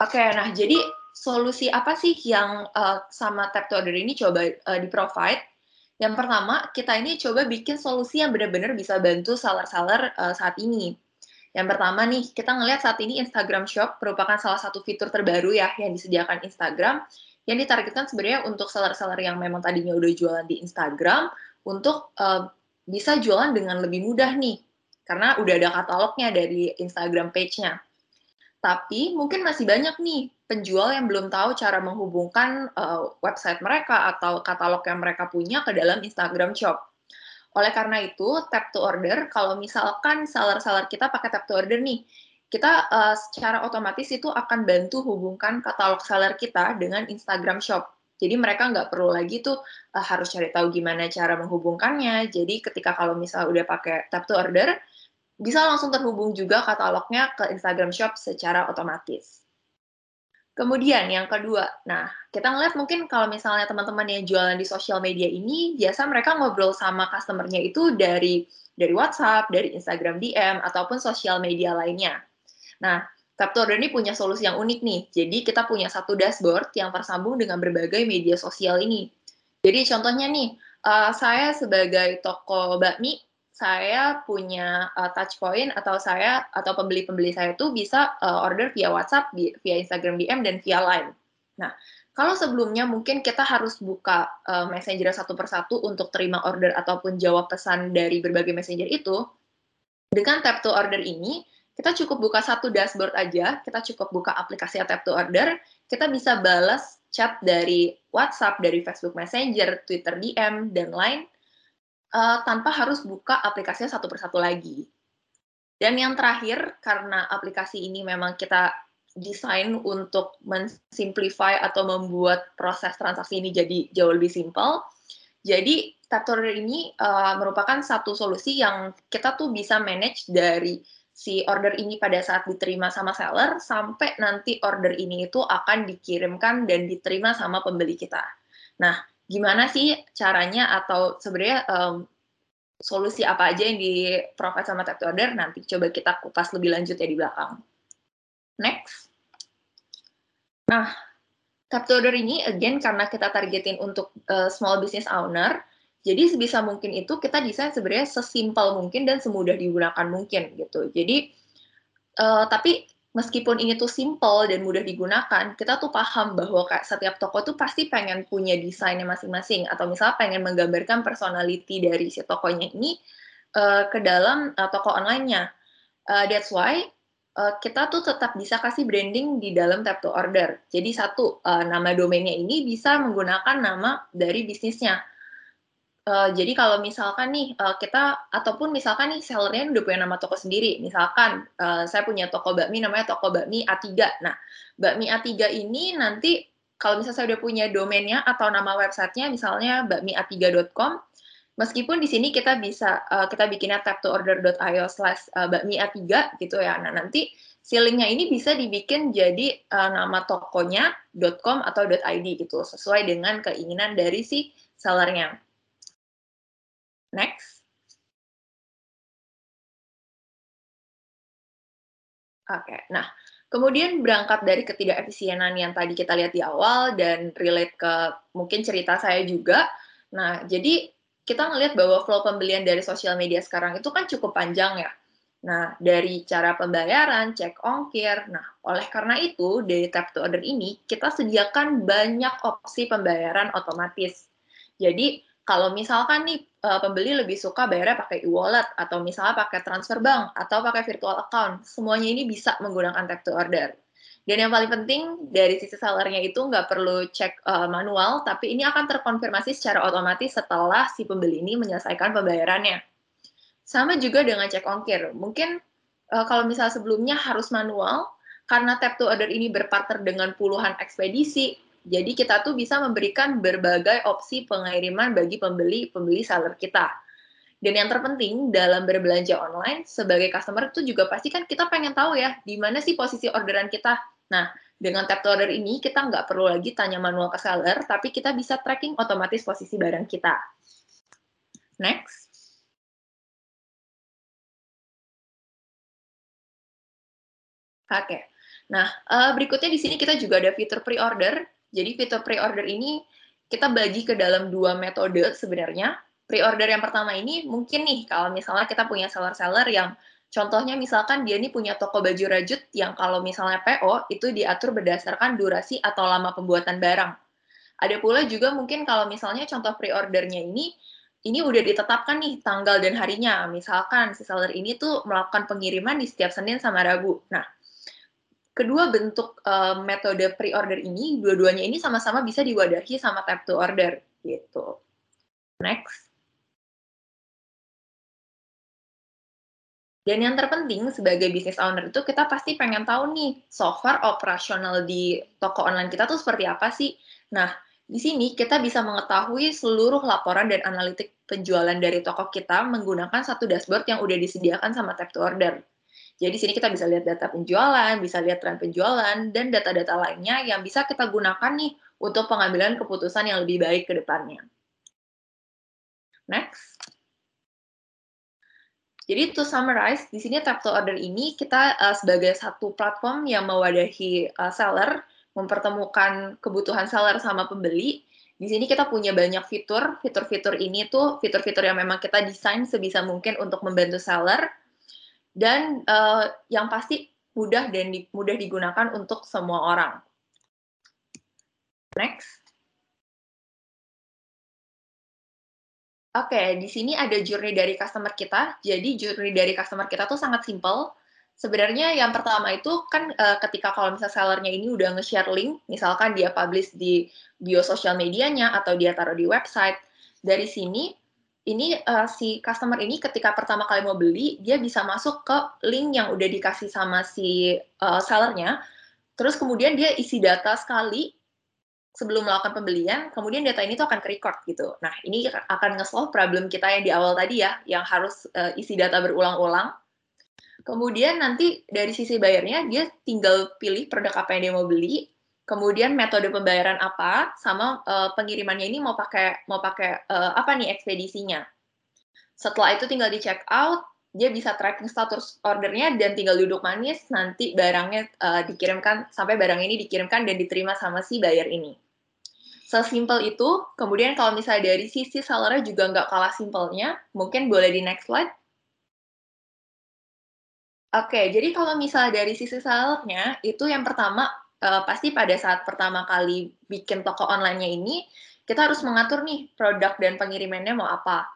Speaker 5: Oke, okay, nah jadi solusi apa sih yang uh, sama tap to order ini coba uh, di-provide? Yang pertama, kita ini coba bikin solusi yang benar-benar bisa bantu seller-seller uh, saat ini. Yang pertama nih, kita ngelihat saat ini Instagram Shop merupakan salah satu fitur terbaru ya yang disediakan Instagram yang ditargetkan sebenarnya untuk seller-seller yang memang tadinya udah jualan di Instagram untuk uh, bisa jualan dengan lebih mudah nih karena udah ada katalognya dari Instagram page-nya. Tapi mungkin masih banyak nih penjual yang belum tahu cara menghubungkan uh, website mereka atau katalog yang mereka punya ke dalam Instagram Shop. Oleh karena itu, tap to order, kalau misalkan seller-seller kita pakai tap to order nih, kita uh, secara otomatis itu akan bantu hubungkan katalog seller kita dengan Instagram Shop. Jadi mereka nggak perlu lagi tuh uh, harus cari tahu gimana cara menghubungkannya. Jadi ketika kalau misal udah pakai tap to order, bisa langsung terhubung juga katalognya ke Instagram Shop secara otomatis. Kemudian yang kedua, nah kita ngeliat mungkin kalau misalnya teman-teman yang jualan di sosial media ini, biasa mereka ngobrol sama customernya itu dari dari WhatsApp, dari Instagram DM, ataupun sosial media lainnya. Nah, Tap to Order ini punya solusi yang unik nih. Jadi kita punya satu dashboard yang tersambung dengan berbagai media sosial ini. Jadi contohnya nih, uh, saya sebagai toko bakmi, saya punya uh, touch point atau saya atau pembeli-pembeli saya itu bisa uh, order via WhatsApp, via Instagram DM dan via Line. Nah, kalau sebelumnya mungkin kita harus buka uh, messenger satu persatu untuk terima order ataupun jawab pesan dari berbagai messenger itu, dengan tap to order ini kita cukup buka satu dashboard aja, kita cukup buka aplikasi tap to order, kita bisa balas chat dari WhatsApp, dari Facebook Messenger, Twitter DM, dan lain uh, tanpa harus buka aplikasinya satu persatu lagi. Dan yang terakhir, karena aplikasi ini memang kita desain untuk mensimplify atau membuat proses transaksi ini jadi jauh lebih simpel. Jadi, Tap to Order ini uh, merupakan satu solusi yang kita tuh bisa manage dari si order ini pada saat diterima sama seller sampai nanti order ini itu akan dikirimkan dan diterima sama pembeli kita. Nah, gimana sih caranya atau sebenarnya um, solusi apa aja yang di provide sama tap to order nanti coba kita kupas lebih lanjut ya di belakang. Next. Nah, tap to order ini again karena kita targetin untuk uh, small business owner, jadi sebisa mungkin itu kita desain sebenarnya sesimpel mungkin dan semudah digunakan mungkin gitu. Jadi uh, tapi meskipun ini tuh simple dan mudah digunakan, kita tuh paham bahwa kayak setiap toko tuh pasti pengen punya desainnya masing-masing atau misalnya pengen menggambarkan personality dari si tokonya ini uh, ke dalam uh, toko online-nya. Uh, that's why uh, kita tuh tetap bisa kasih branding di dalam tap to order. Jadi satu uh, nama domainnya ini bisa menggunakan nama dari bisnisnya Uh, jadi kalau misalkan nih uh, kita ataupun misalkan nih sellernya udah punya nama toko sendiri, misalkan uh, saya punya toko bakmi namanya toko bakmi A3. Nah, bakmi A3 ini nanti kalau misalnya saya udah punya domainnya atau nama websitenya misalnya bakmia3.com, meskipun di sini kita bisa uh, kita bikinnya tap to order.io slash bakmi A3 gitu ya. Nah, nanti si linknya ini bisa dibikin jadi uh, nama tokonya .com atau .id gitu sesuai dengan keinginan dari si sellernya. Next. Oke, okay. nah kemudian berangkat dari ketidakefisienan yang tadi kita lihat di awal dan relate ke mungkin cerita saya juga. Nah, jadi kita ngelihat bahwa flow pembelian dari sosial media sekarang itu kan cukup panjang ya. Nah, dari cara pembayaran, cek ongkir. Nah, oleh karena itu, dari tap to order ini, kita sediakan banyak opsi pembayaran otomatis. Jadi, kalau misalkan nih uh, pembeli lebih suka bayarnya pakai e-wallet atau misalnya pakai transfer bank atau pakai virtual account, semuanya ini bisa menggunakan tap to order. Dan yang paling penting dari sisi sellernya itu nggak perlu cek uh, manual, tapi ini akan terkonfirmasi secara otomatis setelah si pembeli ini menyelesaikan pembayarannya. Sama juga dengan cek ongkir. Mungkin uh, kalau misalnya sebelumnya harus manual, karena tap to order ini berpartner dengan puluhan ekspedisi, jadi kita tuh bisa memberikan berbagai opsi pengiriman bagi pembeli-pembeli seller kita. Dan yang terpenting dalam berbelanja online sebagai customer itu juga pasti kan kita pengen tahu ya di mana sih posisi orderan kita. Nah, dengan tap to order ini kita nggak perlu lagi tanya manual ke seller, tapi kita bisa tracking otomatis posisi barang kita. Next. Oke. Okay. Nah, uh, berikutnya di sini kita juga ada fitur pre-order. Jadi fitur pre-order ini kita bagi ke dalam dua metode sebenarnya. Pre-order yang pertama ini mungkin nih kalau misalnya kita punya seller-seller yang contohnya misalkan dia nih punya toko baju rajut yang kalau misalnya PO itu diatur berdasarkan durasi atau lama pembuatan barang. Ada pula juga mungkin kalau misalnya contoh pre-ordernya ini ini udah ditetapkan nih tanggal dan harinya. Misalkan si seller ini tuh melakukan pengiriman di setiap Senin sama Rabu. Nah, kedua bentuk uh, metode pre-order ini, dua-duanya ini sama-sama bisa diwadahi sama tap to order gitu. Next. Dan yang terpenting sebagai business owner itu kita pasti pengen tahu nih software operasional di toko online kita tuh seperti apa sih. Nah, di sini kita bisa mengetahui seluruh laporan dan analitik penjualan dari toko kita menggunakan satu dashboard yang udah disediakan sama tap to order. Jadi di sini kita bisa lihat data penjualan, bisa lihat tren penjualan, dan data-data lainnya yang bisa kita gunakan nih untuk pengambilan keputusan yang lebih baik ke depannya. Next. Jadi to summarize, di sini tap to order ini kita uh, sebagai satu platform yang mewadahi uh, seller, mempertemukan kebutuhan seller sama pembeli. Di sini kita punya banyak fitur. Fitur-fitur ini tuh fitur-fitur yang memang kita desain sebisa mungkin untuk membantu seller dan uh, yang pasti mudah dan di, mudah digunakan untuk semua orang. Next. Oke, okay, di sini ada journey dari customer kita. Jadi journey dari customer kita tuh sangat simple. Sebenarnya yang pertama itu kan uh, ketika kalau misalnya sellernya ini udah nge-share link, misalkan dia publish di bio sosial medianya atau dia taruh di website, dari sini ini uh, si customer ini ketika pertama kali mau beli, dia bisa masuk ke link yang udah dikasih sama si uh, sellernya. Terus kemudian dia isi data sekali sebelum melakukan pembelian, kemudian data ini tuh akan ke-record gitu. Nah, ini akan nge-solve problem kita yang di awal tadi ya, yang harus uh, isi data berulang-ulang. Kemudian nanti dari sisi bayarnya, dia tinggal pilih produk apa yang dia mau beli, kemudian metode pembayaran apa, sama uh, pengirimannya ini mau pakai mau pakai uh, apa nih ekspedisinya. Setelah itu tinggal di check out, dia bisa tracking status ordernya dan tinggal duduk manis nanti barangnya uh, dikirimkan sampai barang ini dikirimkan dan diterima sama si bayar ini. Sesimpel itu, kemudian kalau misalnya dari sisi sellernya juga nggak kalah simpelnya, mungkin boleh di next slide. Oke, jadi kalau misalnya dari sisi sellernya, itu yang pertama, uh, pasti pada saat pertama kali bikin toko online-nya ini, kita harus mengatur nih produk dan pengirimannya mau apa.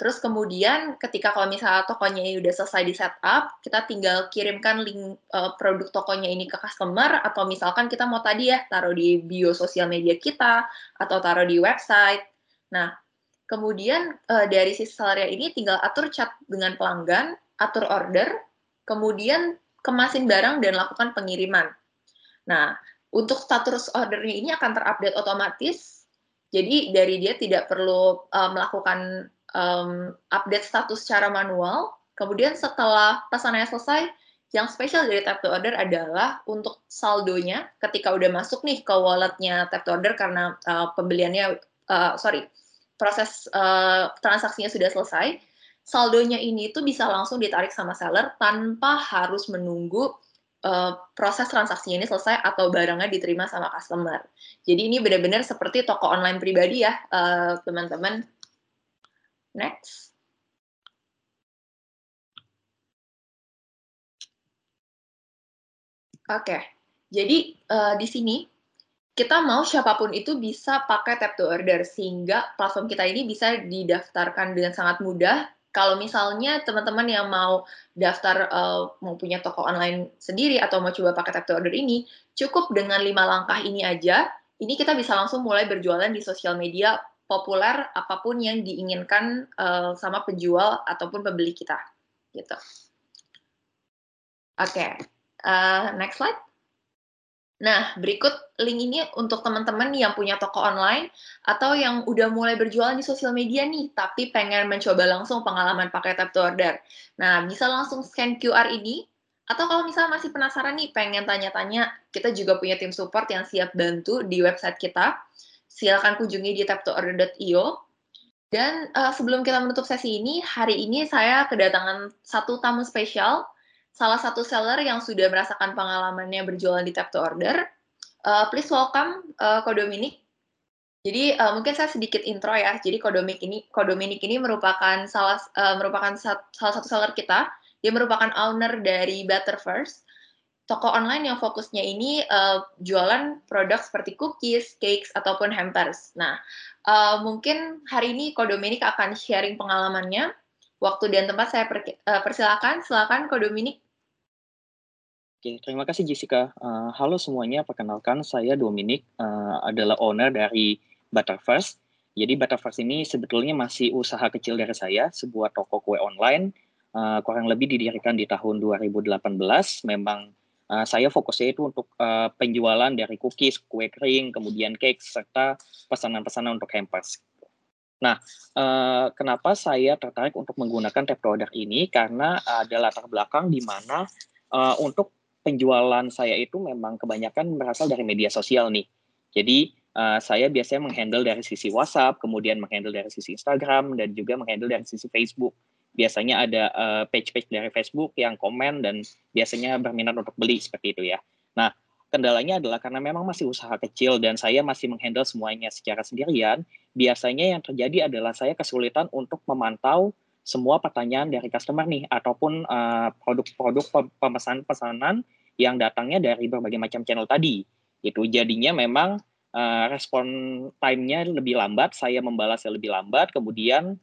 Speaker 5: Terus kemudian ketika kalau misalnya tokonya ini udah selesai di setup, kita tinggal kirimkan link uh, produk tokonya ini ke customer atau misalkan kita mau tadi ya taruh di bio sosial media kita atau taruh di website. Nah, kemudian uh, dari sisi seller ini tinggal atur chat dengan pelanggan, atur order, kemudian kemasin barang dan lakukan pengiriman. Nah, untuk status ordernya ini akan terupdate otomatis. Jadi dari dia tidak perlu uh, melakukan um, update status secara manual. Kemudian setelah pesanannya selesai, yang spesial dari tap to order adalah untuk saldonya ketika udah masuk nih ke walletnya tap to order karena uh, pembeliannya, uh, sorry, proses uh, transaksinya sudah selesai, saldonya ini tuh bisa langsung ditarik sama seller tanpa harus menunggu uh, proses transaksinya ini selesai atau barangnya diterima sama customer. Jadi ini benar-benar seperti toko online pribadi ya, teman-teman. Uh, Next. Oke, okay. jadi uh, di sini kita mau siapa pun itu bisa pakai tap to order sehingga platform kita ini bisa didaftarkan dengan sangat mudah. Kalau misalnya teman-teman yang mau daftar uh, mau punya toko online sendiri atau mau coba pakai tap to order ini, cukup dengan lima langkah ini aja. Ini kita bisa langsung mulai berjualan di sosial media populer apa pun yang diinginkan uh, sama penjual ataupun pembeli kita gitu. Oke, okay. uh, eh, next slide. Nah, berikut link ini untuk teman-teman yang punya toko online atau yang udah mulai berjualan di sosial media nih, tapi pengen mencoba langsung pengalaman pakai tap to order. Nah, bisa langsung scan QR ini, atau kalau misalnya masih penasaran nih, pengen tanya-tanya, kita juga punya tim support yang siap bantu di website kita silakan kunjungi di taptoorder.io. Dan uh, sebelum kita menutup sesi ini, hari ini saya kedatangan satu tamu spesial, salah satu seller yang sudah merasakan pengalamannya berjualan di Tap to Order. Uh, please welcome uh, Ko Dominic. Jadi uh, mungkin saya sedikit intro ya. Jadi Ko Dominic ini, Ko Dominic ini merupakan salah uh, merupakan sat, salah satu seller kita. Dia merupakan owner dari Better First toko online yang fokusnya ini uh, jualan produk seperti cookies, cakes, ataupun hampers. Nah, uh, mungkin hari ini Ko Dominik akan sharing pengalamannya. Waktu dan tempat saya per, uh, persilakan. Silakan Ko Dominik.
Speaker 9: Oke, terima kasih Jessica. Uh, halo semuanya, perkenalkan saya Dominik, uh, adalah owner dari Butterfirst. Jadi Butterfirst ini sebetulnya masih usaha kecil dari saya, sebuah toko kue online, uh, kurang lebih didirikan di tahun 2018. Memang Uh, saya fokusnya itu untuk uh, penjualan dari cookies, kue kering, kemudian cake, serta pesanan-pesanan untuk hampers. Nah, uh, kenapa saya tertarik untuk menggunakan tap order ini? Karena ada latar belakang di mana uh, untuk penjualan saya itu memang kebanyakan berasal dari media sosial nih. Jadi uh, saya biasanya menghandle dari sisi WhatsApp, kemudian menghandle dari sisi Instagram, dan juga menghandle dari sisi Facebook. biasanya ada uh, page-page dari Facebook yang komen dan biasanya berminat untuk beli seperti itu ya. Nah, kendalanya adalah karena memang masih usaha kecil dan saya masih menghandle semuanya secara sendirian, biasanya yang terjadi adalah saya kesulitan untuk memantau semua pertanyaan dari customer nih ataupun uh, produk-produk pemesanan-pesanan yang datangnya dari berbagai macam channel tadi. Itu jadinya memang uh, respon time-nya lebih lambat, saya membalasnya lebih lambat, kemudian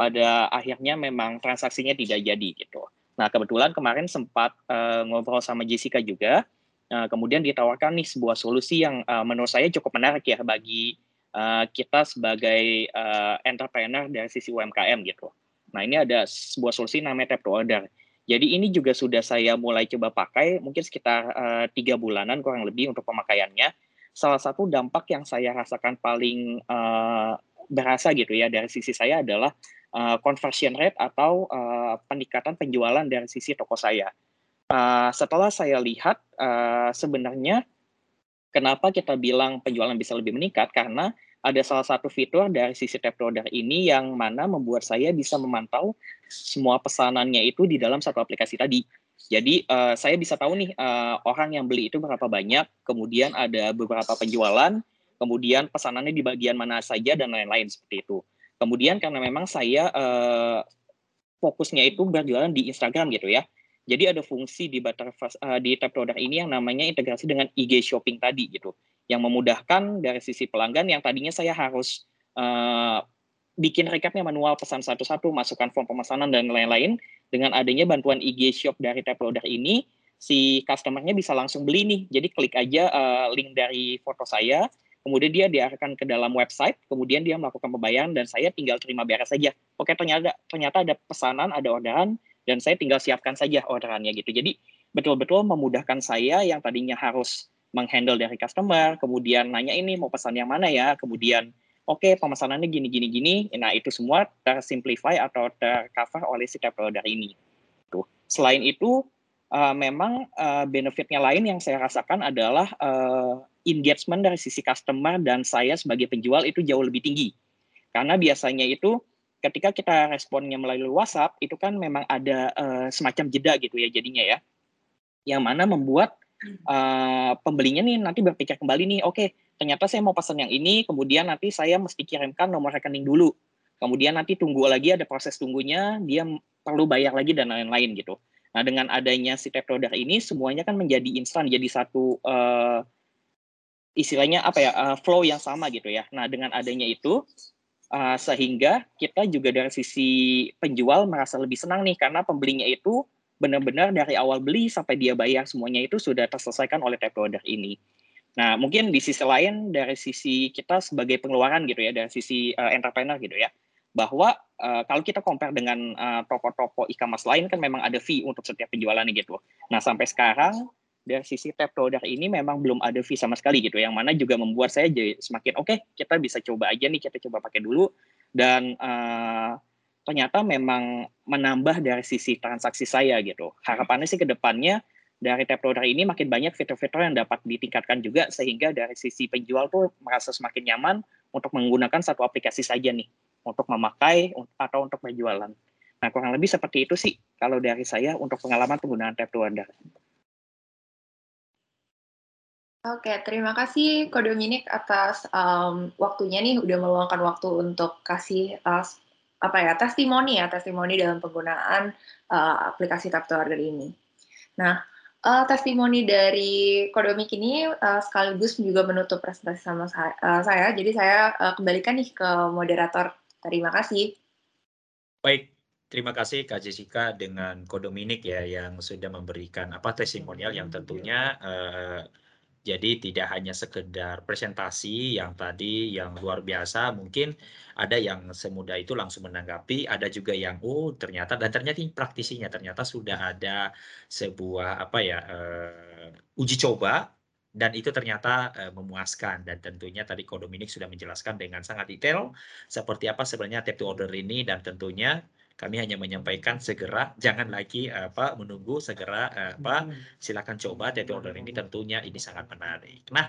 Speaker 9: pada akhirnya memang transaksinya tidak jadi gitu. Nah kebetulan kemarin sempat uh, ngobrol sama Jessica juga, uh, kemudian ditawarkan nih sebuah solusi yang uh, menurut saya cukup menarik ya bagi uh, kita sebagai uh, entrepreneur dari sisi UMKM gitu. Nah ini ada sebuah solusi namanya tap to order. Jadi ini juga sudah saya mulai coba pakai, mungkin sekitar tiga uh, bulanan kurang lebih untuk pemakaiannya. Salah satu dampak yang saya rasakan paling uh, berasa gitu ya dari sisi saya adalah uh, conversion rate atau uh, peningkatan penjualan dari sisi toko saya. Uh, setelah saya lihat uh, sebenarnya kenapa kita bilang penjualan bisa lebih meningkat karena ada salah satu fitur dari sisi tap order ini yang mana membuat saya bisa memantau semua pesanannya itu di dalam satu aplikasi tadi. Jadi uh, saya bisa tahu nih uh, orang yang beli itu berapa banyak, kemudian ada beberapa penjualan, kemudian pesanannya di bagian mana saja dan lain-lain seperti itu. Kemudian karena memang saya uh, fokusnya itu berjualan di Instagram gitu ya. Jadi ada fungsi di Butterfast uh, di tab produk ini yang namanya integrasi dengan IG shopping tadi gitu, yang memudahkan dari sisi pelanggan yang tadinya saya harus uh, bikin recapnya manual pesan satu-satu, masukkan form pemesanan dan lain-lain. Dengan adanya bantuan IG shop dari tab produk ini, si customernya bisa langsung beli nih. Jadi klik aja uh, link dari foto saya, kemudian dia diarahkan ke dalam website, kemudian dia melakukan pembayaran dan saya tinggal terima beres saja. Oke, ternyata ternyata ada pesanan, ada orderan dan saya tinggal siapkan saja orderannya gitu. Jadi betul-betul memudahkan saya yang tadinya harus menghandle dari customer, kemudian nanya ini mau pesan yang mana ya, kemudian oke okay, pemesanannya gini gini gini. Nah, itu semua tersimplify atau tercover oleh si dari ini. Tuh. Selain itu uh, memang uh, benefitnya lain yang saya rasakan adalah uh, engagement dari sisi customer dan saya sebagai penjual itu jauh lebih tinggi. Karena biasanya itu ketika kita responnya melalui WhatsApp itu kan memang ada uh, semacam jeda gitu ya jadinya ya. Yang mana membuat uh, pembelinya nih nanti berpikir kembali nih, oke, okay, ternyata saya mau pesan yang ini, kemudian nanti saya mesti kirimkan nomor rekening dulu. Kemudian nanti tunggu lagi ada proses tunggunya, dia perlu bayar lagi dan lain-lain gitu. Nah, dengan adanya si tap order ini semuanya kan menjadi instan, jadi satu uh, istilahnya apa ya uh, flow yang sama gitu ya. Nah dengan adanya itu uh, sehingga kita juga dari sisi penjual merasa lebih senang nih karena pembelinya itu benar-benar dari awal beli sampai dia bayar semuanya itu sudah terselesaikan oleh tap order ini. Nah mungkin di sisi lain dari sisi kita sebagai pengeluaran gitu ya dari sisi uh, entrepreneur gitu ya bahwa uh, kalau kita compare dengan toko-toko uh, e-commerce lain kan memang ada fee untuk setiap penjualan gitu. Nah sampai sekarang dari sisi tab produk ini memang belum ada fee sama sekali gitu yang mana juga membuat saya jadi semakin oke okay, kita bisa coba aja nih kita coba pakai dulu dan uh, ternyata memang menambah dari sisi transaksi saya gitu harapannya sih ke depannya dari tab produk ini makin banyak fitur-fitur yang dapat ditingkatkan juga sehingga dari sisi penjual tuh merasa semakin nyaman untuk menggunakan satu aplikasi saja nih untuk memakai atau untuk berjualan. Nah kurang lebih seperti itu sih kalau dari saya untuk pengalaman penggunaan order.
Speaker 5: Oke, terima kasih Ko Dominic atas um, waktunya nih udah meluangkan waktu untuk kasih uh, apa ya testimoni ya testimoni dalam penggunaan uh, aplikasi Tap to Order ini. Nah, uh, testimoni dari Kodomik ini uh, sekaligus juga menutup presentasi sama saya, uh, saya. Jadi saya uh, kembalikan nih ke moderator. Terima kasih.
Speaker 1: Baik, terima kasih Kak Jessica dengan Kodominik ya yang sudah memberikan apa testimonial yang tentunya uh, jadi tidak hanya sekedar presentasi yang tadi yang luar biasa, mungkin ada yang semudah itu langsung menanggapi, ada juga yang oh ternyata dan ternyata ini praktisinya ternyata sudah ada sebuah apa ya uh, uji coba dan itu ternyata uh, memuaskan. Dan tentunya tadi Ko Dominik sudah menjelaskan dengan sangat detail seperti apa sebenarnya tap to order ini dan tentunya kami hanya menyampaikan segera, jangan lagi apa menunggu segera apa silakan coba dari order ini tentunya ini sangat menarik. Nah,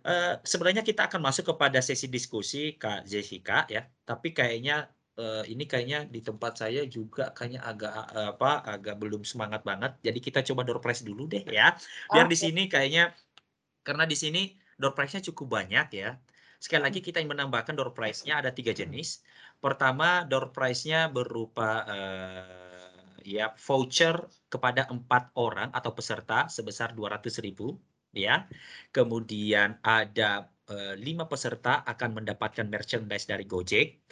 Speaker 1: eh, sebenarnya kita akan masuk kepada sesi diskusi Kak Jessica ya, tapi kayaknya uh, ini kayaknya di tempat saya juga kayaknya agak uh, apa agak belum semangat banget. Jadi kita coba door prize dulu deh ya. Biar okay. di sini kayaknya karena di sini door prize-nya cukup banyak ya. Sekali lagi kita ingin menambahkan door prize-nya ada tiga jenis. Pertama door prize-nya berupa uh, ya voucher kepada empat orang atau peserta sebesar 200.000 ya. Kemudian ada lima peserta akan mendapatkan merchandise dari Gojek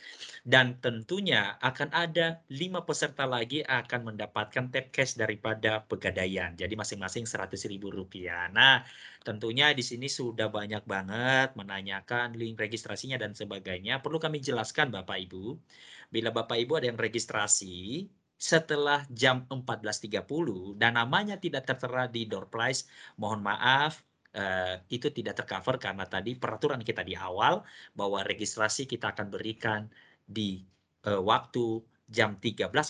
Speaker 1: dan tentunya akan ada lima peserta lagi akan mendapatkan tap cash daripada Pegadaian. Jadi masing-masing seratus ribu rupiah. Nah, tentunya di sini sudah banyak banget menanyakan link registrasinya dan sebagainya. Perlu kami jelaskan Bapak Ibu, bila Bapak Ibu ada yang registrasi setelah jam 14.30 dan namanya tidak tertera di door prize, mohon maaf uh, itu tidak tercover karena tadi peraturan kita di awal bahwa registrasi kita akan berikan di uh, waktu jam 13.00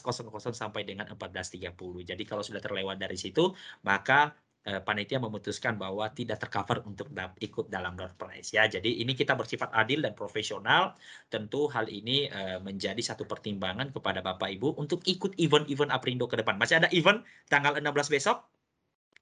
Speaker 1: sampai dengan 14.30. Jadi kalau sudah terlewat dari situ, maka uh, panitia memutuskan bahwa tidak tercover untuk da ikut dalam door prize ya. Jadi ini kita bersifat adil dan profesional. Tentu hal ini uh, menjadi satu pertimbangan kepada Bapak Ibu untuk ikut event-event Aprindo ke depan. Masih ada event tanggal 16 besok.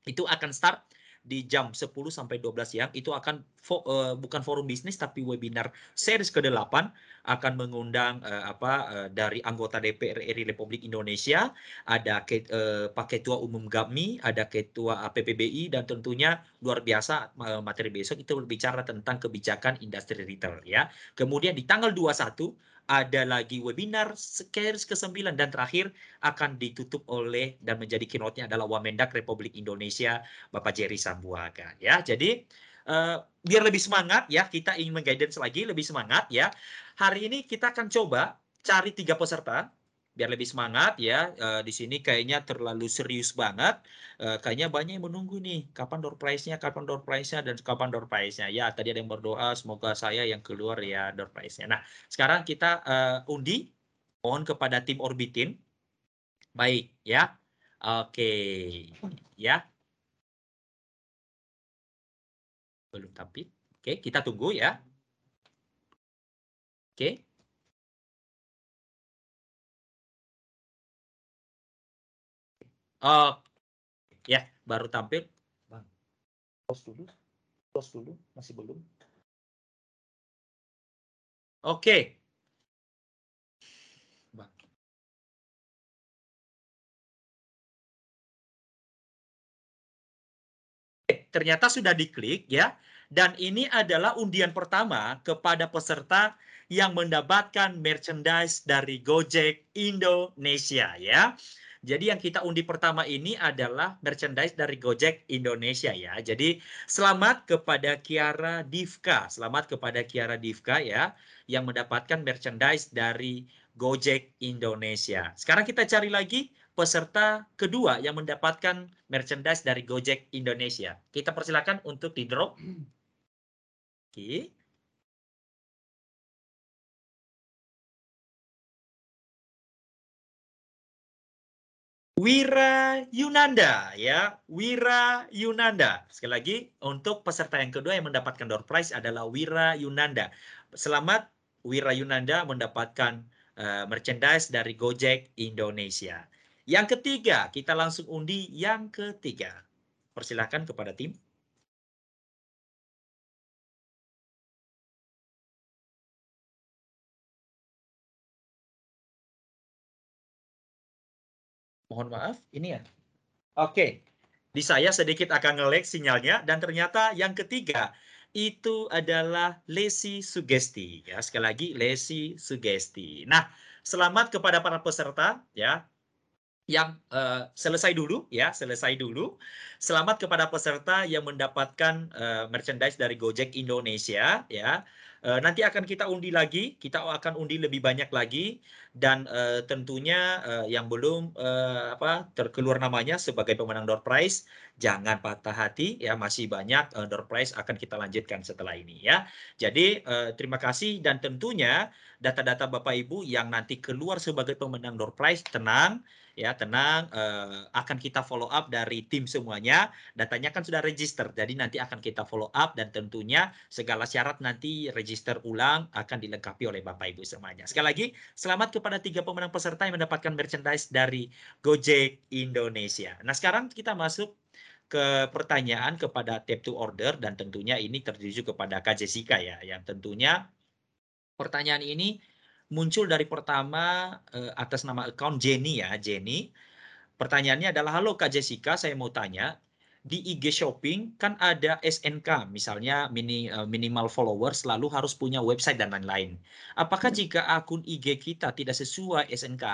Speaker 1: Itu akan start di jam 10 sampai 12 siang itu akan fo, uh, bukan forum bisnis tapi webinar series ke-8 akan mengundang uh, apa uh, dari anggota DPR RI Republik Indonesia, ada ke, uh, Pak Ketua Umum GAMI, ada Ketua APPBI dan tentunya luar biasa uh, materi besok itu berbicara tentang kebijakan industri retail ya. Kemudian di tanggal 21 ada lagi webinar series ke-9 dan terakhir akan ditutup oleh dan menjadi keynote-nya adalah Wamendak Republik Indonesia Bapak Jerry Sambuaga ya. Jadi uh, biar lebih semangat ya kita ingin mengguidance lagi lebih semangat ya. Hari ini kita akan coba cari tiga peserta biar lebih semangat ya. Uh, di sini kayaknya terlalu serius banget. Uh, kayaknya banyak yang menunggu nih kapan door prize-nya, kapan door prize-nya dan kapan door prize-nya. Ya, tadi ada yang berdoa semoga saya yang keluar ya door prize-nya. Nah, sekarang kita uh, undi mohon kepada tim Orbitin. Baik, ya. Oke. Ya. Belum tapi. Oke, kita tunggu ya. Oke. Oh, ya baru tampil. Bang, close dulu, close dulu, masih belum. Oke. Bang. Ternyata sudah diklik ya. Dan ini adalah undian pertama kepada peserta yang mendapatkan merchandise dari Gojek Indonesia ya. Jadi yang kita undi pertama ini adalah merchandise dari Gojek Indonesia ya. Jadi selamat kepada Kiara Divka, selamat kepada Kiara Divka ya yang mendapatkan merchandise dari Gojek Indonesia. Sekarang kita cari lagi peserta kedua yang mendapatkan merchandise dari Gojek Indonesia. Kita persilakan untuk di drop. Oke. Wira Yunanda ya, Wira Yunanda. Sekali lagi untuk peserta yang kedua yang mendapatkan door prize adalah Wira Yunanda. Selamat Wira Yunanda mendapatkan uh, merchandise dari Gojek Indonesia. Yang ketiga, kita langsung undi yang ketiga. Persilahkan kepada tim. Mohon maaf, ini ya. Oke, di saya sedikit akan ngelek sinyalnya dan ternyata yang ketiga itu adalah lesi sugesti ya. Sekali lagi lesi sugesti. Nah, selamat kepada para peserta ya yang uh, selesai dulu ya, selesai dulu. Selamat kepada peserta yang mendapatkan uh, merchandise dari Gojek Indonesia ya. Uh, nanti akan kita undi lagi, kita akan undi lebih banyak lagi dan uh, tentunya uh, yang belum uh, apa terkeluar namanya sebagai pemenang door prize jangan patah hati ya masih banyak uh, door prize akan kita lanjutkan setelah ini ya. Jadi uh, terima kasih dan tentunya data-data Bapak Ibu yang nanti keluar sebagai pemenang door prize tenang ya tenang uh, akan kita follow up dari tim semuanya datanya kan sudah register jadi nanti akan kita follow up dan tentunya segala syarat nanti register ulang akan dilengkapi oleh Bapak Ibu semuanya. Sekali lagi, selamat kepada tiga pemenang peserta yang mendapatkan merchandise dari Gojek Indonesia. Nah, sekarang kita masuk ke pertanyaan kepada tap to order dan tentunya ini tertuju kepada Kak Jessica ya, yang tentunya pertanyaan ini muncul dari pertama uh, atas nama account Jenny ya, Jenny. Pertanyaannya adalah, halo Kak Jessica, saya mau tanya, di IG Shopping kan ada SNK, misalnya mini, uh, minimal followers, lalu harus punya website dan lain-lain. Apakah hmm. jika akun IG kita tidak sesuai SNK,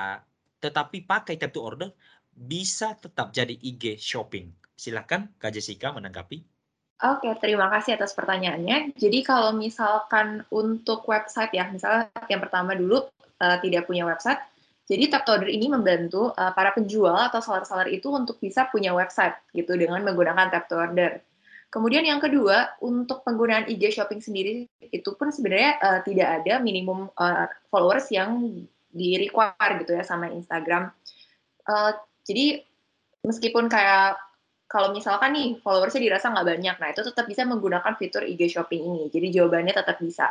Speaker 1: tetapi pakai tap to order, bisa tetap jadi IG Shopping? Silakan Kak Jessica menanggapi.
Speaker 5: Oke, terima kasih atas pertanyaannya. Jadi kalau misalkan untuk website ya, misalnya yang pertama dulu uh, tidak punya website, jadi tap order ini membantu uh, para penjual atau seller-seller itu untuk bisa punya website gitu dengan menggunakan tap order. Kemudian yang kedua, untuk penggunaan IG shopping sendiri itu pun sebenarnya uh, tidak ada minimum uh, followers yang di gitu ya sama Instagram. Uh, jadi meskipun kayak kalau misalkan nih followersnya dirasa nggak banyak, nah itu tetap bisa menggunakan fitur IG shopping ini. Jadi jawabannya tetap bisa.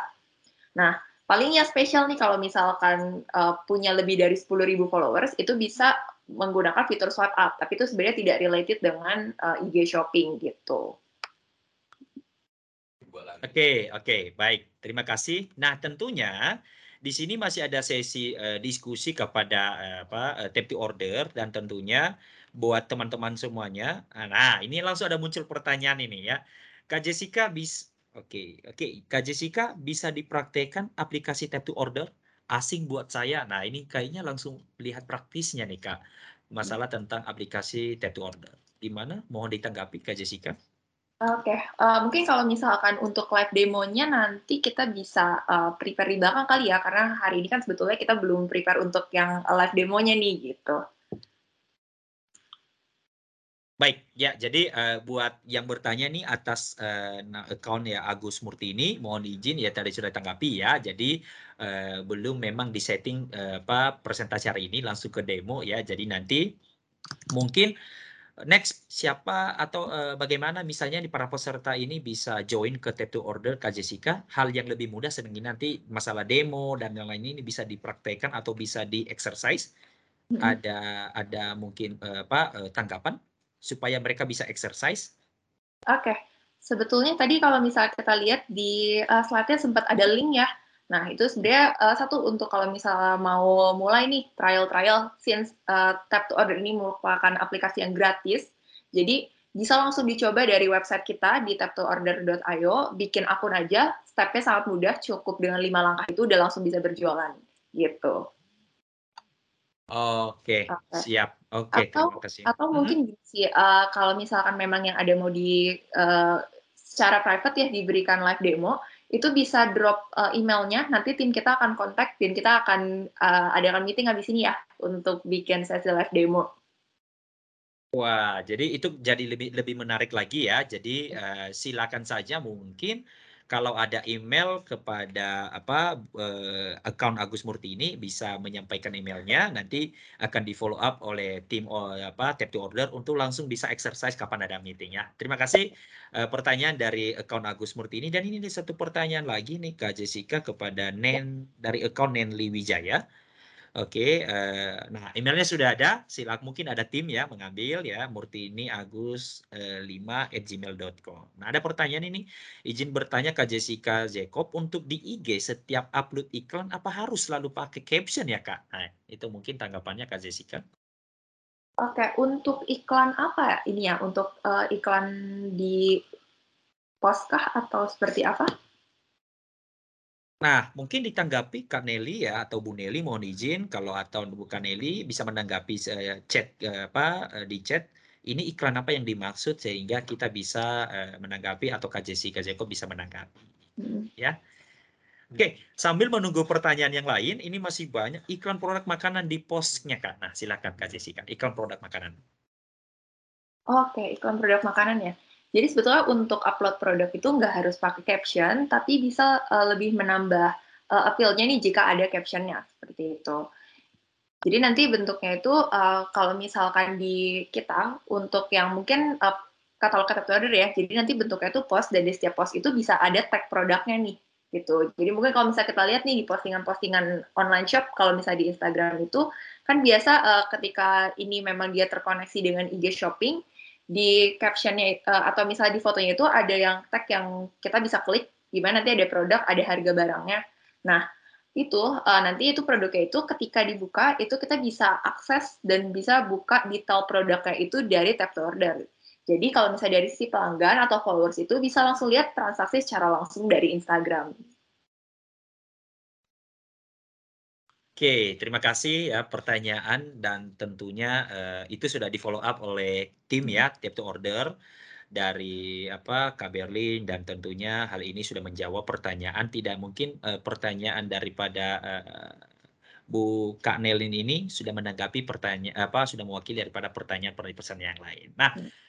Speaker 5: Nah, Paling yang spesial nih kalau misalkan uh, punya lebih dari 10.000 followers, itu bisa menggunakan fitur swipe up, tapi itu sebenarnya tidak related dengan uh, eh, IG shopping gitu.
Speaker 1: Oke, okay, oke, okay, baik. Terima kasih. Nah, tentunya di sini masih ada sesi uh, diskusi kepada uh, apa uh, tap to order dan tentunya buat teman-teman semuanya. Nah, ini langsung ada muncul pertanyaan ini ya. Kak Jessica bis Oke, oke. Kak Jessica bisa dipraktekkan aplikasi tap to order asing buat saya. Nah, ini kayaknya langsung lihat praktisnya nih Kak. Masalah tentang aplikasi tap to order. Gimana? Mohon ditanggapi Kak Jessica.
Speaker 5: Oke, okay. uh, eh, mungkin kalau misalkan untuk live demonya nanti kita bisa uh, prepare di belakang kali ya, karena hari ini kan sebetulnya kita belum prepare untuk yang live demonya nih gitu.
Speaker 1: Baik, ya jadi uh, buat yang bertanya nih atas uh, account ya Agus Murti ini, mohon izin ya tadi sudah tanggapi ya. Jadi uh, belum memang disetting uh, apa presentasi hari ini langsung ke demo ya. Jadi nanti mungkin next siapa atau uh, bagaimana misalnya di para peserta ini bisa join ke tap to order Kak Jessica hal yang lebih mudah sedangkan nanti masalah demo dan yang lain ini bisa dipraktekkan atau bisa di exercise mm -hmm. ada ada mungkin uh, apa uh, tanggapan supaya mereka bisa exercise?
Speaker 5: Oke, okay. sebetulnya tadi kalau misalnya kita lihat di uh, slide-nya sempat ada link ya. Nah, itu sebenarnya uh, satu untuk kalau misalnya mau mulai nih trial-trial, since uh, Tap to Order ini merupakan aplikasi yang gratis, jadi bisa langsung dicoba dari website kita di taptoorder.io, bikin akun aja, stepnya sangat mudah, cukup dengan lima langkah itu udah langsung bisa berjualan, gitu.
Speaker 1: Oke, okay. siap. Oke, okay,
Speaker 5: atau, terima kasih. Atau mungkin hmm. sih, uh, kalau misalkan memang yang ada mau di uh, secara private ya diberikan live demo, itu bisa drop uh, emailnya, nanti tim kita akan kontak dan kita akan uh, adakan meeting habis ini ya untuk bikin sesi live demo.
Speaker 1: Wah, jadi itu jadi lebih lebih menarik lagi ya. Jadi uh, silakan saja mungkin kalau ada email kepada apa uh, account Agus Murti ini bisa menyampaikan emailnya nanti akan di follow up oleh tim uh, apa tap to order untuk langsung bisa exercise kapan ada meeting ya. Terima kasih uh, pertanyaan dari account Agus Murti ini dan ini satu pertanyaan lagi nih Kak Jessica kepada Nen dari account Nenli Wijaya. Oke, uh, nah emailnya sudah ada. Silakan mungkin ada tim ya mengambil ya murtini agus uh, 5 at gmail.com. Nah ada pertanyaan ini, izin bertanya Kak Jessica Jacob untuk di IG setiap upload iklan apa harus selalu pakai caption ya Kak? Nah itu mungkin tanggapannya Kak Jessica.
Speaker 5: Oke, untuk iklan apa ini ya? Untuk uh, iklan di poskah atau seperti apa?
Speaker 1: Nah, mungkin ditanggapi Kak Nelly ya atau Bu Nelly mohon izin kalau atau bukan Nelly bisa menanggapi uh, chat uh, apa uh, di chat ini iklan apa yang dimaksud sehingga kita bisa uh, menanggapi atau Kak Jessica Jeko bisa menanggapi. Hmm. Ya. Oke, sambil menunggu pertanyaan yang lain, ini masih banyak iklan produk makanan di postnya Kak. Nah, silakan Kak Jessica, iklan produk makanan.
Speaker 5: Oke, iklan produk makanan ya. Jadi sebetulnya untuk upload produk itu nggak harus pakai caption, tapi bisa uh, lebih menambah uh, appeal-nya nih jika ada captionnya seperti itu. Jadi nanti bentuknya itu uh, kalau misalkan di kita untuk yang mungkin uh, katalog katalog order ya, jadi nanti bentuknya itu post dan di setiap post itu bisa ada tag produknya nih gitu. Jadi mungkin kalau misalnya kita lihat nih di postingan-postingan online shop, kalau misalnya di Instagram itu kan biasa uh, ketika ini memang dia terkoneksi dengan IG shopping, di captionnya uh, atau misalnya di fotonya itu ada yang tag yang kita bisa klik, di mana nanti ada produk, ada harga barangnya. Nah itu uh, nanti itu produknya itu ketika dibuka itu kita bisa akses dan bisa buka detail produknya itu dari tap to order. Jadi kalau misalnya dari si pelanggan atau followers itu bisa langsung lihat transaksi secara langsung dari Instagram.
Speaker 1: Oke, terima kasih ya pertanyaan dan tentunya uh, itu sudah di follow up oleh tim ya, tap to order dari apa Kak Berlin dan tentunya hal ini sudah menjawab pertanyaan tidak mungkin uh, pertanyaan daripada uh, Bu Kak Nelin ini sudah menanggapi pertanyaan apa sudah mewakili daripada pertanyaan pertanyaan yang lain. Nah, hmm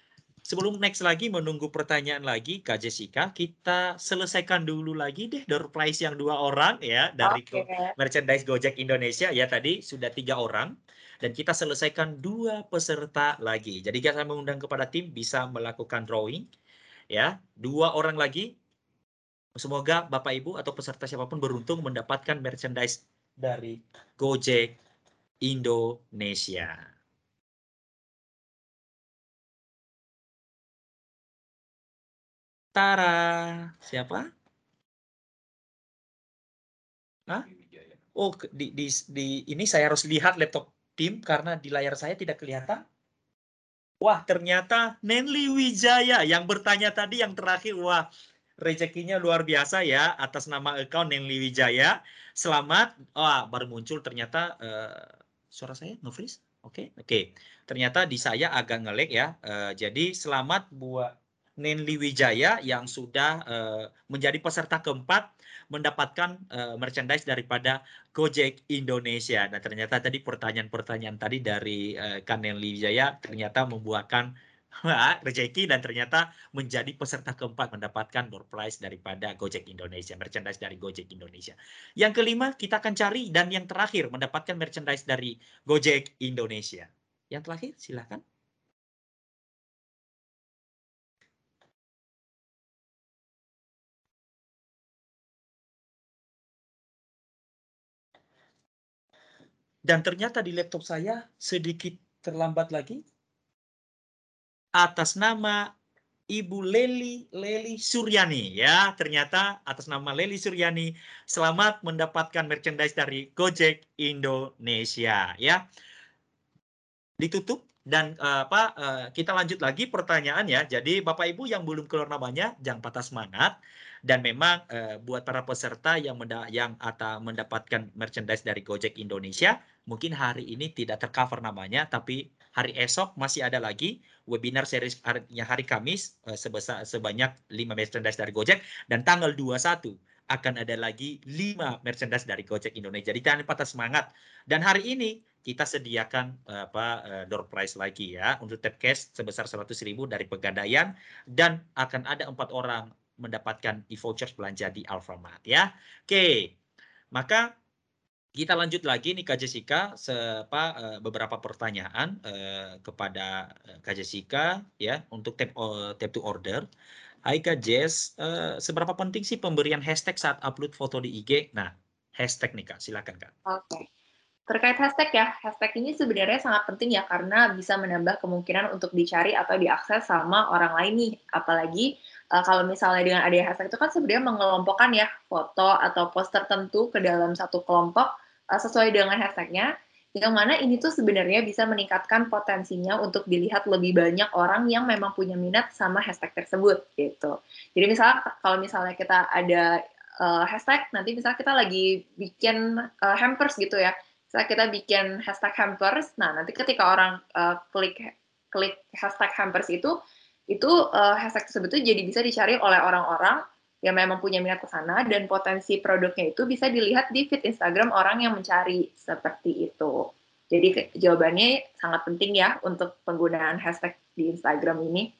Speaker 1: sebelum next lagi menunggu pertanyaan lagi Kak Jessica, kita selesaikan dulu lagi deh door prize yang dua orang ya dari okay. merchandise Gojek Indonesia ya tadi sudah tiga orang dan kita selesaikan dua peserta lagi. Jadi kita mengundang kepada tim bisa melakukan drawing ya dua orang lagi. Semoga Bapak Ibu atau peserta siapa pun beruntung mendapatkan merchandise dari Gojek Indonesia. Tara. Siapa? Hah? Oh, di, di, di ini saya harus lihat laptop tim karena di layar saya tidak kelihatan. Wah, ternyata Nenli Wijaya yang bertanya tadi yang terakhir. Wah, rezekinya luar biasa ya atas nama account Nenli Wijaya. Selamat. Wah, baru muncul ternyata uh, suara saya nge-freeze. Oke, okay, oke. Okay. Ternyata di saya agak ngelek ya. Uh, jadi selamat buat Nenli Wijaya yang sudah uh, menjadi peserta keempat mendapatkan uh, merchandise daripada Gojek Indonesia. Nah ternyata tadi pertanyaan-pertanyaan tadi dari uh, Kan Nenli Wijaya ternyata membuahkan (laughs) rezeki dan ternyata menjadi peserta keempat mendapatkan door prize daripada Gojek Indonesia, merchandise dari Gojek Indonesia. Yang kelima kita akan cari dan yang terakhir mendapatkan merchandise dari Gojek Indonesia. Yang terakhir silahkan. Dan ternyata di laptop saya sedikit terlambat lagi. Atas nama Ibu Leli Leli Suryani. Ya ternyata atas nama Leli Suryani selamat mendapatkan merchandise dari Gojek Indonesia. Ya. Ditutup dan uh, apa uh, kita lanjut lagi pertanyaan ya jadi Bapak Ibu yang belum keluar namanya jangan patah semangat dan memang uh, buat para peserta yang menda yang atau mendapatkan merchandise dari Gojek Indonesia mungkin hari ini tidak tercover namanya tapi hari esok masih ada lagi webinar series hari, hari Kamis uh, sebesar sebanyak 5 merchandise dari Gojek dan tanggal 21 akan ada lagi 5 merchandise dari Gojek Indonesia. Jadi jangan patah semangat. Dan hari ini kita sediakan uh, apa door prize lagi ya untuk tap cash sebesar 100.000 dari Pegadaian dan akan ada empat orang mendapatkan e-voucher belanja di Alfamart ya. Oke. Maka kita lanjut lagi nih Kak Jessica sepa, uh, beberapa pertanyaan uh, kepada uh, Kak Jessica ya untuk tap, uh, tap to order. Hai Kak Jess, uh, seberapa penting sih pemberian hashtag saat upload foto di IG? Nah, hashtag nih Kak, silakan Kak.
Speaker 5: Oke. Okay. Terkait hashtag ya, hashtag ini sebenarnya sangat penting ya karena bisa menambah kemungkinan untuk dicari atau diakses sama orang lain nih. Apalagi uh, kalau misalnya dengan ada hashtag itu kan sebenarnya mengelompokkan ya foto atau post tertentu ke dalam satu kelompok uh, sesuai dengan hashtagnya. Yang mana ini tuh sebenarnya bisa meningkatkan potensinya untuk dilihat lebih banyak orang yang memang punya minat sama hashtag tersebut gitu. Jadi misalnya kalau misalnya kita ada uh, hashtag, nanti misalnya kita lagi bikin uh, hampers gitu ya saat kita bikin hashtag hampers, nah nanti ketika orang uh, klik klik hashtag hampers itu, itu uh, hashtag tersebut itu jadi bisa dicari oleh orang-orang yang memang punya minat ke sana dan potensi produknya itu bisa dilihat di feed Instagram orang yang mencari seperti itu. Jadi jawabannya sangat penting ya untuk penggunaan hashtag di Instagram ini.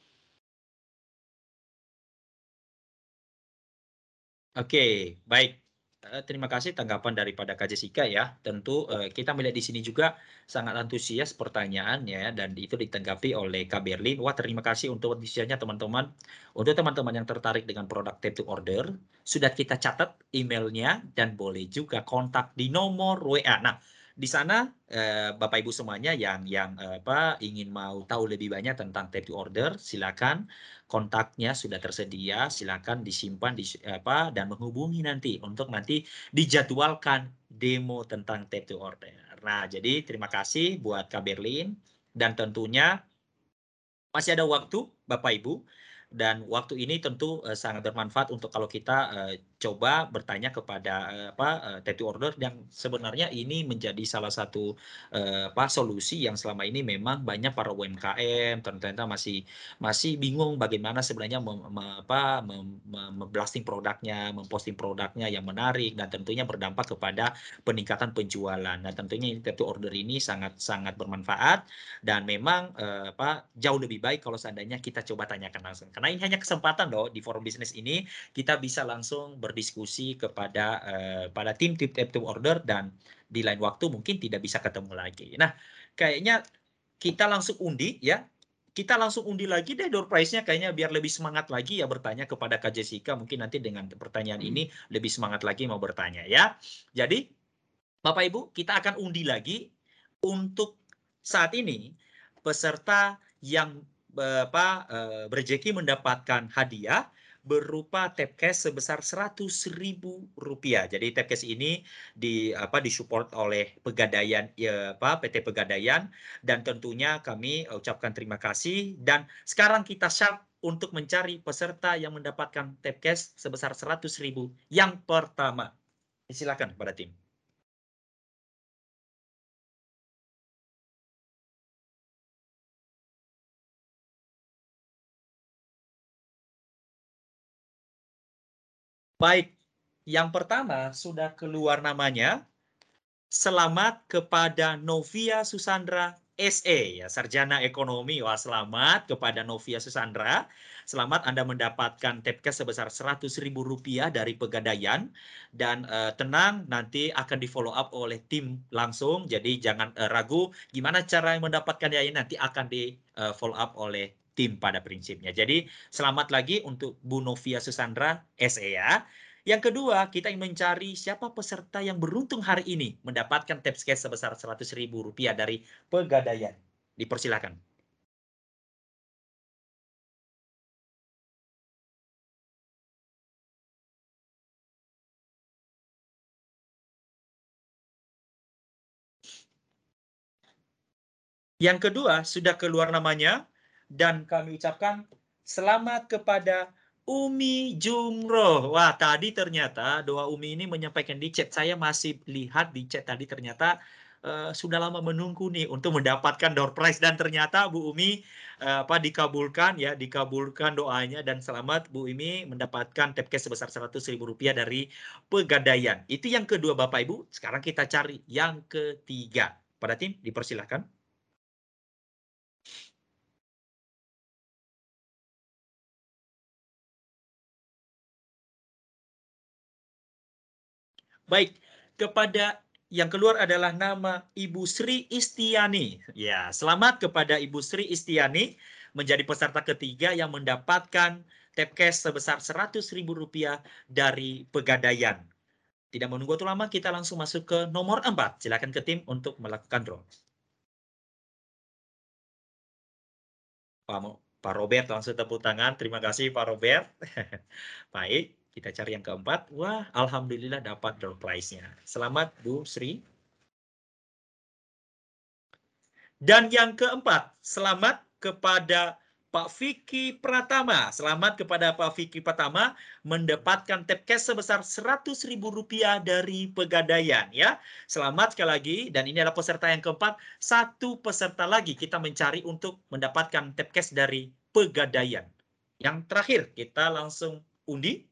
Speaker 1: Oke, baik. Eh, terima kasih tanggapan daripada Kak Jessica ya. Tentu uh, kita melihat di sini juga sangat antusias pertanyaannya dan itu ditanggapi oleh Kak Berlin. Wah terima kasih untuk antusiasnya teman-teman. Untuk teman-teman yang tertarik dengan produk tape to order, sudah kita catat emailnya dan boleh juga kontak di nomor WA. Nah, di sana eh, Bapak Ibu semuanya yang yang eh, apa ingin mau tahu lebih banyak tentang tape to order, silakan kontaknya sudah tersedia, silakan disimpan di apa dan menghubungi nanti untuk nanti dijadwalkan demo tentang tape to order. Nah, jadi terima kasih buat Kak Berlin dan tentunya masih ada waktu Bapak Ibu dan waktu ini tentu uh, sangat bermanfaat untuk kalau kita uh, coba bertanya kepada uh, apa uh, tattoo order yang sebenarnya ini menjadi salah satu uh, apa solusi yang selama ini memang banyak para UMKM ternyata masih masih bingung bagaimana sebenarnya mem, apa mem, mem, produknya, memposting produknya yang menarik dan tentunya berdampak kepada peningkatan penjualan. Nah, tentunya tattoo order ini sangat sangat bermanfaat dan memang apa jauh lebih baik kalau seandainya kita coba tanyakan langsung karena ini hanya kesempatan loh di forum bisnis ini kita bisa langsung berdiskusi kepada uh, pada tim tim tim order dan di lain waktu mungkin tidak bisa ketemu lagi. Nah, kayaknya kita langsung undi ya. Kita langsung undi lagi deh door price-nya kayaknya biar lebih semangat lagi ya bertanya kepada Kak Jessica. Mungkin nanti dengan pertanyaan ini lebih semangat lagi mau bertanya ya. Jadi Bapak Ibu, kita akan undi lagi untuk saat ini peserta yang apa uh, berjeki mendapatkan hadiah berupa tapcase sebesar seratus ribu rupiah. Jadi tapcase ini di apa disupport oleh Pegadaian ya apa PT Pegadaian dan tentunya kami ucapkan terima kasih dan sekarang kita siap untuk mencari peserta yang mendapatkan tapcase sebesar seratus ribu yang pertama. Silakan pada tim. Baik, yang pertama sudah keluar namanya. Selamat kepada Novia Susandra SE, ya, Sarjana Ekonomi. Wah, selamat kepada Novia Susandra. Selamat Anda mendapatkan tapcase sebesar Rp100.000 dari Pegadaian. Dan uh, tenang, nanti akan di follow up oleh tim langsung. Jadi jangan uh, ragu gimana cara mendapatkan ya ini nanti akan di uh, follow up oleh tim pada prinsipnya. Jadi selamat lagi untuk Bu Novia Susandra SE ya. Yang kedua, kita ingin mencari siapa peserta yang beruntung hari ini mendapatkan tips cash sebesar Rp100.000 dari Pegadaian. Dipersilakan. Yang kedua, sudah keluar namanya, dan kami ucapkan selamat kepada Umi Jumroh. Wah, tadi ternyata doa Umi ini menyampaikan di chat. Saya masih lihat di chat tadi ternyata uh, sudah lama menunggu nih untuk mendapatkan door prize dan ternyata Bu Umi uh, apa dikabulkan ya, dikabulkan doanya dan selamat Bu Umi mendapatkan cash sebesar Rp100.000 dari Pegadaian. Itu yang kedua Bapak Ibu. Sekarang kita cari yang ketiga. Pada tim dipersilahkan. Baik, kepada yang keluar adalah nama Ibu Sri Istiani. Ya, selamat kepada Ibu Sri Istiani menjadi peserta ketiga yang mendapatkan tapcase sebesar Rp100.000 dari Pegadaian. Tidak menunggu waktu lama, kita langsung masuk ke nomor 4. Silakan ke tim untuk melakukan draw. Pak Robert langsung tepuk tangan. Terima kasih Pak Robert. (laughs) Baik. Kita cari yang keempat. Wah, Alhamdulillah dapat door prize-nya. Selamat Bu Sri. Dan yang keempat, selamat kepada Pak Vicky Pratama. Selamat kepada Pak Vicky Pratama mendapatkan tap cash sebesar Rp100.000 dari Pegadaian ya. Selamat sekali lagi dan ini adalah peserta yang keempat. Satu peserta lagi kita mencari untuk mendapatkan tap cash dari Pegadaian. Yang terakhir kita langsung undi.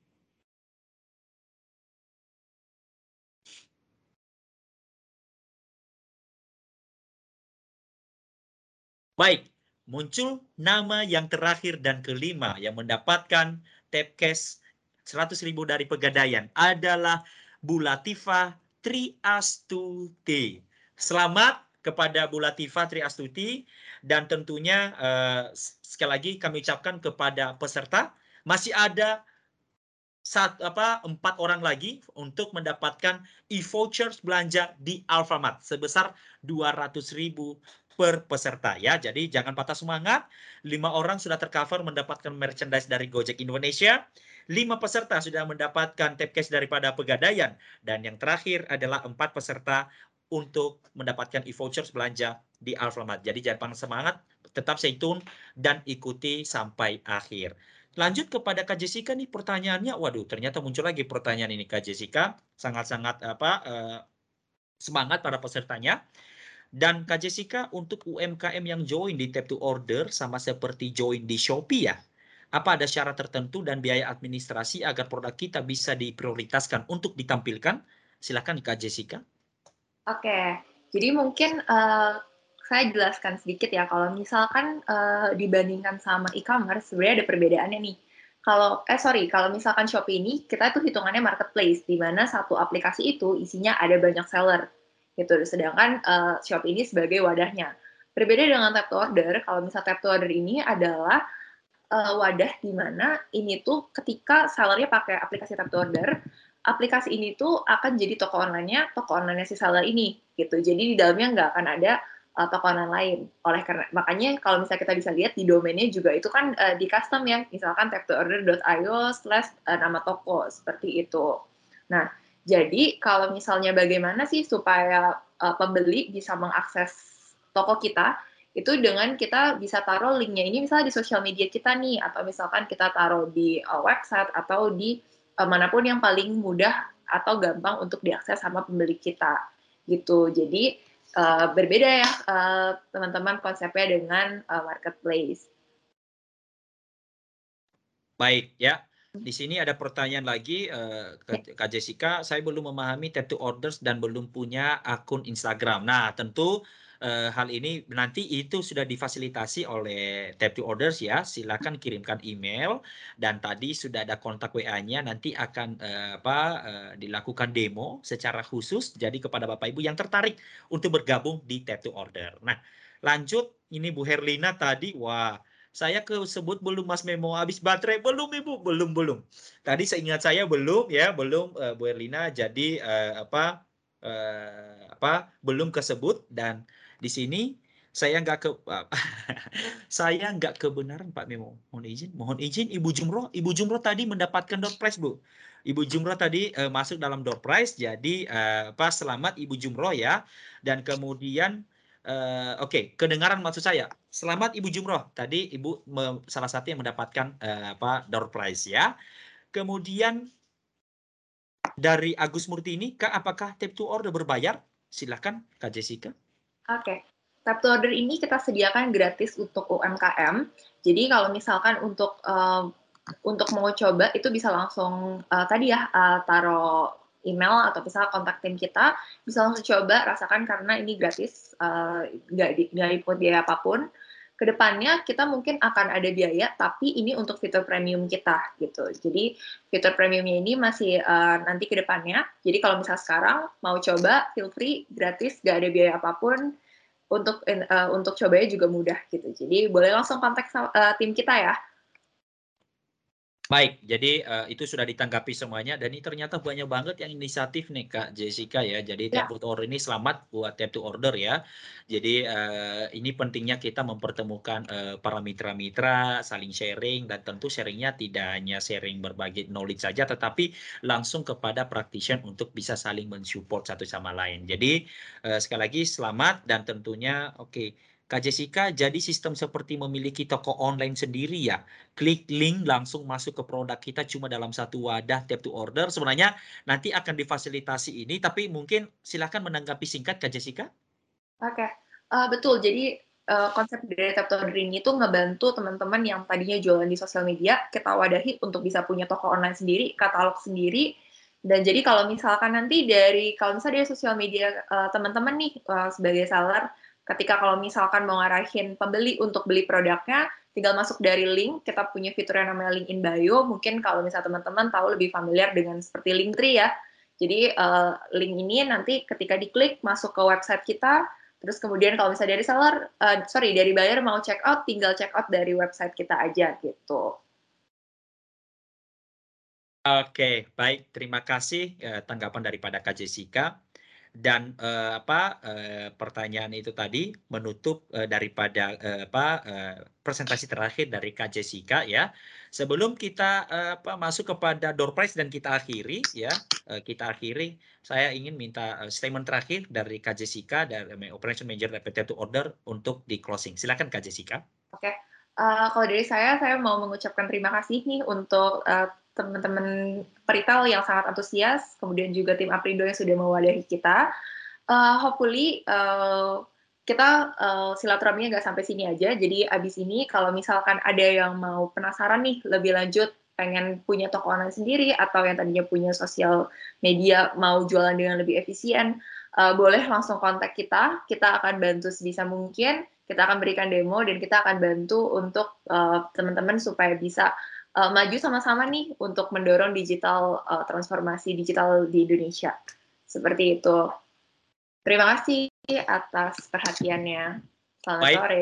Speaker 1: Baik, muncul nama yang terakhir dan kelima yang mendapatkan tap cash 100 ribu dari Pegadaian adalah Bu Latifah Triastuti. Selamat kepada Bu Latifah Triastuti dan tentunya uh, sekali lagi kami ucapkan kepada peserta masih ada saat apa empat orang lagi untuk mendapatkan e-vouchers belanja di Alfamart sebesar 200.000 per peserta ya. Jadi jangan patah semangat. Lima orang sudah tercover mendapatkan merchandise dari Gojek Indonesia. Lima peserta sudah mendapatkan tap cash daripada Pegadaian dan yang terakhir adalah empat peserta untuk mendapatkan e-vouchers belanja di Alfamart. Jadi jangan patah semangat, tetap stay tune dan ikuti sampai akhir. Lanjut kepada Kak Jessica nih pertanyaannya, waduh ternyata muncul lagi pertanyaan ini Kak Jessica, sangat-sangat apa uh, semangat para pesertanya. Dan Kak Jessica untuk UMKM yang join di Tap to Order sama seperti join di Shopee ya, apa ada syarat tertentu dan biaya administrasi agar produk kita bisa diprioritaskan untuk ditampilkan? Silakan Kak Jessica.
Speaker 5: Oke, jadi mungkin uh, saya jelaskan sedikit ya kalau misalkan uh, dibandingkan sama e-commerce sebenarnya ada perbedaannya nih. Kalau eh sorry, kalau misalkan Shopee ini kita itu hitungannya marketplace di mana satu aplikasi itu isinya ada banyak seller gitu. Sedangkan uh, Shopee ini sebagai wadahnya. Berbeda dengan tap to order, kalau misal tap to order ini adalah uh, wadah di mana ini tuh ketika sellernya pakai aplikasi tap to order, aplikasi ini tuh akan jadi toko online-nya, toko online-nya si seller ini gitu. Jadi di dalamnya nggak akan ada uh, toko online lain. Oleh karena makanya kalau misalnya kita bisa lihat di domainnya juga itu kan uh, di custom ya, misalkan tap2order.io slash uh, nama toko seperti itu. Nah, jadi kalau misalnya bagaimana sih supaya uh, pembeli bisa mengakses toko kita itu dengan kita bisa taruh linknya ini misalnya di sosial media kita nih atau misalkan kita taruh di uh, website atau di uh, mana pun yang paling mudah atau gampang untuk diakses sama pembeli kita gitu. Jadi uh, berbeda ya eh, teman-teman uh, konsepnya dengan uh, marketplace.
Speaker 1: Baik ya. Di sini ada pertanyaan lagi uh, Kak Jessica, saya belum memahami tap to orders dan belum punya akun Instagram. Nah, tentu uh, hal ini nanti itu sudah difasilitasi oleh Tap to Orders ya. Silakan kirimkan email dan tadi sudah ada kontak WA-nya nanti akan uh, apa uh, dilakukan demo secara khusus jadi kepada Bapak Ibu yang tertarik untuk bergabung di Tap to Order. Nah, lanjut ini Bu Herlina tadi wah saya ke sebut belum Mas Memo habis baterai belum Ibu belum belum tadi seingat saya belum ya belum uh, Bu Herlina jadi uh, apa uh, apa belum kesebut dan di sini saya nggak ke (laughs) saya nggak kebenaran Pak Memo. Mohon izin, mohon izin Ibu Jumroh. Ibu Jumroh tadi mendapatkan door prize Bu. Ibu Jumroh tadi uh, masuk dalam door prize, jadi uh, apa selamat Ibu Jumroh ya. Dan kemudian uh, oke okay, kedengaran maksud saya. Selamat Ibu Jumroh. Tadi Ibu salah satu yang mendapatkan uh, apa door prize ya. Kemudian dari Agus Murti ini, Kak, apakah tap to order berbayar? Silakan Kak Jessica.
Speaker 5: Oke. Okay. Tap to order ini kita sediakan gratis untuk UMKM. Jadi kalau misalkan untuk uh, untuk mau coba itu bisa langsung uh, tadi ya uh, taruh email atau bisa kontak tim kita bisa langsung coba rasakan karena ini gratis nggak uh, nggak ikut biaya apa pun. Ke depannya kita mungkin akan ada biaya tapi ini untuk fitur premium kita gitu. Jadi fitur premiumnya ini masih uh, nanti ke depannya jadi kalau misal sekarang mau coba feel free gratis gak ada biaya apa pun. Untuk uh, untuk cobanya juga mudah gitu. Jadi boleh langsung kontak uh, tim kita ya
Speaker 1: Baik, jadi uh, itu sudah ditanggapi semuanya dan ini ternyata banyak banget yang inisiatif nih Kak Jessica ya. Jadi ya. Tap to Order ini selamat buat Tap to Order ya. Jadi uh, ini pentingnya kita mempertemukan uh, para mitra-mitra, saling sharing dan tentu sharingnya tidak hanya sharing berbagi knowledge saja tetapi langsung kepada practitioner untuk bisa saling mensupport satu sama lain. Jadi uh, sekali lagi selamat dan tentunya oke okay, Kak Jessica, jadi sistem seperti memiliki toko online sendiri ya. Klik link langsung masuk ke produk kita cuma dalam satu wadah tap to order. Sebenarnya nanti akan difasilitasi ini, tapi mungkin silahkan menanggapi singkat Kak Jessica.
Speaker 5: Oke, okay. uh, eh, betul. Jadi uh, konsep dari tap to order ini tuh ngebantu teman-teman yang tadinya jualan di sosial media, kita wadahi untuk bisa punya toko online sendiri, katalog sendiri, dan jadi kalau misalkan nanti dari kalau misalnya dari sosial media uh, teman-teman nih uh, sebagai seller ketika kalau misalkan mau ngarahin pembeli untuk beli produknya, tinggal masuk dari link, kita punya fitur yang namanya link in bio, mungkin kalau misalnya teman-teman tahu lebih familiar dengan seperti link tree ya, Jadi uh, link ini nanti ketika diklik masuk ke website kita, terus kemudian kalau misalnya dari seller, uh, sorry dari buyer mau check out, tinggal check out dari website kita aja gitu.
Speaker 1: Oke, baik. Terima kasih uh, tanggapan daripada Kak Jessica dan uh, apa uh, pertanyaan itu tadi menutup uh, daripada uh, apa uh, presentasi terakhir dari Kak Jessica ya. Sebelum kita uh, apa masuk kepada door prize dan kita akhiri ya, uh, kita akhiri saya ingin minta uh, statement terakhir dari Kak Jessica dari Operation Manager Repeated to Order untuk di closing. Silakan Kak Jessica.
Speaker 5: Oke. Okay. Uh, kalau dari saya, saya mau mengucapkan terima kasih nih untuk uh, teman-teman peritel yang sangat antusias, kemudian juga tim Aprindo yang sudah mewadahi kita. Uh, hopefully uh, kita uh, silaturahminya nggak sampai sini aja. Jadi abis ini kalau misalkan ada yang mau penasaran nih lebih lanjut, pengen punya toko online sendiri atau yang tadinya punya sosial media mau jualan dengan lebih efisien, uh, boleh langsung kontak kita. Kita akan bantu sebisa mungkin. Kita akan berikan demo dan kita akan bantu untuk teman-teman uh, supaya bisa uh, maju sama-sama nih untuk mendorong digital uh, transformasi digital di Indonesia. Seperti itu. Terima kasih atas perhatiannya. Selamat
Speaker 1: Baik.
Speaker 5: sore.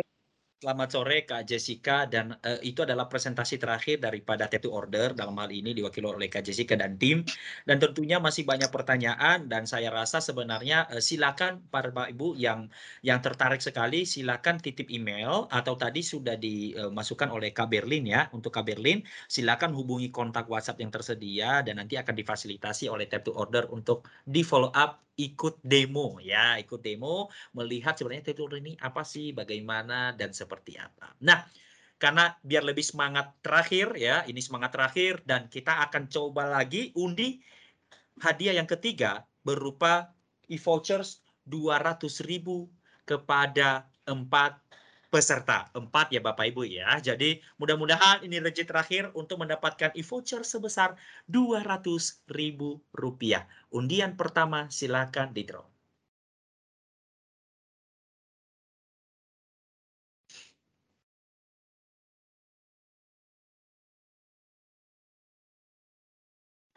Speaker 1: Selamat sore Kak Jessica dan uh, itu adalah presentasi terakhir daripada Tattoo Order dalam hal ini diwakili oleh Kak Jessica dan tim. Dan tentunya masih banyak pertanyaan dan saya rasa sebenarnya uh, silakan para Bapak Ibu yang yang tertarik sekali silakan titip email atau tadi sudah dimasukkan oleh Kak Berlin ya untuk Kak Berlin. Silakan hubungi kontak WhatsApp yang tersedia dan nanti akan difasilitasi oleh Tattoo Order untuk di follow up ikut demo ya, ikut demo melihat sebenarnya tutor ini apa sih, bagaimana dan seperti apa. Nah, karena biar lebih semangat terakhir ya, ini semangat terakhir dan kita akan coba lagi undi hadiah yang ketiga berupa e-vouchers 200.000 kepada empat peserta. Empat ya Bapak Ibu ya. Jadi mudah-mudahan ini rezeki terakhir untuk mendapatkan e-voucher sebesar Rp200.000. Undian pertama silakan di draw.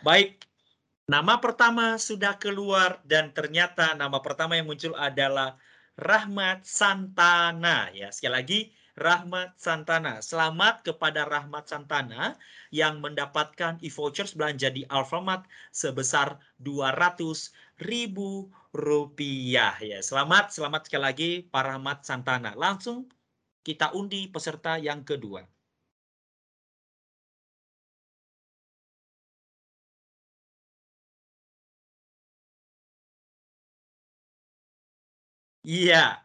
Speaker 1: Baik, nama pertama sudah keluar dan ternyata nama pertama yang muncul adalah Rahmat Santana ya. Sekali lagi Rahmat Santana. Selamat kepada Rahmat Santana yang mendapatkan e-vouchers belanja di Alfamart sebesar 200 ribu rupiah ya. Selamat, selamat sekali lagi Pak Rahmat Santana. Langsung kita undi peserta yang kedua. Iya.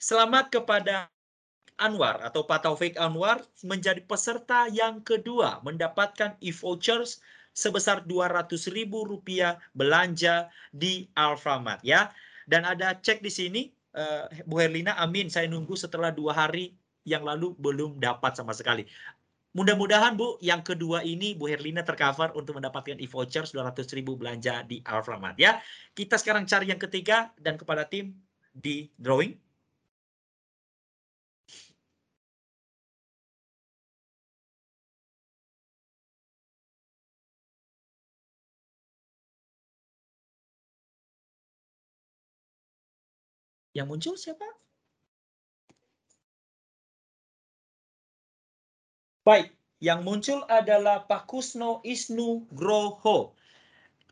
Speaker 1: Selamat kepada Anwar atau Pak Taufik Anwar menjadi peserta yang kedua mendapatkan e-vouchers sebesar Rp200.000 belanja di Alfamart ya. Dan ada cek di sini uh, Bu Herlina amin saya nunggu setelah dua hari yang lalu belum dapat sama sekali. Mudah-mudahan Bu, yang kedua ini Bu Herlina tercover untuk mendapatkan e-vouchers 200 ribu belanja di Alfamart ya. Kita sekarang cari yang ketiga dan kepada tim di drawing. Yang muncul siapa? Baik, yang muncul adalah Pak Kusno Isnu Groho.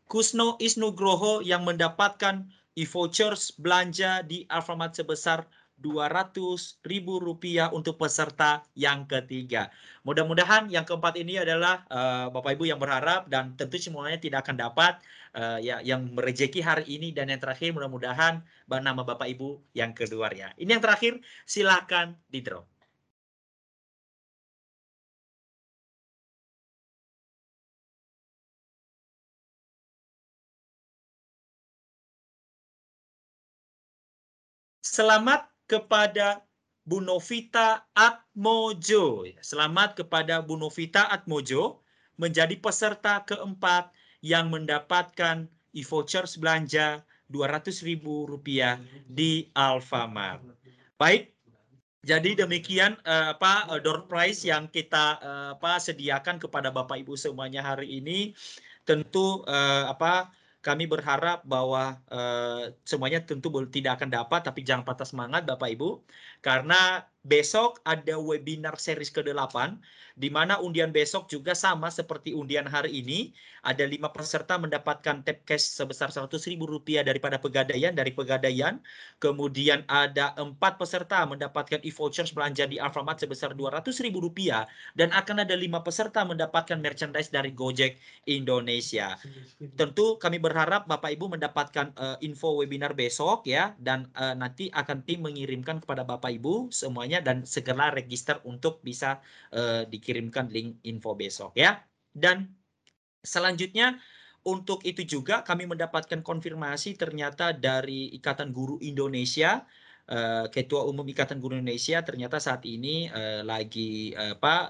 Speaker 1: Kusno Isnu Groho yang mendapatkan e-vouchers belanja di Alfamart sebesar Rp200.000 untuk peserta yang ketiga. Mudah-mudahan yang keempat ini adalah uh, Bapak Ibu yang berharap dan tentu semuanya tidak akan dapat uh, ya yang merejeki hari ini dan yang terakhir mudah-mudahan nama Bapak Ibu yang kedua ya. Ini yang terakhir silakan di drop. Selamat kepada Bu Novita Atmojo. Selamat kepada Bu Novita Atmojo menjadi peserta keempat yang mendapatkan e-vouchers belanja Rp200.000 di Alfamart. Baik, jadi demikian uh, apa door prize yang kita uh, apa sediakan kepada Bapak Ibu semuanya hari ini. Tentu uh, apa kami berharap bahwa uh, semuanya tentu tidak akan dapat, tapi jangan patah semangat Bapak Ibu, karena besok ada webinar series ke-8 di mana undian besok juga sama seperti undian hari ini. Ada lima peserta mendapatkan tap cash sebesar Rp100.000 daripada pegadaian dari pegadaian. Kemudian ada empat peserta mendapatkan e-vouchers belanja di Alfamart sebesar Rp200.000 dan akan ada lima peserta mendapatkan merchandise dari Gojek Indonesia. Tentu kami berharap Bapak Ibu mendapatkan uh, info webinar besok ya dan uh, nanti akan tim mengirimkan kepada Bapak Ibu semuanya dan segera register untuk bisa uh, dikirimkan link info besok ya. Dan selanjutnya untuk itu juga kami mendapatkan konfirmasi ternyata dari Ikatan Guru Indonesia Ketua Umum Ikatan Guru Indonesia ternyata saat ini lagi apa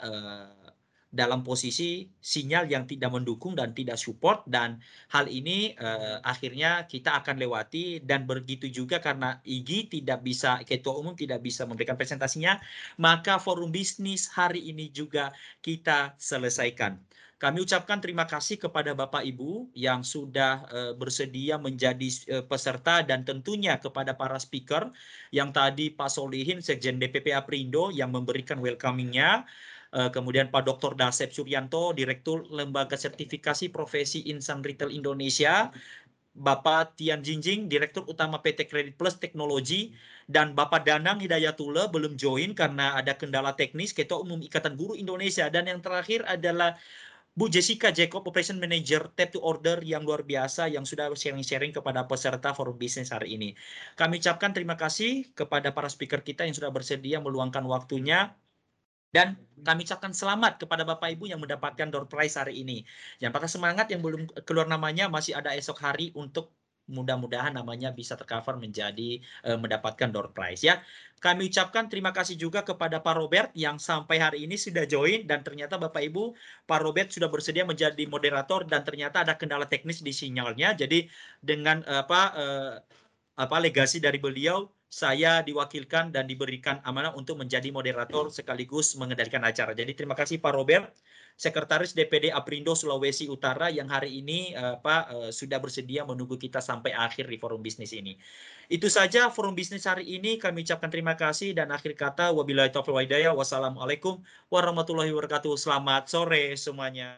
Speaker 1: dalam posisi sinyal yang tidak mendukung dan tidak support dan hal ini uh, akhirnya kita akan lewati dan begitu juga karena IGI tidak bisa ketua umum tidak bisa memberikan presentasinya maka forum bisnis hari ini juga kita selesaikan. Kami ucapkan terima kasih kepada Bapak Ibu yang sudah uh, bersedia menjadi uh, peserta dan tentunya kepada para speaker yang tadi Pak Solihin Sekjen DPP Aprindo yang memberikan welcomingnya Eh, kemudian Pak Dr. Dasep Suryanto, Direktur Lembaga Sertifikasi Profesi Insan Retail Indonesia, Bapak Tian Jinjing, Direktur Utama PT Credit Plus Teknologi, dan Bapak Danang Hidayatullah belum join karena ada kendala teknis, Ketua Umum Ikatan Guru Indonesia, dan yang terakhir adalah Bu Jessica Jacob, Operation Manager Tap to Order yang luar biasa yang sudah sharing-sharing kepada peserta forum bisnis hari ini. Kami ucapkan terima kasih kepada para speaker kita yang sudah bersedia meluangkan waktunya dan kami ucapkan selamat kepada Bapak Ibu yang mendapatkan door prize hari ini. Jangan patah semangat yang belum keluar namanya masih ada esok hari untuk mudah-mudahan namanya bisa tercover menjadi uh, mendapatkan door prize ya. Kami ucapkan terima kasih juga kepada Pak Robert yang sampai hari ini sudah join dan ternyata Bapak Ibu Pak Robert sudah bersedia menjadi moderator dan ternyata ada kendala teknis di sinyalnya. Jadi dengan uh, apa uh, apa legasi dari beliau saya diwakilkan dan diberikan amanah untuk menjadi moderator sekaligus mengendalikan acara. Jadi terima kasih Pak Robert, Sekretaris DPD Aprindo Sulawesi Utara yang hari ini uh, Pak uh, sudah bersedia menunggu kita sampai akhir di forum bisnis ini. Itu saja forum bisnis hari ini. Kami ucapkan terima kasih dan akhir kata wabillahi taufiq wa Wassalamualaikum warahmatullahi wabarakatuh. Selamat sore semuanya.